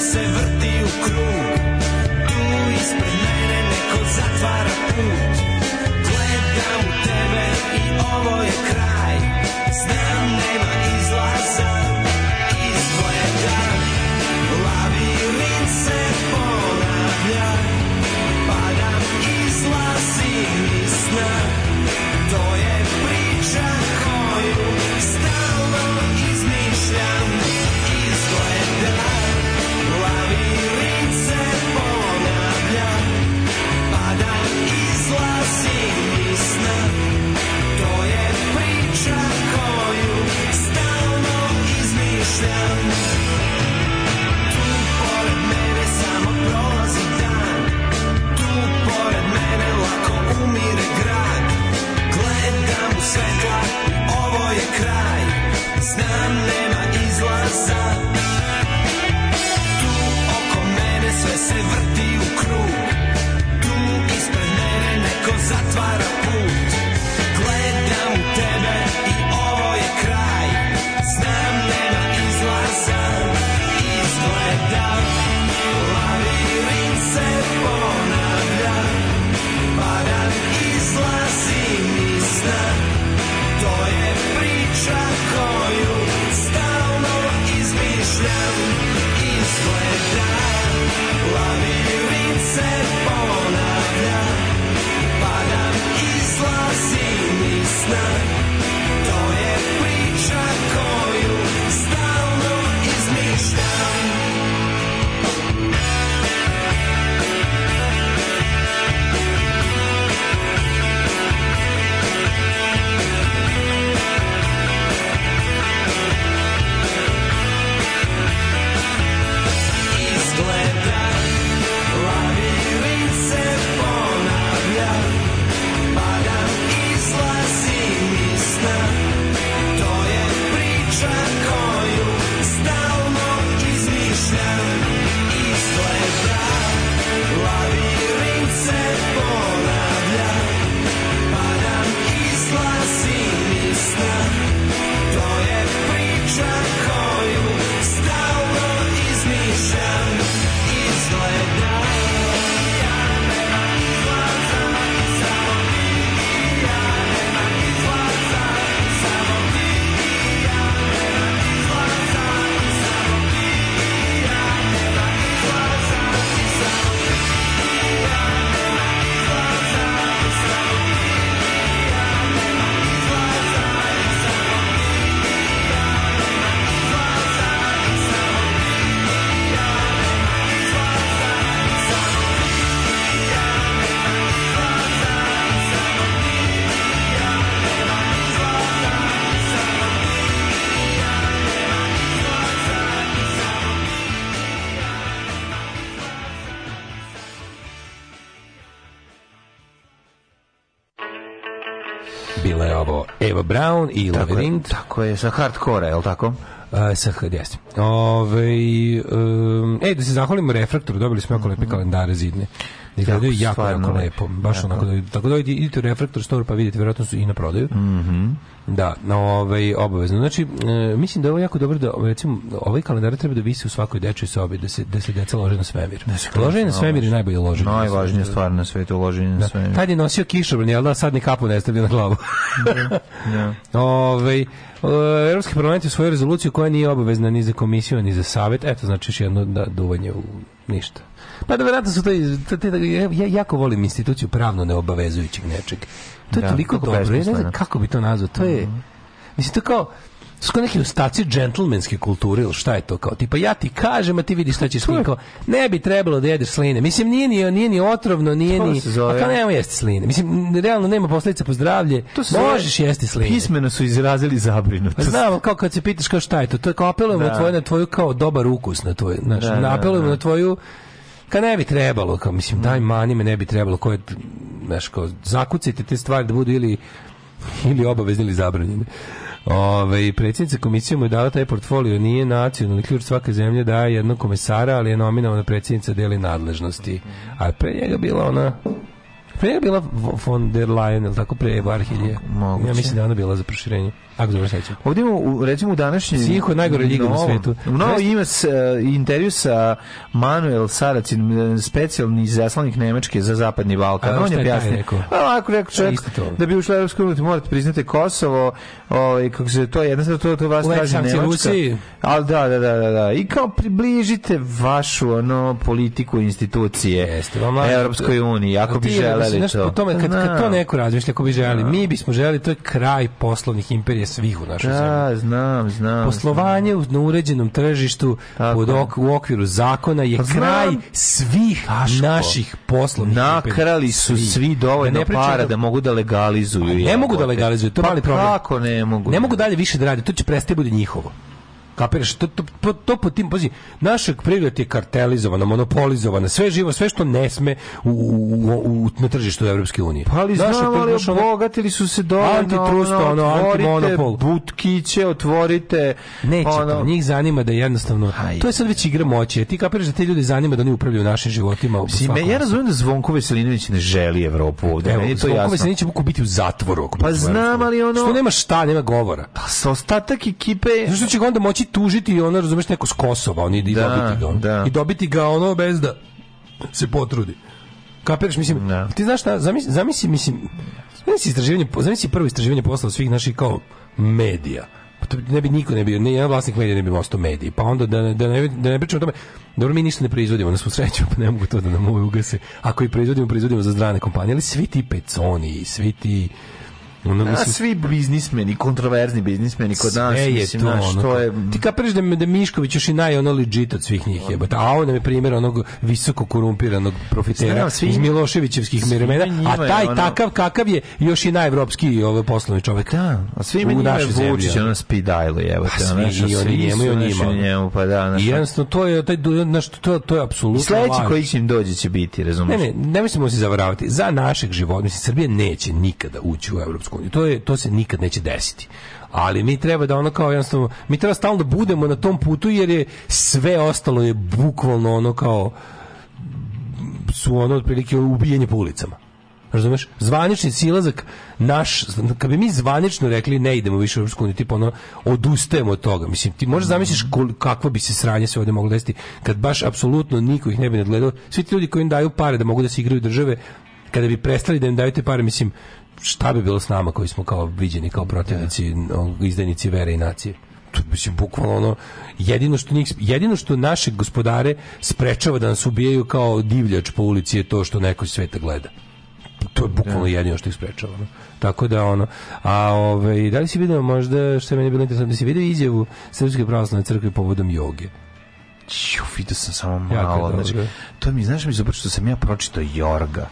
Se vrti u krug. Tu ispred mene neko zatvara put. Gledam u tebe i ovo je kraj Brown i Tako je, Labyrinth. tako je, sa hardcore, je li tako? Uh, sa jeste. Ove, um, e, da se zahvalimo Refraktoru, dobili smo jako lepe kalendare zidne. Izgledaju Jako, jako, stvarno jako lepo. Baš Jako. onako da, tako da idite, u Refraktor store pa vidite, vjerojatno su i na prodaju. Mhm. Da, na ovaj obavezno. Znači, e, mislim da je ovo jako dobro da recimo ovaj kalendar treba da visi u svakoj dečoj sobi da se da se deca lože na svemir. Loženje na svemir je najbolje loženje. Najvažnija stvar na svetu, loženje na Da. svemir. Tad je nosio kišobran, jel da sad ni kapu ne stavlja na glavu. Da. Ovaj e, Evropski parlament je svoju rezoluciju koja nije obavezna ni za komisiju ni za savet. Eto znači još jedno da duvanje u ništa. Pa da verovatno su to, ja, ja jako volim instituciju pravno neobavezujućeg nečeg. To je Da, toliko dobro. Ja ne znam kako bi to nazvao. To je mislim to kao su kao neke ostaci džentlmenske kulture ili šta je to kao tipa ja ti kažem a ti vidiš šta ćeš sline kao ne bi trebalo da jedeš sline mislim nije ni nije ni otrovno nije To ni se zove- a kao nemoj jesti sline mislim realno nema posledica po zdravlje To se zove- možeš jesti sline Pismeno su izrazili pa zabrinutost. Znam, kao kad se pitaš kao šta je to, to je kao apelujemo Da. na tvoju, na tvoju kao dobar ukus, na tvoj, znaš, Da, da, na apelujemo da. na tvoju, kad ne bi trebalo, kao mislim, daj mani me ne bi trebalo, koje, znaš, kao, zakucajte te stvari da budu ili, ili obavezne ili zabranjene. Ove, predsjednica komisije mu je dala taj portfolio, nije nacionalni ključ svake zemlje, daje jednog komesara, ali je nominovana predsjednica deli nadležnosti. A pre njega bila ona Pre je bila von der Leyen, ili tako pre Evo Arhilje. Moguće. Ja mislim da ona bila za proširenje. Ako dobro sećam. Ovdje imamo, recimo u današnjem... Psiho je najgore liga na svetu. U novo ima s, e, intervju sa Manuel Saracin, specijalni izaslanik Nemačke za Zapadni Balkan. A, On je objasnio. A, Ovako rekao čovjek, da bi ušli u Europsku uniju morate priznati Kosovo, ovaj, kako se to je jednostavno, to, to vas traži Nemačka. Rusiji. Ali da, da, da, da, da. I kao približite vašu ono, politiku institucije Jeste, Europskoj uniji, ako bi Ti, želeli znaš, to. po tome, kad, kad to Znam. neko razmišlja, ako bi želeli, mi bismo želeli, to je kraj poslovnih imperija svih u našoj zemlji. Da, znam, znam. Poslovanje u- na uređenom tržištu Tako pod ok, u okviru zakona je Pa znam. kraj svih Daško. naših poslovnih imperija. Nakrali su svi Da dovoljno pričam para da- da mogu da legalizuju. Ne mogu da legalizuju, to je Pa mali problem. Kako ne mogu? Ne mogu dalje više da rade, to će prestati bude njihovo. Kapiraš, to, to, to, to po tim, pazi, naša privreda je kartelizovana, monopolizovana, sve živo, sve što ne sme u, u, u, na tržištu Evropske unije. Pa ali Naša znam, ali obogatili su se dovoljno. Antitrust, ono, antimonopol. butkiće, otvorite... Neće, ono, to, njih zanima da jednostavno, Aj. to je sad već igra moći, ti kapiraš da te ljudi zanima da oni upravljaju našim životima. svakom me, ja razumijem da Zvonko Veselinović ne želi Evropu ovde, Evo, meni to Zvonko jasno. Veselinović će biti u zatvoru. Pa znam, ali ono- Što nema šta, nema govora. Pa sa ostatak ekipe... Zašto će ga onda moći tužiti ono, razumeš, neko s Kosova, oni i Da, dobiti ga. ono. da. I dobiti ga ono bez da se potrudi. Kapiraš, mislim, Da. ti znaš šta, zamisli, zamisli mislim, zamisli istraživanje, zamisli prvo istraživanje posla svih naših kao medija. Pa to ne bi niko ne bio, ni jedan vlasnik medija ne bi ostao mediji. Pa onda da, da, ne, da ne pričamo o tome, dobro mi ništa ne proizvodimo, na svu sreću, pa ne mogu to da nam ovaj ugase. Ako i proizvodimo, proizvodimo za strane kompanije, ali svi ti peconi, i svi ti ono, A mislim, svi biznismeni, kontroverzni biznismeni kod nas, je mislim, to, znaš, ono, to je... Ti kapiraš da, da Mišković još i naj ono legit od svih njih jebote. A on nam je primjer onog visoko korumpiranog profitera Znam, svi- iz Miloševićevskih vremena, a je taj ono- takav kakav je još i najevropski ovaj poslovni čovjek. Da, a svi u njima je Vučić, ono. speed dial evo Pa svi, znaš, i oni njemu i su, on znaš, njima, ono. njemu, pa da, I jednostavno to je taj znaš, to to je apsolutno I sledeći koji će im dođe će biti, Ne, razumiješ? ne, ne mislimo se zavaravati. Za našeg života, mislim, Srbija neće nikada ući u Evropsku. To, je, to se nikad neće desiti. Ali mi treba da ono kao jednostavno, mi treba stalno da budemo na tom putu jer je sve ostalo je bukvalno ono kao su ono otprilike ubijanje po ulicama. Razumeš? Zvanični silazak naš, kad bi mi zvanično rekli ne idemo više u Europsku uniju, tipa ono, odustajemo od toga. Mislim, ti možeš zamisliš kakvo bi se sranje se ovdje moglo desiti kad baš apsolutno niko ih ne bi nadgledao. Svi ti ljudi koji im daju pare da mogu da se igraju države, kada bi prestali da im daju te pare, mislim, šta bi bilo s nama koji smo kao viđeni kao protivnici, no, izdajnici vere i nacije? to mislim bukvalno ono jedino što njih jedino što naše gospodare sprečava da nas ubijaju kao divljač po ulici je to što neko iz sveta gleda to je bukvalno jedino što ih sprečava. ono. Tako da ono, a ovaj da li si video možda što je meni bilo interesantno da si video izjavu Srpske pravoslavne crkve povodom joge? Ću, vidio sam samo malo. Znači, to mi, znaš mi zato što sam ja pročitao Jorga.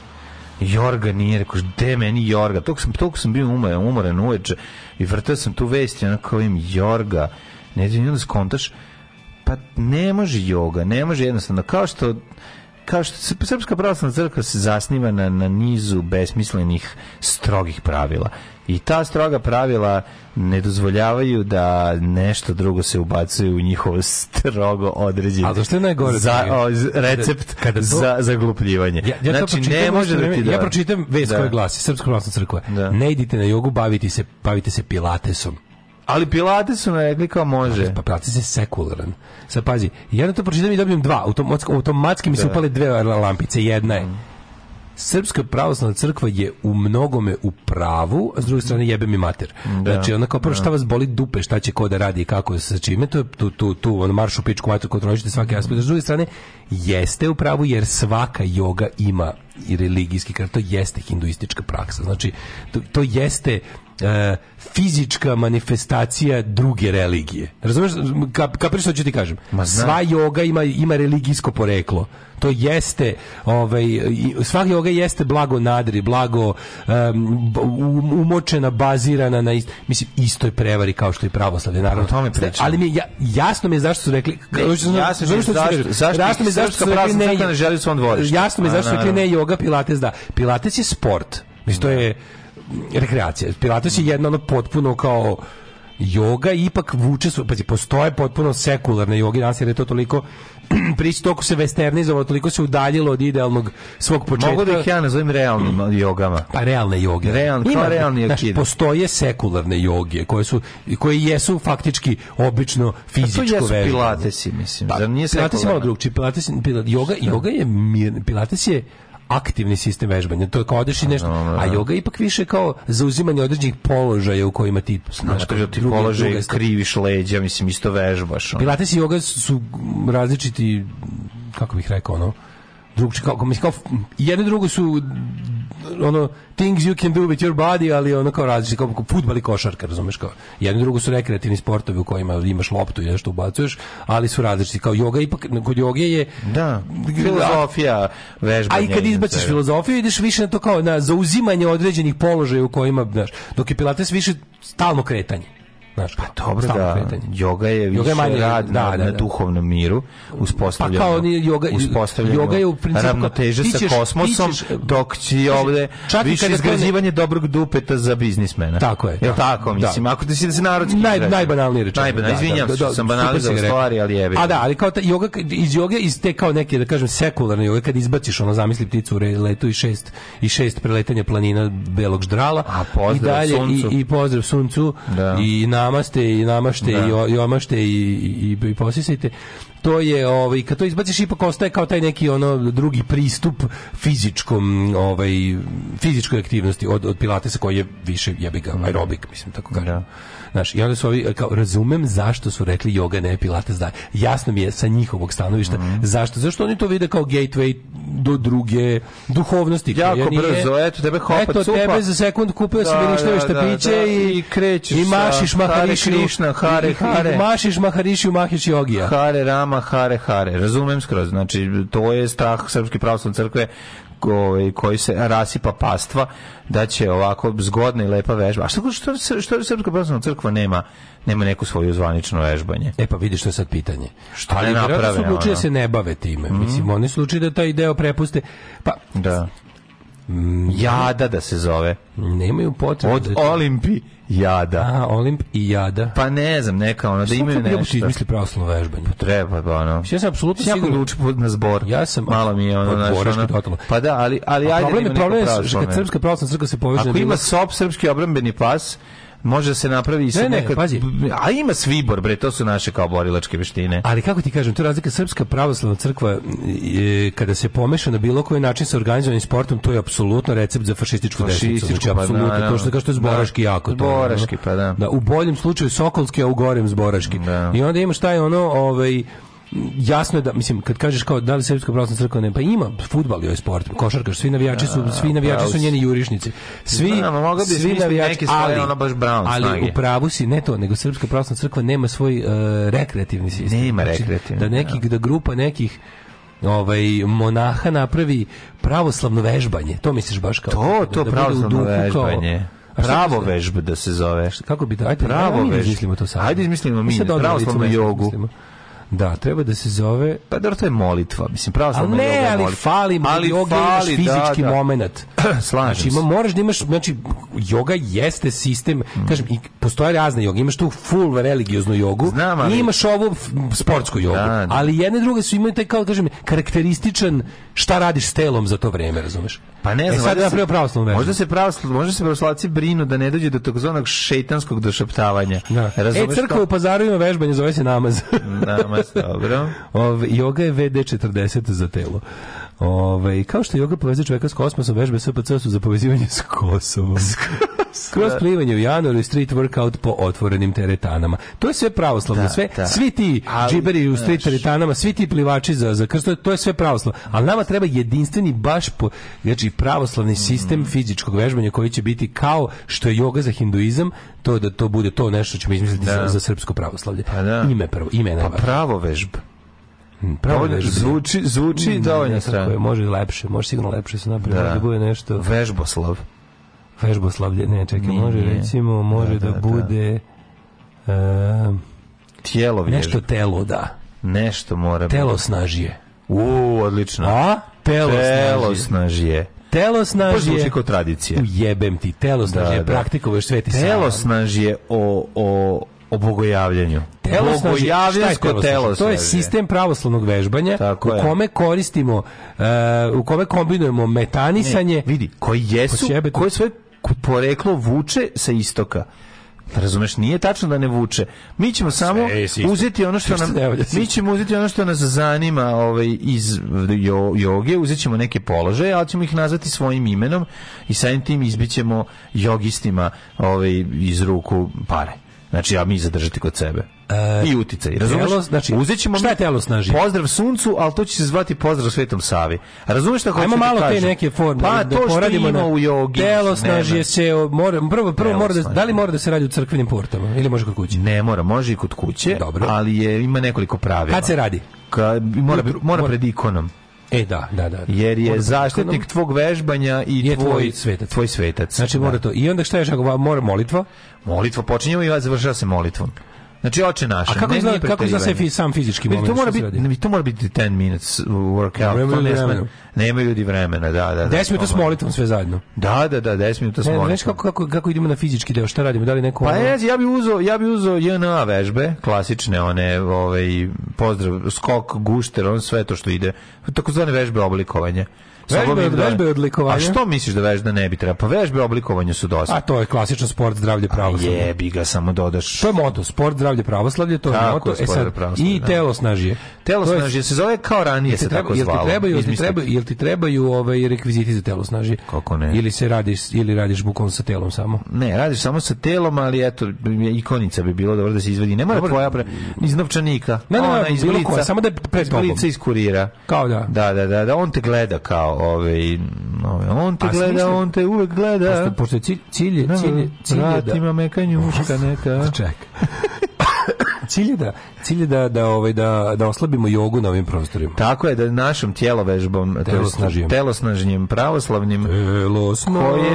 Jorga nije, rekao, de meni Jorga. Tog sam, tog sam bio umoran, umoran uveče i vrtao sam tu vest i onako im Jorga. Ne znam, onda skontaš, pa ne može joga, ne može jednostavno, kao što kao što Srpska pravoslavna crkva se zasniva na, na nizu besmislenih strogih pravila. I ta stroga pravila ne dozvoljavaju da nešto drugo se ubacuje u njihovo strogo određeni A što je najgore? za, Dragi? o, recept Kada- kada to- za zaglupljivanje. Ja, ja znači, pročitam ne može da ti da... Ja pročitam vest Da. koja glasi Srpska pravoslavna crkva. Ne idite na jogu, bavite se, bavite se pilatesom. Ali pilate su rekli kao može. Pa pilates je sekularan. Sad pazi, ja na to pročitam i dobijem dva. Automatski, automatski mi se Da. upale dve lampice. Jedna je Srpska pravoslavna crkva je u mnogome u pravu, a s druge strane jebe mi mater. Da. Znači, ona kao prvo Da. šta vas boli dupe, šta će ko da radi i kako sa čime, to je tu, tu, tu on maršu pičku mater kontrolišite svaki aspekt. S druge strane, jeste u pravu jer svaka joga ima i religijski to jeste hinduistička praksa. Znači, to, to jeste e, fizička manifestacija druge religije. Razumeš, kap, kapiraš što ću ti kažem? Ma. Sva joga ima, ima religijsko poreklo. To jeste, ovaj, svaka joga jeste blago nadri, blago um, um- umočena, bazirana na ist, mislim, istoj prevari kao što i pravoslavlje, naravno. Tome pričam. Ali mi ja, jasno mi je zašto su rekli... Ne, jasno mi je zašto- Jasno mi je zašto su rekli ne... ne želi svom dvorištu. Jasno mi je zašto su rekli ne joga, pilates da. Pilates je sport. Mislim, to je rekreacija. Pilates je jedno ono potpuno kao joga ipak vuče su, pazi, postoje potpuno sekularne joge danas je to toliko prići toliko se westernizovalo, toliko se udaljilo od idealnog svog početka. Mogu da ih ja nazovem realnim jogama. Pa realne joge. Realni, kao realni znaš, postoje sekularne joge koje su koje jesu faktički obično fizičko A to jesu vežbanje. pilatesi, mislim. Pa, Zar nije Pilates je malo drugčiji. Pilates, pilates, yoga, yoga je mir, Pilates je aktivni sistem vežbanja. To je kao odeš i nešto, a yoga je ipak više kao zauzimanje određenih položaja u kojima ti Znaš, kao ti položaj kriviš leđa, mislim, isto vežbaš. Pilates i yoga su različiti, kako bih rekao, ono, drugčiji, kao, mislim, kao, jedno drugo su ono, things you can do with your body, ali ono kao različiti, kao, kao futbal i košarka, razumeš, kao, jedno drugo su rekreativni sportovi u kojima imaš loptu i nešto ubacuješ, ali su različiti, kao yoga, ipak, kod joge je, Da, filozofija vežbanja. a i kad izbaciš svega. filozofiju, ideš više na to kao na zauzimanje određenih položaja u kojima, znaš, dok je Pilates više stalno kretanje. Znaš, pa Dobro da, kretanje. yoga je više Yoga je manje- rad da, na, da, na da. duhovnom miru, Pa uspostavljamo, kao ni uspostavljamo yoga je u principu ravnoteže sa kosmosom, ćeš- dok će ovde čak više to ne- izgrađivanje dobrog dupeta za biznismena. Tako je, Jel da. tako? Da. Mislim, ako ti si da se narodski Naj, izrazi. najbanalnije rečeno. Najbanalnije, Da, izvinjam da, da, što sam banalizao stvari, ali jebe. A da, ali kao ta yoga, iz yoga, iz te kao neke, da kažem, sekularne yoga, kad izbaciš ono, zamisli pticu u letu i šest, i šest preletanja planina belog ždrala, A pozdrav i dalje, suncu. I, i pozdrav suncu, Da. i namaste, i namašte, Da. i, o- i omašte, i, i, i, i posisajte. To je, ovaj, kad to izbaciš, ipak ostaje kao taj neki ono drugi pristup fizičkom, ovaj, fizičkoj aktivnosti od, od pilatesa koji je više jebi ga, aerobik, mislim, tako kažem. Da. Znaš, i onda su ovi, kao, razumem zašto su rekli yoga ne pilates da. Jasno mi je sa njihovog stanovišta Mhm. zašto. Zašto oni to vide kao gateway do druge duhovnosti. koja Jako nije- brzo, eto, tebe hopa Eto, cupa. tebe za sekund kupio si Da, mirišnjave da, da, štapiće da, i, i krećeš i mašiš Hare maharišiju. Krishna, Hare, i- i Hare. mašiš maharišiju, mahiš jogija. Hare Rama, Hare Hare. Razumem skroz. Znači, to je strah Srpske pravoslavne crkve koji, koji se rasipa pastva da će ovako zgodna i lepa vežba. A što, što, što, Srpska pravoslavna crkva nema nema neku svoju zvanično vežbanje? E pa vidiš što je sad pitanje. Šta ne naprave? su odlučili da ono? se ne bave time. Mislim, oni su odlučili da taj deo prepuste. Pa, Da. Jada da se zove. nemaju potrebe. Od Olimpi Jada. A, Olimp i Jada. Pa ne znam, neka ono, da imaju nešto. izmisli pravoslavno vežbanje? Treba, pa ono. Ja sam apsolutno Jako siguran. da uči na zbor. Ja sam Malo mi je ono, znaš, ono- totalno. Pa da, ali, ali ajde problem da je, ima problem je što kad pravoslavne. Srpska pravoslavna crkva se poveže Ako ima SOP, srpski obrambeni pas, može da se napravi i sa Ne, ne, neka... pazi. A ima svibor, bre, to su naše kao borilačke veštine. Ali kako ti kažem, to je razlika Srpska pravoslavna crkva je, kada se pomeša na bilo koji način sa organizovanim sportom, to je apsolutno recept za fašističku desnicu. Fašističku, Znači, pa apsolutno, naravno. to što, kao što je zboraški Da. jako. to. Zboraški, pa da. U boljem slučaju Sokolski, a u gorem zboraški. Da. I onda imaš taj ono, ovaj, jasno je da mislim kad kažeš kao da li srpska pravoslavna crkva ne pa ima fudbal je sport košarkaš svi navijači su svi navijači su njeni jurišnici svi Da, ma mogao bi svi navijači svoje, ono, baš Brown ali snage. u pravu si ne to nego srpska pravoslavna crkva nema svoj uh, rekreativni sistem Nema Znači, rekreativni, da neki da grupa nekih ovaj monaha napravi pravoslavno vežbanje to misliš baš kao To, da- to da pravoslavno duhu kao- vežbanje. Šta Pravo vežbe da se zove. kako bi da ajde Pravo ajde, mi da vežbe. izmislimo to sad Ajde izmislimo mi, odmah pravoslavnu jogu. izmislimo. Da, treba da se zove... Pa dobro, to je molitva. Mislim, pravoslavna joga ne, je ali molitva. fali, ali joga imaš fali, fizički da, da. moment. Slažem znači, ima, moraš da imaš, znači, joga jeste sistem, kažem, i postoje razne joge, imaš tu full religioznu jogu, Znam, ali- i imaš ovu sportsku jogu, Da, da. ali jedne druge su imaju taj, kao, kažem, karakterističan šta radiš s telom za to vreme, razumeš? Pa ne e, znam, sad valjda je se- pravoslavnu vežbu. Možda se pravosl, možda se pravoslavci brinu da ne dođe do takozvanog šejtanskog došaptavanja. Da. E, crkva u pazaru ima vežbanje, zove se namaz. Namaz, dobro. Ove, joga je VD40 za telo. Ove, kao što joga povezuje čoveka s kosmosom, vežbe SPC su za povezivanje s Kosovom. Kroz plivanje u januaru i street workout po otvorenim teretanama. To je sve pravoslavno. Da, sve, da. Svi ti Ali, džiberi u street teretanama, svi ti plivači za, za krst, to je- sve pravoslavno. Ali nama treba jedinstveni baš po, znači pravoslavni sistem Mm. fizičkog vežbanja koji će biti kao što je joga za hinduizam, to da to bude to nešto što ćemo izmisliti Da. za, za srpsko pravoslavlje. Pa da. Ime prvo, ime je Pa pravo vežba. Pravo Dovoljno- vežba. Zvuči, zvuči Mm, dovoljno strano. može i lepše, može sigurno lepše se napraviti, Da. da. bude nešto Vežboslav. vežboslavlje, ne, čekaj, Nije, može nije. recimo, može Da, da, da, da. bude e, Tijelo vježba. nešto telo, da. Nešto mora Telo biti. snažije. U, odlično. A? Telo, Telo snažije. snažije. Telo snažije. kao tradicija. Ujebem ti, telo snažije, Da, da. praktikuješ sveti Telo snažije o, o, o bogojavljanju. Bogojavljansko telo telo snažije? To je sistem pravoslavnog vežbanja Tako u je. kome koristimo, e, u kome kombinujemo metanisanje, Ne, vidi, koji jesu, koje svoje poreklo vuče sa istoka. Razumeš, nije tačno da ne vuče. Mi ćemo samo sa uzeti ono što nam sa mi ćemo uzeti ono što nas zanima, ovaj iz jo, joge, uzet ćemo neke položaje, ali ćemo ih nazvati svojim imenom i samim tim izbićemo jogistima ovaj iz ruku pare. Znači, a mi zadržati kod sebe. I uticaj, razumeš? znači, Uzet ćemo šta je telo snažije? Pozdrav suncu, ali to će se zvati pozdrav Svetom Savi. Razumeš šta hoću da malo te neke forme Pa da to što ima na u jogi. Telo ne, snažije ne. se mora prvo prvo mora da da li mora da se radi u crkvenim portama ili može kod kuće. Ne mora, može i kod kuće, Dobro. ali je ima nekoliko pravila. Kad se radi? Ka, mora, mora mora- pred ikonom. E da, da, da. Jer je pred zaštitnik tvog vežbanja i Je tvoj, tvoj svetac. Tvoj svetac. Znači Da. mora to. I onda šta je mora molitva? Molitva počinjemo i završava se molitvom. Znači oče naš. A kako izgleda kako izgleda se fi- sam fizički moment? to mora biti, to mora biti 10 minutes workout. Nemaju to ljudi vremena. Nemaju ljudi vremena, da, da. da. 10 minuta s mora- molitvom sve zajedno. Da, da, da, 10 minuta s Ne, molitvom. znaš kako, kako, kako idemo na fizički deo, šta radimo, da li neko... Pa ne, ja bih uzeo, ja bih uzeo JNA vežbe, klasične one, ovaj pozdrav, skok, gušter, on sve to što ide. Takozvane vežbe oblikovanja. Vežbe- da- vežbe odlikovanja? A što misliš da vežba ne bi trebalo? Pa vežbe oblikovanja su dosta. A to je klasičan sport, zdravlje, pravoslavlje. Jebi ga, samo dodaš. To je moto, sport, zdravlje, pravoslavlje, to je Tako, moto. E sad, i da. telo snažije. Telo snažije se zove kao ranije se tako jel ti zvalo. trebaju, jel ti trebaju, jel ti trebaju ovaj rekviziti za telo snažije? Kako ne? Ili se radiš ili radiš bukvalno sa telom samo? Ne, radiš samo sa telom, ali eto, ikonica bi bilo dobro da se izvedi. Ne mora Dobro. tvoja pre, iz novčanika. Ne, ne, ne, samo da je pred tobom. iz kurira. Kao da. Da, da, da, da, on te gleda kao, ovaj, ovaj, on te gleda, smislim- on te uvek gleda. Pošto, pošto cilj, cilj, je- cilj, je- cilj je da... Vratima meka njuška neka. Čekaj. cilj je da, cilj je da, da, ovaj, da, da oslabimo jogu na ovim prostorima. Tako je da našom tjelovežbom, Telosnažnjem. telosnažnjem pravoslavnim, Telo koje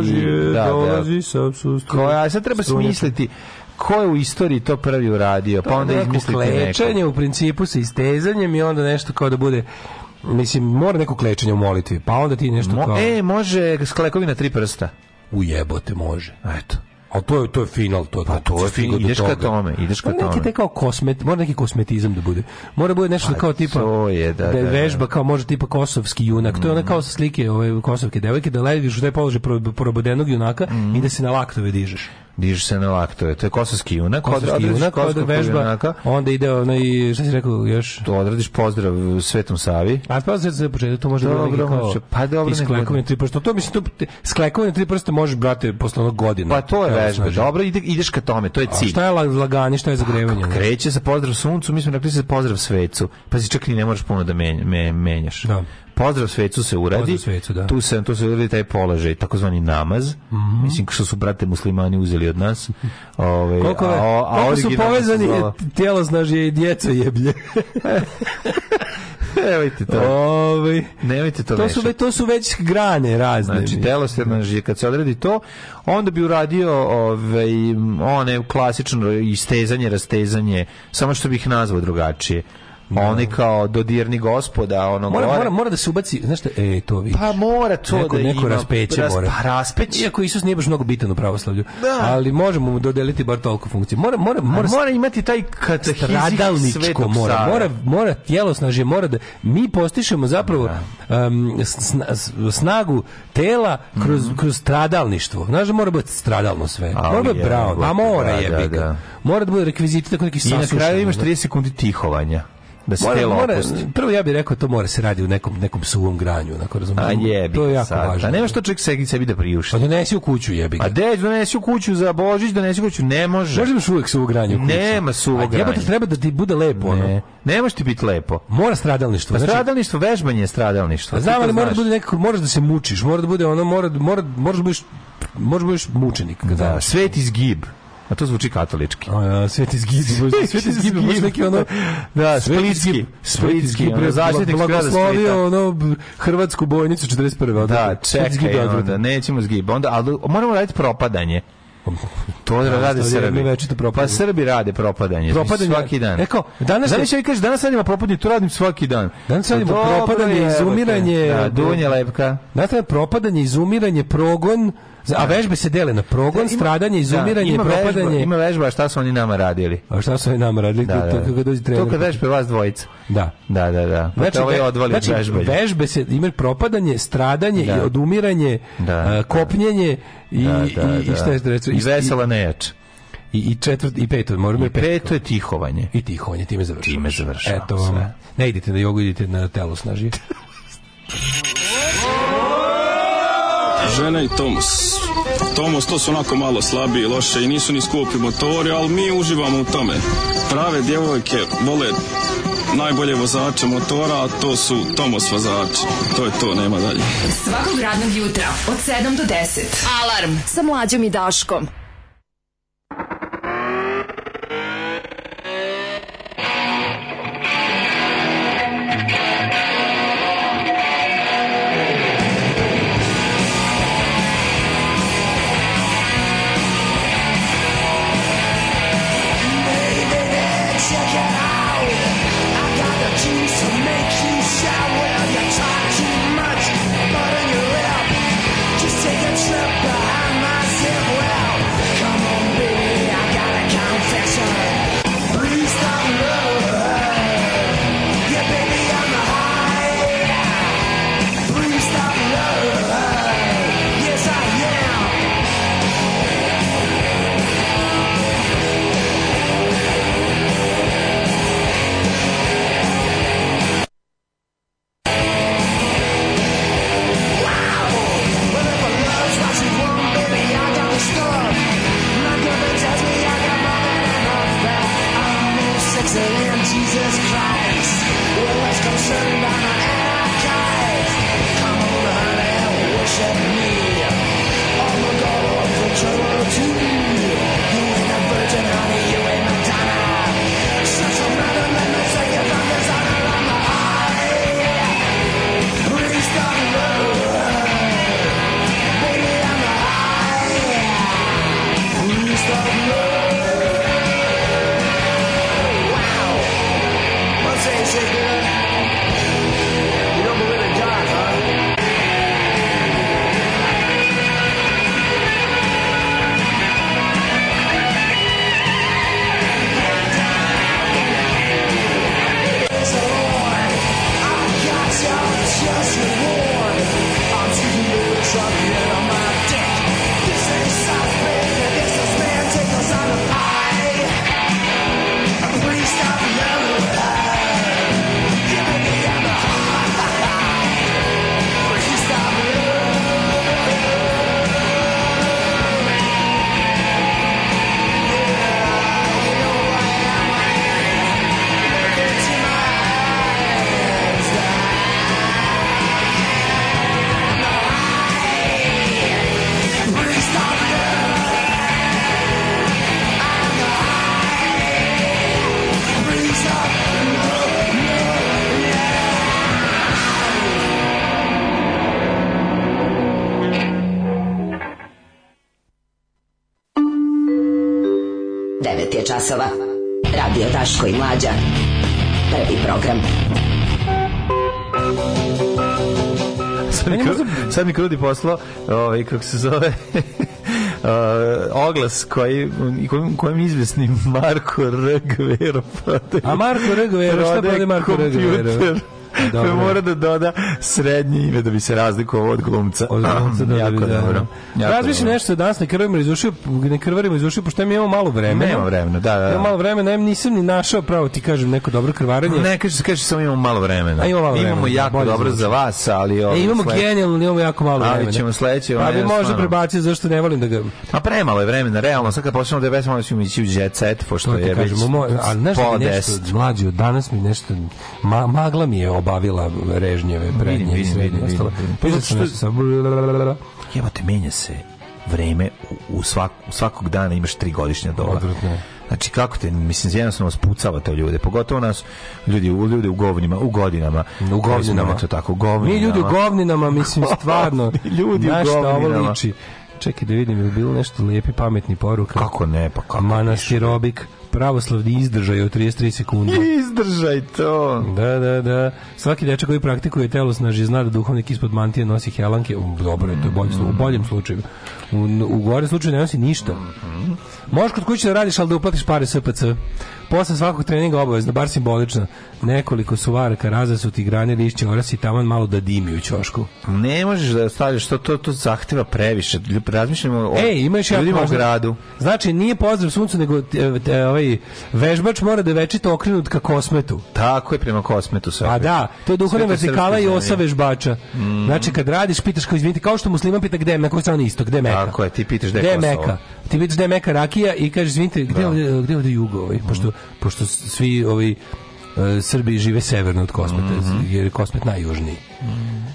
bi, da, da, dolazi sa sustvom. koja, sad treba Strunjača. smisliti ko je u istoriji to prvi uradio, pa onda neko izmislite neko. klečanje u principu sa istezanjem i onda nešto kao da bude mislim mora neko klečanje u molitvi pa onda ti nešto Mo, kao e, može sklekovi na tri prsta. ujebote može Eto. ali to je to je final to Pa to je stigo fin- do ideš ka tome, ideš ka neki tome. taj kao kosmet mora neki kosmetizam da bude mora bude nešto Pa kao tipa to je, da, da, da. vežba kao može tipa kosovski junak to je ona kao sa slike ove kosovke devojke da ležiš u taj položaj pro- probudenog junaka Mhm. i da se na laktove dižeš Dižeš se na laktove. To je kosovski junak. kosovski junak onda kosovskog vežba junaka, onda ide onaj šta si rekao još To odradiš pozdrav Svetom Savi. A pa sad za početak to može da bude Dobro, neki kao. Pa dobro, sklekovanje tri prsta. To mislim to sklekovanje tri prsta možeš brate posle onog godina. Pa to je vežba. snaži. Dobro, ide, ideš ka tome, to je A cilj. šta je la- laganje, šta je zagrevanje? Kreće se pozdrav suncu, mi smo rekli se pozdrav svecu. Pa si čak ni ne moraš puno da menj, me, menjaš. Da. Pozdrav svecu se uradi. Svecu, da. Tu se tu se uradi taj položaj, takozvani namaz. Mhm. Mislim što su brate muslimani uzeli od nas. Ovaj Koliko, a, a koliko su se povezani zvala- tijelo snažije i djeca jeblje. Nemojte to. Ovaj, Nemojte to to su, već, to su već grane razne. Znači, telosjerna žilja, kad se odredi to, onda bi uradio ovaj, one klasično istezanje, rastezanje, samo što bih ih nazvao drugačije. Oni kao dodirni gospoda, ono Mora, gore. mora, mora da se ubaci, znaš šta, e, to vidiš. Pa mora to neko, da neko ima. raspeće ras- mora. Pa raspeć. Iako Isus nije baš mnogo bitan u pravoslavlju. Da. Ali možemo mu dodeliti bar toliko funkcije. Mora, mora, Mora, mora, imati taj stradalničko mora, mora, mora tjelosnažje, mora da mi postišemo zapravo um, sna- snagu tela kroz, kroz stradalništvo. Znaš da mora biti stradalno sve. Au, mora biti jebote, brown, a mora da, jebi da, da. Mora da bude rekviziti tako neki I na kraju imaš ono. 30 sekundi tihovanja. Da se Mora, telo mora, prvo ja bih rekao to mora se radi u nekom nekom suvom granju, onako razumiješ. A jebi to je jako sad. važno. A nema što čovjek sebi, sebi da priušti. Pa donesi u kuću jebi ga. A de donesi u kuću za Božić, donesi u kuću, ne može. Možda imaš uvek suvu granju u kući. Nema suvog A jebote, granja. treba da ti bude lepo, ono. Ne, ne može ti biti lepo. Mora stradalništvo. Pa znači- stradalništvo, vežbanje je stradalništvo. Znam, ali mora da bude nekako, moraš da se mučiš, mora da bude ono, mora, mora, moraš da budeš, možeš da budeš mučenik. Da, sveti zgib. A to zvuči katolički. A, sveti zgib, sveti zgib, baš neki ono, Da, splitski. Splitski, zgib, ono, zaštitnik zgrada blagoslovio ono hrvatsku bojnicu 41. Da, čekaj, onda, nećemo zgib. Onda, ali moramo raditi propadanje. To Da, rade Srbi. Pa Srbi rade propadanje. Propadanje. Svaki dan. E, kao, danas- Znaš, ja kažeš, danas radimo propadanje, to radim svaki dan. Danas radimo Pa dobro, propadanje, izumiranje. Da, dunje lepka. Znate, propadanje, izumiranje, progon, a vežbe se dele na progon, Ima- stradanje, izumiranje, da, ima propadanje. Vežba, ima vežba, šta su oni nama radili? A šta su oni nama radili? Da, da. To kako dođe trener. To kad vežbe vas dvojica. Da. Da, da, da. Pa Znači, ovaj odvali znači, vežbanje. vežbe se, ima propadanje, stradanje Da. i odumiranje, Da, a, da. kopnjenje i, Da, da, i, i da. šta je to reći? I vesela nejač. I, i četvrt, i peto, moramo I peto je tihovanje. I tihovanje, time završamo. Time završavamo Eto vam, sve. ne idite na jogu, idite na telo snaži. Žena i Tomus. Tomus to su onako malo slabiji, loše i nisu ni skupi motori, ali mi uživamo u tome. Prave djevojke vole najbolje vozače motora, a to su Tomos vozači. To je to, nema dalje. Svakog radnog jutra od 7 do 10. Alarm sa mlađom i Daškom. Časova. Radio Daško i Mlađa. Prvi program. Sad mi, kru- sad mi Krudi poslao, ovaj, kako se zove, uh, oglas koji, kojim, kojim izvesni Marko R. Gvero. A Marko R. Gvero, šta prodaje Marko R. Gvero? Dobro. Mora da doda srednje ime da bi se razlikovao od glumca. Od glumca, da, jako da, da. dobro. Jako Razmišljam nešto da danas ne krvarimo iz ušiju, ne krvarimo iz ušiju, pošto mi imamo malo vremena. Nema vremena, da, da, da. Imamo malo vremena, em nisam ni našao pravo ti kažem neko dobro krvaranje. Ne, kaže se, kaže samo imamo malo vremena. A imamo malo Imamo vremena, jako dobro za vas, ali... ovo E, imamo sledeće- genijalno, ali imamo jako malo Ali vremena. ćemo sledeće, Pa bi možda prebacio, zašto ne volim da ga... A premalo je vremena, realno, sad kad počnemo da onda ćemo ići u jet set, pošto je kažemo, moj, ali da nešto mlađi od danas mi nešto ma, magla mi je obavila režnjeve prednje Vidim, i vidim, ostalo. vidim. Jebote, menja se vreme u, u, svak, u svakog dana imaš tri godišnja doba. Odvratno. Znači kako te mislim jednostavno spucava to ljude, pogotovo nas ljudi u ljudi u govnima, u godinama. U govninama. eto tako, govninama. Mi ljudi u govninama, mislim, stvarno. Ljudi u liči. Čekaj da vidim, je bilo nešto lijepi, pametni poruka? Kako ne, pa kako Manastirobik, pravoslavni izdržaj od 33 sekunde. Izdržaj to. Da, da, da. Svaki dečak koji praktikuje telo snaži zna da duhovnik ispod mantije nosi helanke. U, Dobro je, to je bolje, u boljem slučaju. U, u gore slučaju ne nosi ništa. Možeš kod kuće da radiš, ali da uplatiš pare SPC. Posle svakog treninga obavezno, bar simbolično. Nekoliko suvaraka razasuti grane lišće orasi taman malo da dimi u ćošku. Ne možeš da stavljaš to, to, to zahteva previše. Razmišljamo o Ej, ima još jako ljudima u važno- gradu. Znači, nije pozdrav suncu, nego te, te, ovaj, vežbač mora da je večito okrenut ka kosmetu. Tako je prema kosmetu sve. Pa da, to je duhovna vertikala i osa vežbača. Znači, kad radiš, pitaš kao, izvinite, kao što musliman pita gde na kojoj strani isto, gde je Meka? Tako je, ti pitaš gde je. Meka? Ti pitaš gde je Meka rakija i kažeš, izvinite, gde, ovde, gde ovde jugo? Ovaj? Pošto, pošto svi ovi e, Srbi žive severno od Kosmeta, jer je Kosmet najjužniji.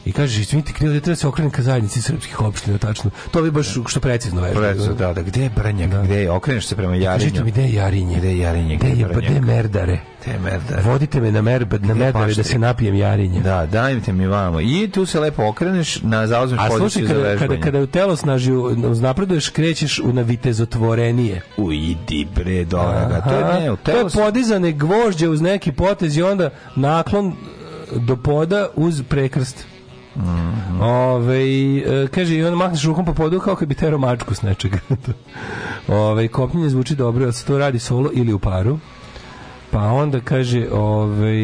I kažeš, izvinite, ovde treba se okrenem ka zajednici srpskih opština, tačno. To bi baš što precizno vežba. Prezo, da, da, gde je Brnjak, gde je, okreneš se prema Jarinju. Kažite mi gde je Jarinje? Gde je Jarinje, Gde je, Brnjak? gde je Merdare? Gde je Merdare? Vodite me na, mer, na Merdare da se napijem Jarinje. Da, dajte mi vamo. I tu se lepo okreneš, na zauzmeš A slušaj, poziciju za vežbanje. kada, kada u telosnažju uznapreduješ, krećeš u na vitezotvorenije. U, idi bre, dobra ga. To je ne, u to je podizane gvožđe uz neki potez i onda naklon e, do poda uz prekrst. Mhm. Ove, e, kaže, i onda mahneš rukom po podu kao kad bi tero mačku s nečega. Ove, kopnjenje zvuči dobro, ali se to radi solo ili u paru. Pa onda kaže, ovaj,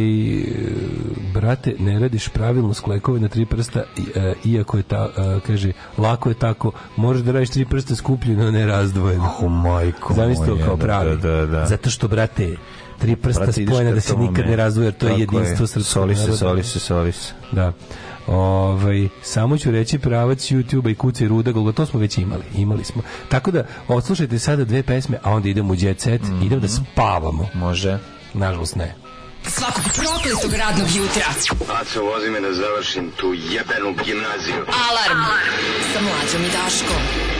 brate, ne radiš pravilno sklekove na tri prsta, e, iako je ta, kaže, lako je tako, možeš da radiš tri prsta skupljeno, ne razdvojeno. O, majko Zamisli kao da, pravi. da, da, da. Zato što, brate, tri prsta spojena da se tome. nikad ne razdvoje, jer to je jedinstvo srpskog Soli se, naroda. soli se, soli se. Da. Ovaj samo ću reći pravac YouTube-a i kuca i ruda, Golgo, to smo već imali. Imali smo. Tako da, odslušajte sada dve pesme, a onda idemo u jet set, idemo da spavamo. Može. Nažalost ne. Svakog prokletog radnog jutra. Aco, vozi me da završim tu jebenu gimnaziju. Alarm. Sa mlađom i Daškom.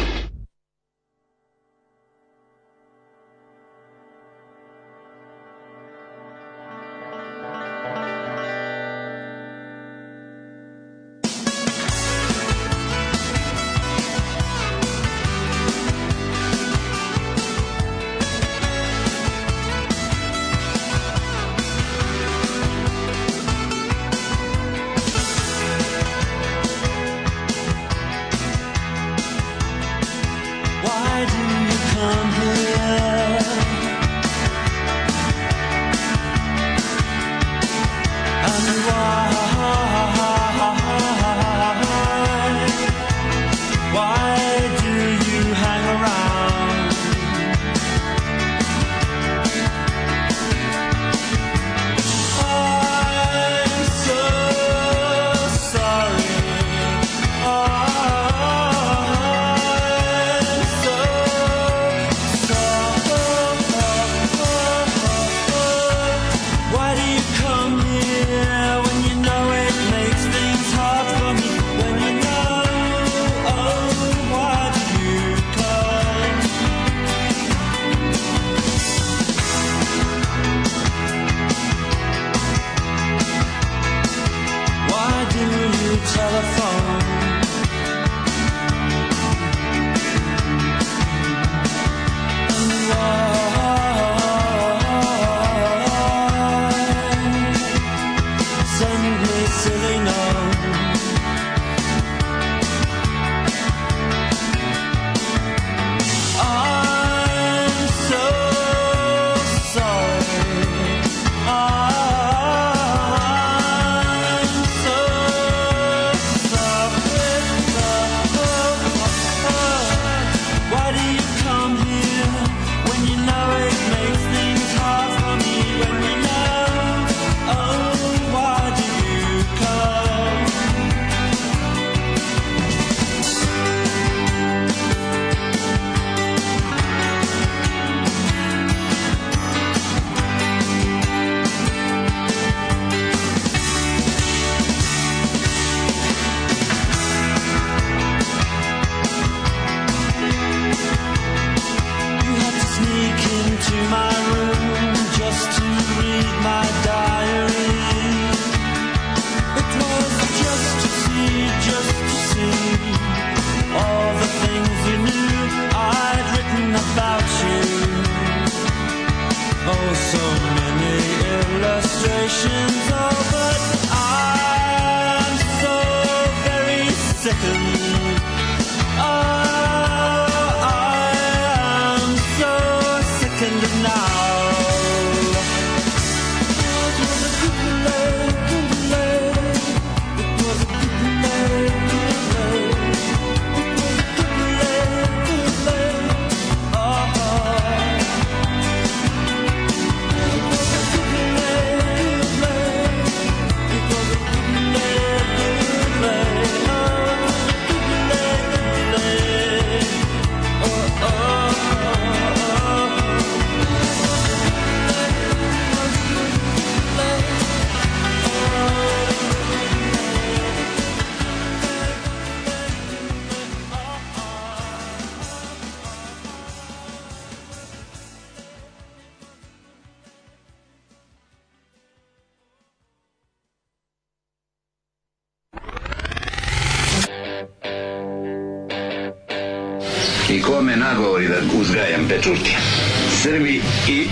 do you come here?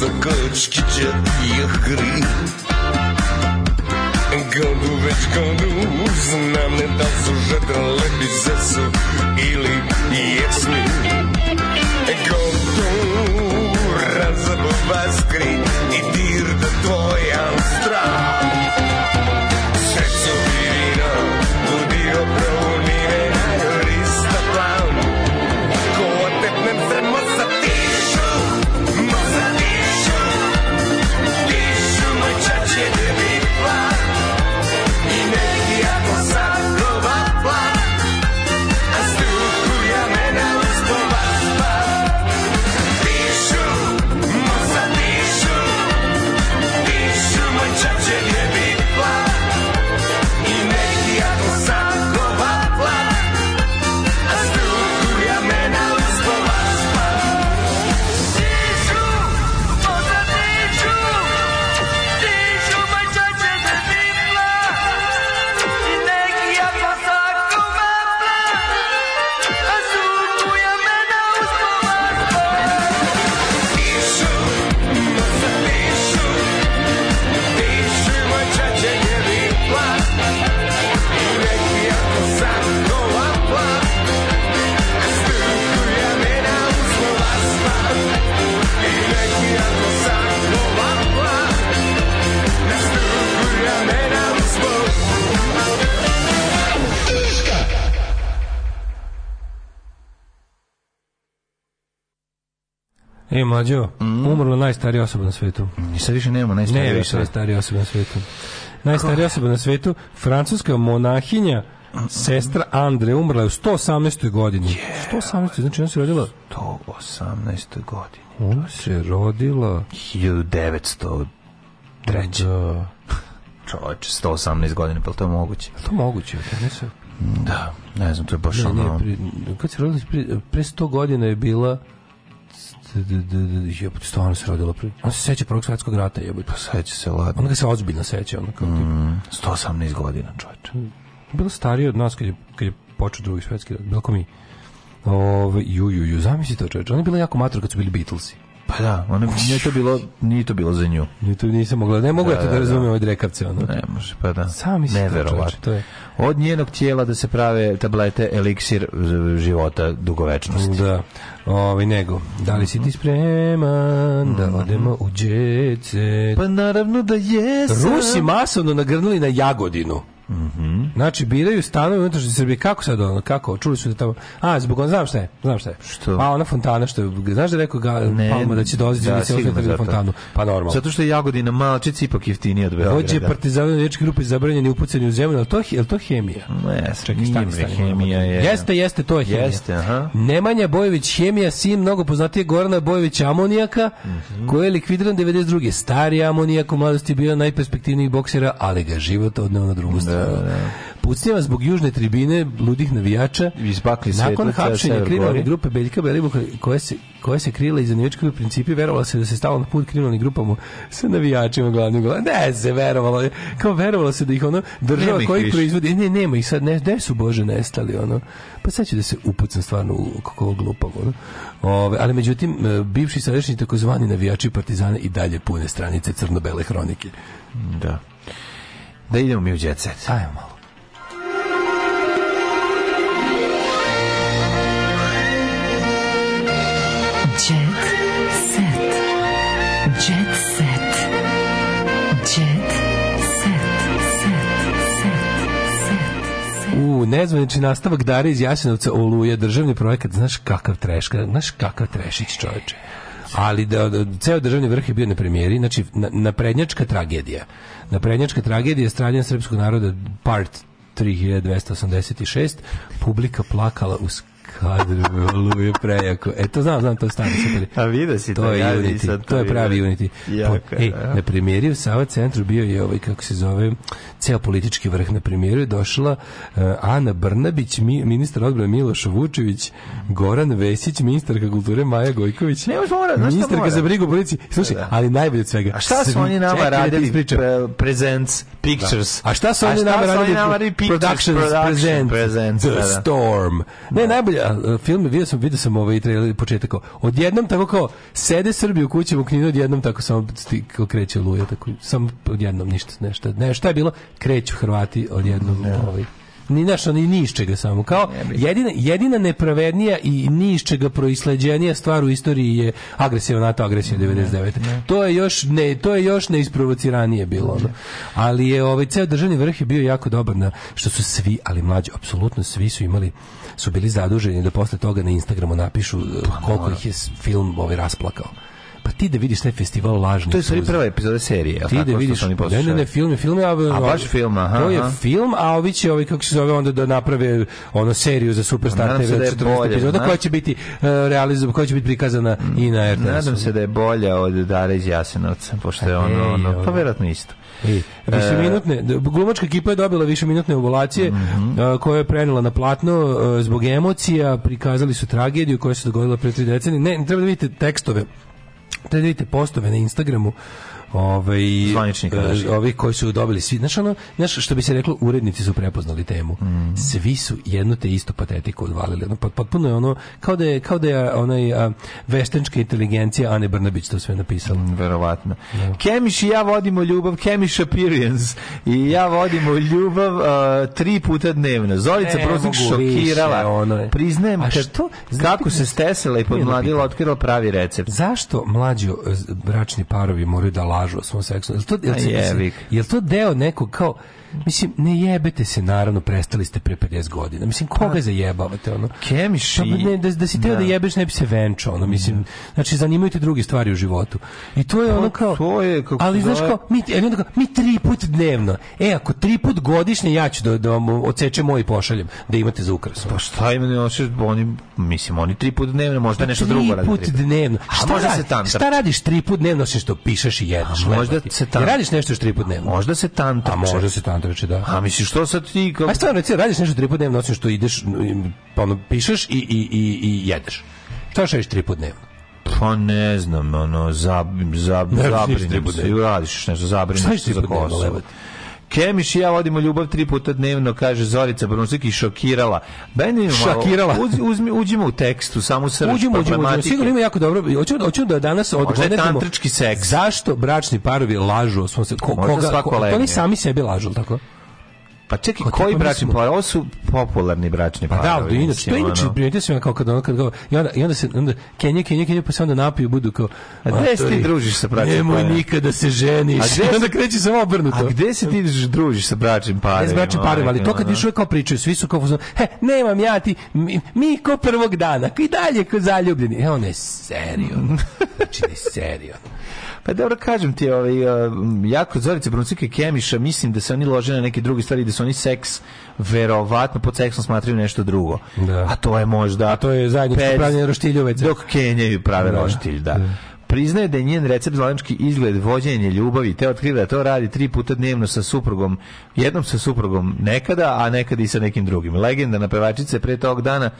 Sokolczki cierpi od gry Godóweczko nów Znamy dansu, że lepiej zesu Ili jeśli Gotura zabawa skry I dirta twoje E, mlađo, umrla najstarija osoba na svetu. I sad više nemamo najstarije Ne, više. najstarija osoba na svetu. Najstarija osoba na svetu, francuska monahinja, sestra Andre, umrla je u 118. godini. 118. znači ona se rodila... 118. godini. Ona se rodila... 1903. Da. Čovječe, 118 godina, pa je li to moguće? To moguće, ja ne. Da, ne znam, to je baš Ne, ono... ne, pri, kad se rodila, pre, pre 100 godina je bila jebote, stvarno se rodila pre. Ona se seća prvog svetskog rata, jebote. Pa seća se ladno. Ona ga se ozbiljno seća, ona kao Mm, 118 godina, čovječe. bila starija od nas kad je, kad je počeo drugi svetski rat, bilo ko mi. Ove, ju, ju, ju, zamisli to čovječe. Ona je bila jako mator kad su bili Beatlesi. Pa da, ona, nije to bilo, nije to bilo za nju. Ni to nisam mogla, ne mogu ja to Da, da da, razumem da. ove drekavce, ono. Ne može, pa da. Sam misli to, Neverovatno. to je. Od njenog tijela da se prave tablete eliksir života dugovečnosti. Da. Ovaj nego, da li si ti spreman da odemo u set? Pa naravno da jesam. Rusi masovno nagrnuli na Jagodinu. Znači, biraju stanove u unutrašnjoj Srbiji. Kako sad ono? Kako? Čuli su da tamo... A, zbog on, znam šta je. Znam šta je. Što? Pa ona fontana što je... Znaš da je rekao ga, Ne, Palma da će dolaziti da, da, se fontanu? Pa normalno. Zato što je Jagodina malčić ipak jeftinija od Beograda. Vođe partizana riječke grupe zabranjeni upucani u zemlju, ali to, je to hemija? Ne, Čekaj, bre, stani. hemija je... Jeste, jeste, to je hemija. Jeste, aha. Nemanja Bojević, hemija, sin, mnogo poznatije Gorana Bojevića amonijaka, Mhm. koji je likvidiran 92. Stari amonijak u mladosti bio najperspektivnijih boksera, ali ga život odneo na drugu stranu. Pucnjava zbog južne tribine ludih navijača. Izbakli Nakon svetlica, hapšenja kriminalne grupe Beljka Belivuka, koja se, koja se krila iza navijačke grupe principi, verovala se da se stalo na put kriminalnim grupama sa navijačima glavnim glavnim. Ne se verovalo. Kao verovalo se da ih ono država Nema koji proizvodi. Ne, nema ih sad. Ne, gde su Bože nestali ono. Pa sad ću da se upucam stvarno u kako glupavo. Ono. Ove, ali međutim, e, bivši i sadašnji takozvani navijači partizana i dalje pune stranice crno-bele hronike. Da. Da idemo mi u jet set. Ajmo malo. Jet set. Jet set. Jet set. U nezvanični nastavak Dare iz Jasenovca Oluja, državni projekat, znaš kakav treška, znaš kakav trešić čoveče. Ali da, da, ceo državni vrh je bio na premijeri, znači na, naprednjačka tragedija. Naprednjačka tragedija stranja srpskog naroda part 3286, publika plakala uz kadru Oluje prejako. E to znam, znam, to je stano super. A vidio si to, To je ja Unity, nisam to je pravi vidio. Unity. Jako je, ej, da. na premijeri u Sava centru bio je ovaj, kako se zove, ceo politički vrh. Na premijeru je došla eh, Ana Brnabić, mi, ministar odbrane Miloš Vučević, Goran Vesić, ministarka kulture Maja Gojković, Ne, mora, ministarka mora? za brigu policiji. Slušaj, Da. ali najbolje od svega. A šta su svi- oni nama Čekaj da radili? Pre- Presents, pictures. Da. A šta su oni šta nama radili? Pictures, Productions, production, present, presents, The da, da. Storm. Ne, najbolje, a, film, vidio sam, vidio sam ovaj trailer, početak, odjednom tako kao, sede Srbi u kući u knjinu, odjednom tako samo kao kreće luja, tako, samo odjednom ništa, nešto, ne, šta je bilo? Kreću Hrvati odjednom, ovaj, ni našo ni ni iz čega samo. Kao jedina jedina nepravednija i ni iz čega proisleđenija stvar u istoriji je agresija NATO agresija 99 to je još ne to je još neisprovociranije bilo ono. ali je ovaj ceo državni vrh je bio jako dobar na što su svi ali mlađi apsolutno svi su imali su bili zaduženi da posle toga na Instagramu napišu eh, koliko ih je film ovaj rasplakao pa ti da vidiš taj festival lažnih To je stvari suza. prva epizoda serije. Ti da vidiš, ne, ne, ne, film je film, a, A baš film, aha, To je film, a ovi će, ovi, kako se zove, onda da naprave ono seriju za Superstar TV se da je 14 bolje, epizoda, koja će biti uh, realizovana, koja će biti prikazana i na RTS-u. Nadam se da je bolja od Dare iz Jasenovca, pošto je ono, Ej, ono, pa verovatno isto. Ej, višeminutne, d- glumačka ekipa je dobila višeminutne ovulacije Mhm. a, koje je prenela na platno a, zbog emocija, prikazali su tragediju koja se dogodila pre tri decenije. Ne, treba da vidite tekstove, da vidite postove na Instagramu ovaj e, znači. ovi koji su dobili svi znaš ono znaš što bi se reklo urednici su prepoznali temu Mhm. svi su jednu te istu patetiku odvalili ono pot- potpuno je ono kao da je kao da je onaj a, veštačka inteligencija Ane Brnabić to sve napisala Verovatno. Kemiš i ja vodimo ljubav, Kemiš Appearance i ja vodimo ljubav uh, tri puta dnevno. Zolica Ne Proznik šokirala. više, ono je. Priznajem, A što? kako se stesela i podmladila, otkrila pravi recept. Zašto mlađo e, bračni parovi moraju da lažu o svom seksu? Jel to, jel, A ga. jel to deo nekog kao Mislim, ne jebete se, naravno, prestali ste pre 50 godina. Mislim, koga zajebavate, ono? Kemiši... Pa ne, da, da si teo da. Da. jebeš, ne bi se venčao, ono, mislim, znači, zanimaju te druge stvari u životu. I to je ono kao... Pa to je, kako ali, znaš kao, mi, onda kao, mi tri put dnevno. E, ako tri put godišnje, ja ću da, da vam odsečem moj i pošaljem, da imate za ukras. Pa šta ima oni, mislim, oni tri put dnevno, možda nešto drugo radi. Tri put dnevno. A Šta, možda radi- se tantra. šta radiš tri put dnevno osim što pišeš i jedeš? A možda se tantra- Jel radiš nešto još tri put dnevno? Možda se tantrače. A možda se tantrače, da. A misliš, što sad ti... Kao... Aj stvarno, reci, radiš nešto tri put dnevno osim što ideš, pa ono, pišeš i, i, i, i jedeš. Šta radiš tri put dnevno? Pa ne znam, ono, zab, zab, zabrinem puta se, radiš nešto, zabrinem se za puta Kosovo. Kemiš i ja vodimo ljubav tri puta dnevno, kaže Zorica Brunsak i šokirala. Je malo- Šokirala. Uz, uzmi, uđimo u tekstu, samo srž uđemo, uđemo. problematike. Sigurno ima jako dobro. Hoćemo da danas Možda je odgonetimo tantrički seks. zašto bračni parovi lažu o svom se ko, Možda koga, svako ko, oni sami sebi lažu, tako? Pa čekaj, Ko koji bračni par? Ovo su popularni bračni Pa parovi. da, ali inače, to inače, sam ja kao kad ono, kad go, i onda, i onda se, onda, kenje, kenje, kenje, pa se onda napiju, budu kao, A gde se ti "Matori, družiš sa bračnim Nemoj parovima?" nikada se ženiš. A gde se- onda kreće samo obrnuto. A gde se ti družiš sa bračnim parovima? Ne s bračnim parovima, ali to kad ono? više uvijek kao pričaju, svi su kao, he, nemam ja ti, mi, mi ko prvog dana, i dalje ko zaljubljeni. E, on je serio. Znači, ne serio. Pa dobro kažem ti, ovaj, uh, jako Zorica Bruncika i Kemiša, mislim da se oni lože na neke druge stvari, da su oni seks verovatno pod seksom smatraju nešto drugo. Da. A to je možda... A to je zajedničko pravljanje roštiljoveca. Dok Kenjaju prave Da. roštilj, da. Priznaje da je njen recept za lanički izgled vođenje ljubavi, te otkriva da to radi tri puta dnevno sa suprugom, jednom sa suprugom nekada, a nekada i sa nekim drugim. Legendarna pevačica je pre tog dana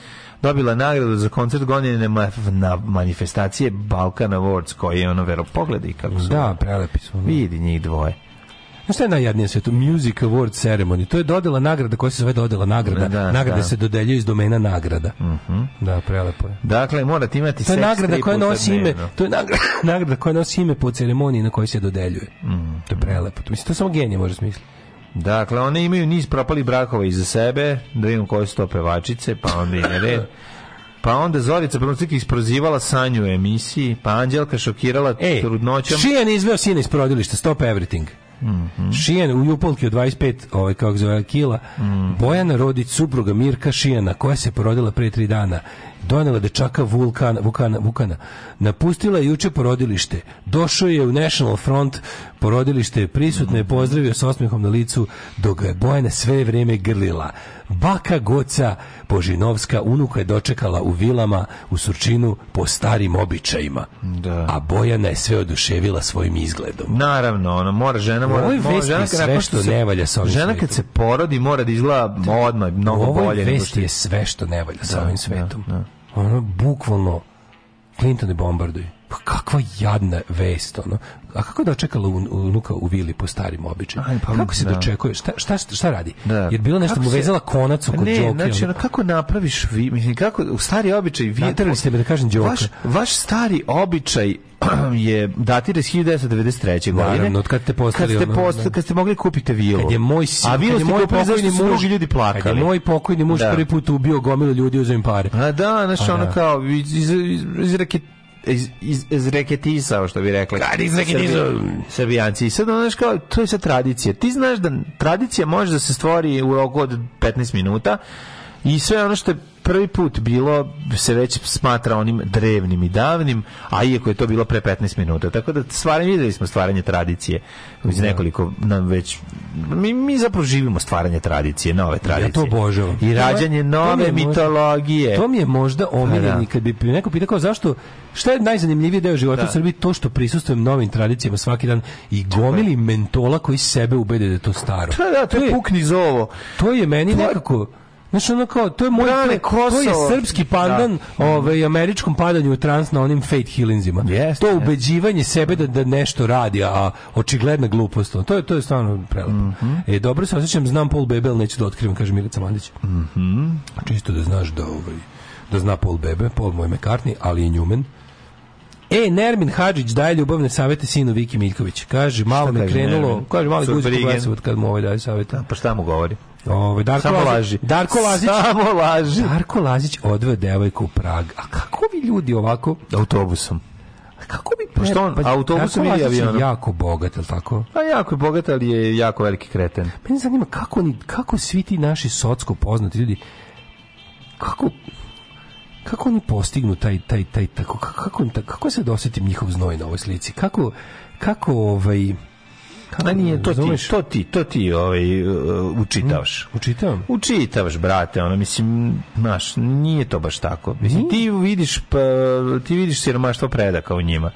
dobila nagradu za koncert gonjene ma- na manifestacije Balkan Awards, koji je ono vero pogledaj kako su. Da, prelepi su. Vidi njih dvoje. Znaš šta je najjadnije na svetu? Music Award Ceremony. To je dodela nagrada koja se zove dodela nagrada. Da, nagrade da. se dodeljuju iz domena nagrada. Da, prelepo je. Dakle, morate imati To je nagrada koja nosi ime, to je nagrada, nagrada koja nosi ime po ceremoniji na kojoj se dodeljuje. To je prelepo. Mislim, to samo genije može smisliti. Dakle, one imaju niz propalih brakova iza sebe, da vidimo koje su to pevačice, pa onda i red. Pa onda Zorica Bruncik isprozivala Sanju u emisiji, pa Anđelka šokirala Ej, trudnoćom. Šijan je izveo sina iz porodilišta, stop everything. Šijan u Jupolki od 25 ovaj, kako zove, kila. Bojana Rodić, supruga Mirka Šijana, koja se porodila pre tri dana, donela dečaka Vulkana, Vukana, Vukana. Napustila je juče porodilište. Došao je u National Front porodilište, prisutno je pozdravio s osmehom na licu, dok ga je Bojana sve vreme grlila. Baka Goca Božinovska unuka je dočekala u vilama u Surčinu po starim običajima. Da. A Bojana je sve oduševila svojim izgledom. Naravno, ona mora žena mora, ovoj mora žena je sve što se- ne valja sa ovim Žena svetom. kad se porodi mora da izgleda odmah mnogo ovoj bolje nego vesti što je sve što ne valja sa Da, ovim da, svetom. da. Ono, bukvalno, Clinton ne bombarduj. Pa kakva jadna vest, ono. A kako je dočekala u, unuka u vili po starim običajima? Aj, pa, kako se da. dočekuje? Šta, šta, šta radi? Da. Jer bilo nešto Kako mu se- vezala konac oko ne, džoke. znači, ono. ono, kako napraviš vi, mislim, kako, u stari običaj vi... Naterali ste me da kažem džoka. Vaš, vaš stari običaj je datira iz 1993. godine. Naravno, od kad ste postali Kad ste, ono, posta- da. kad ste mogli kupiti vilu. Kad je moj sin, A vilu kad je ste moj pokojni muž, ljudi plakali. Kad je moj pokojni muž Da. prvi put ubio gomilu ljudi im pare. A da, znaš, Pa ono da. kao iz, iz, iz, iz, iz, iz, iz reketisao, što bi rekli. Kad izreketisao. Srbi- Srbijanci. I sad, znaš, kao, to je sad tradicija. Ti znaš da tradicija može da se stvori u roku od 15 minuta i sve ono što je prvi put bilo se već smatra onim drevnim i davnim, a iako je to bilo pre 15 minuta. Tako da stvaranje, videli smo stvaranje tradicije iz nekoliko nam već mi, mi zapravo živimo stvaranje tradicije, nove tradicije. to obožavam. I To je- rađanje to nove možda- mitologije. To mi je možda omiljeni Pa kad bi neko pitao zašto šta je najzanimljiviji deo života Da. u Srbiji to što prisustvujem novim tradicijama svaki dan i gomili mentola koji sebe ubede da je to staro. Da, da, to je pukni zovo. To je meni To nekako Znaš, ono kao, to je moj, Brane to je, to je srpski pandan ovaj, američkom padanju u trans na onim fate healingsima. Jeste, to jeste. ubeđivanje sebe da, da nešto radi, a očigledna glupost. To je, to je stvarno prelepo. Mhm. E, dobro se osjećam, znam Paul Bebe, ali neću da otkrivam, kaže Milica Mandić. Mhm. Čisto da znaš da, ovaj, da zna Paul Bebe, Paul moj McCartney, ali i Newman. E, Nermin Hadžić daje ljubavne savete sinu Viki Miljković. Kaže, malo me krenulo, Nermin? kaže, mali guzik. Lesovut kad mu ovaj daje savete. Pa šta mu govori? Ovaj Darko Samo Lazić, laži. Darko Lazić. Samo laži. Darko Lazić odveo devojku u Prag. A kako vi ljudi ovako? Autobusom. Kako bi Pošto on autobusom ili avionom? jako bogat, je li tako? Pa jako je bogat, ali je jako veliki kreten. Mene zanima kako, oni, kako svi ti naši socsko poznati ljudi, kako, kako oni postignu taj, taj, taj, tako, kako, kako, se dosetim njihov znoj na ovoj slici? Kako, kako ovaj, kako, A nije, to ti, to ti, to ti ovaj, uh, učitavaš. Učitavam? Učitavaš, brate, ono, mislim, znaš, nije to baš tako. Mislim, ti vidiš, pa, ti vidiš siromaštvo predaka u njima.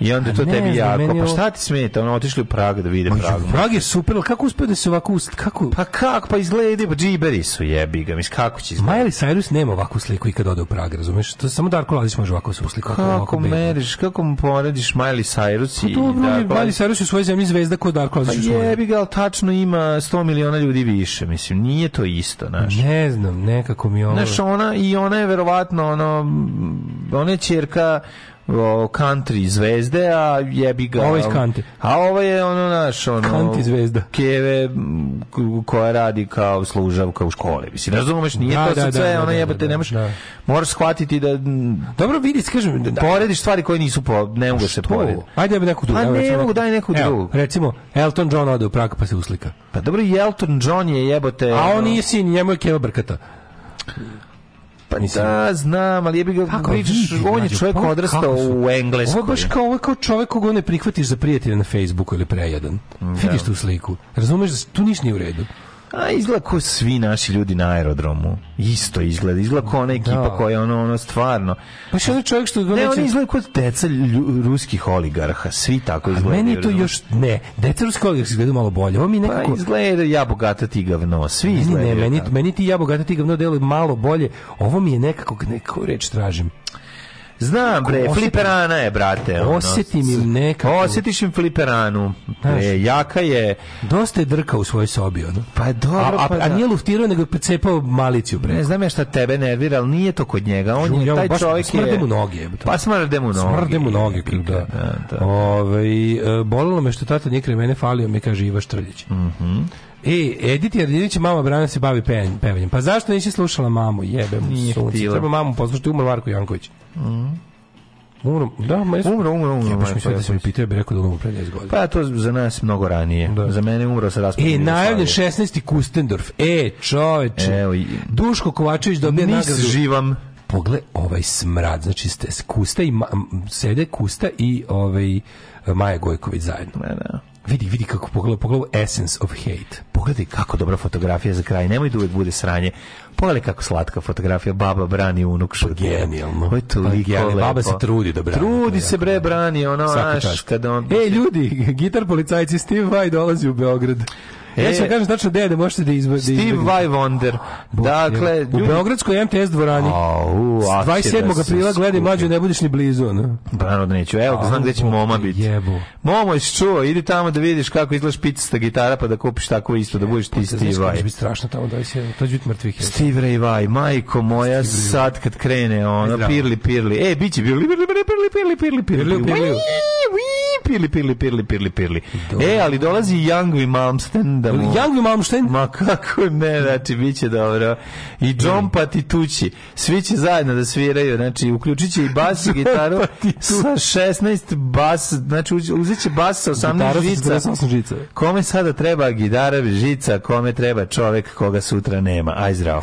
I onda to ne tebi jako. Pa šta ti smeta? Ono, otišli u Prag da vide Prag. Prag je super, ali kako uspio da se ovako, ust- kako, Pa kako? Pa izgleda, pa džiberi su jebi ga. Mislim, kako će izgledati? Miley Cyrus nema ovakvu sliku i kad ode u Prag, razumeš? To samo Darko Lazić može ovako se uslikati. Kako meriš, kako mu porediš Miley Cyrus i Pa Dobro, Darko Miley? Cyrus je u svojoj zemlji zvezda kod Darko Pa Lazić svojoj. jebi ga, ali tačno ima 100 miliona ljudi više. Mislim, nije to isto, znaš. Ne znam, nekako mi ovo... Znaš, ona, i ona je verovatno, ono, ona je čerka o, country zvezde, a jebi ga... Ovo je country. A ovo je ono, naš, ono... Country zvezda. Keve koja radi kao služavka u školi. Mislim, razumeš, nije Da, to da, sad da, sve, da, ona da, da, ne možeš, da. moraš shvatiti da... Dobro, vidi, kažem... Da, Porediš stvari koje nisu po, ne mogu se porediti. Ajde da neku drugu. Pa evo, ne mogu, daj neku Evo, drugu. Recimo, Elton John ode u Prag pa se uslika. Pa dobro, i Elton John je jebote... A on nije sin, njemu je Keva Brkata. Pa da, znam, ali jebi ga Kako pričaš, on je čovjek pa odrastao u Engleskoj. Ovo baš kao, ovo kao čovjek koga ne prihvatiš za prijatelja na Facebooku ili prejadan. Vidiš tu sliku. Razumeš da tu ništa nije u redu. A izgleda kao svi naši ljudi na aerodromu. Isto izgleda. Izgleda kao ona ekipa Da. koja je ono, ono stvarno... Baš je onaj čovjek što... Ne, oni izgledaju kao deca lju- ruskih oligarha. Svi tako A izgledaju. meni je to još... Ne, deca ruske oligarhi izgledaju malo bolje. Ovo mi Pa nekako... izgleda ja bogata ti gavno. Svi Meni, izgledaju. ne, meni, tako. meni ti ja bogata ti gavno deluju malo bolje. Ovo mi je nekako, neku reč tražim. Znam, bre, Osjetim- fliperana je, brate. ono. Osjetim im nekako- Osjetiš im fliperanu. Znaš. Bre, jaka je... Dosta je drka u svojoj sobi, ono. Pa dobro, a, a, pa a da. nije luftirao, nego je precepao maliciju Ne preko. znam ja šta tebe nervira, ali nije to kod njega. On je taj baš čovjek je... smrde mu noge. Pa smrde mu noge. Smrde mu noge, da. da, da. Ovaj, e, bolelo me što tata nije kraj mene falio, mi kaže Iva Štrljić. Mhm. E, Edit Jardinić mama Brana se bavi pevanjem. Pa zašto nisi slušala mamu? Jebe mu Nije sunce. htjela. Treba mamu poslušati, umro Marko Janković. Umro, da, ma jesu- Umro, umro, umro. Ja, baš sve da sam mi pitao, ja bih rekao da umro pre 10 godina. Pa to za nas mnogo ranije. Za mene umro sa raspadom E, najavljen Jugoslavije. 16. Kustendorf. E, čoveče. Evo, i- Duško Kovačević dobija Nis nagradu. živam. Pogled ovaj smrad, znači ste Kusta i Ma- sede Kusta i ovaj Maja Gojković zajedno. Ne, da. Vidi, vidi kako pogleda, pogleda Essence of Hate. Pogledaj kako dobra fotografija za kraj. Nemoj da uvek bude sranje. Pogledaj kako slatka fotografija. Baba brani unuk šutnje. genijalno. Ovo je toliko Pa. Baba se trudi da brani. To Trudi je se bre, brani. Ono, znaš, kada on... E, ljudi, gitar policajci Steve Vai dolazi u Beograd. ja ću vam kažem tačno gde je da možete da izbe- da Steve. Vai Wonder. Dakle, u Beogradskoj MTS dvorani. A će 27. da se aprila gledaj mlađu, ne budeš ni blizu. Brano da neću. Evo, znam gde će moma biti. jebu. Momo, jesi čuo? Idi tamo da vidiš kako izgleda špicasta gitara pa da kupiš tako isto, da budeš ti Znaš Steve Vai. će biti strašno tamo, da se, to će biti mrtvih. Steve Ray Vai, majko moja, sad kad krene, ono, Zdravo. pirli, pirli. E, bit će pirli, pirli, pirli, pirli, pirli, pirli, pirli, Pirli, pirli. Pirli, pirli, pirli, pirli, pirli. E, ali dolazi Young Malmsten da mu... Young Malmsten? Ma kako ne, znači, bit će dobro. I John Pat i Tući, svi će zajedno da sviraju, znači, uključit će i bas i gitaru sa 16 bas, znači, uz- uzet će bas sa 18 Gitara sa žica. 48 žica. Kome sada treba gitara, žica, kome treba čovek koga sutra nema. Aj zdravo.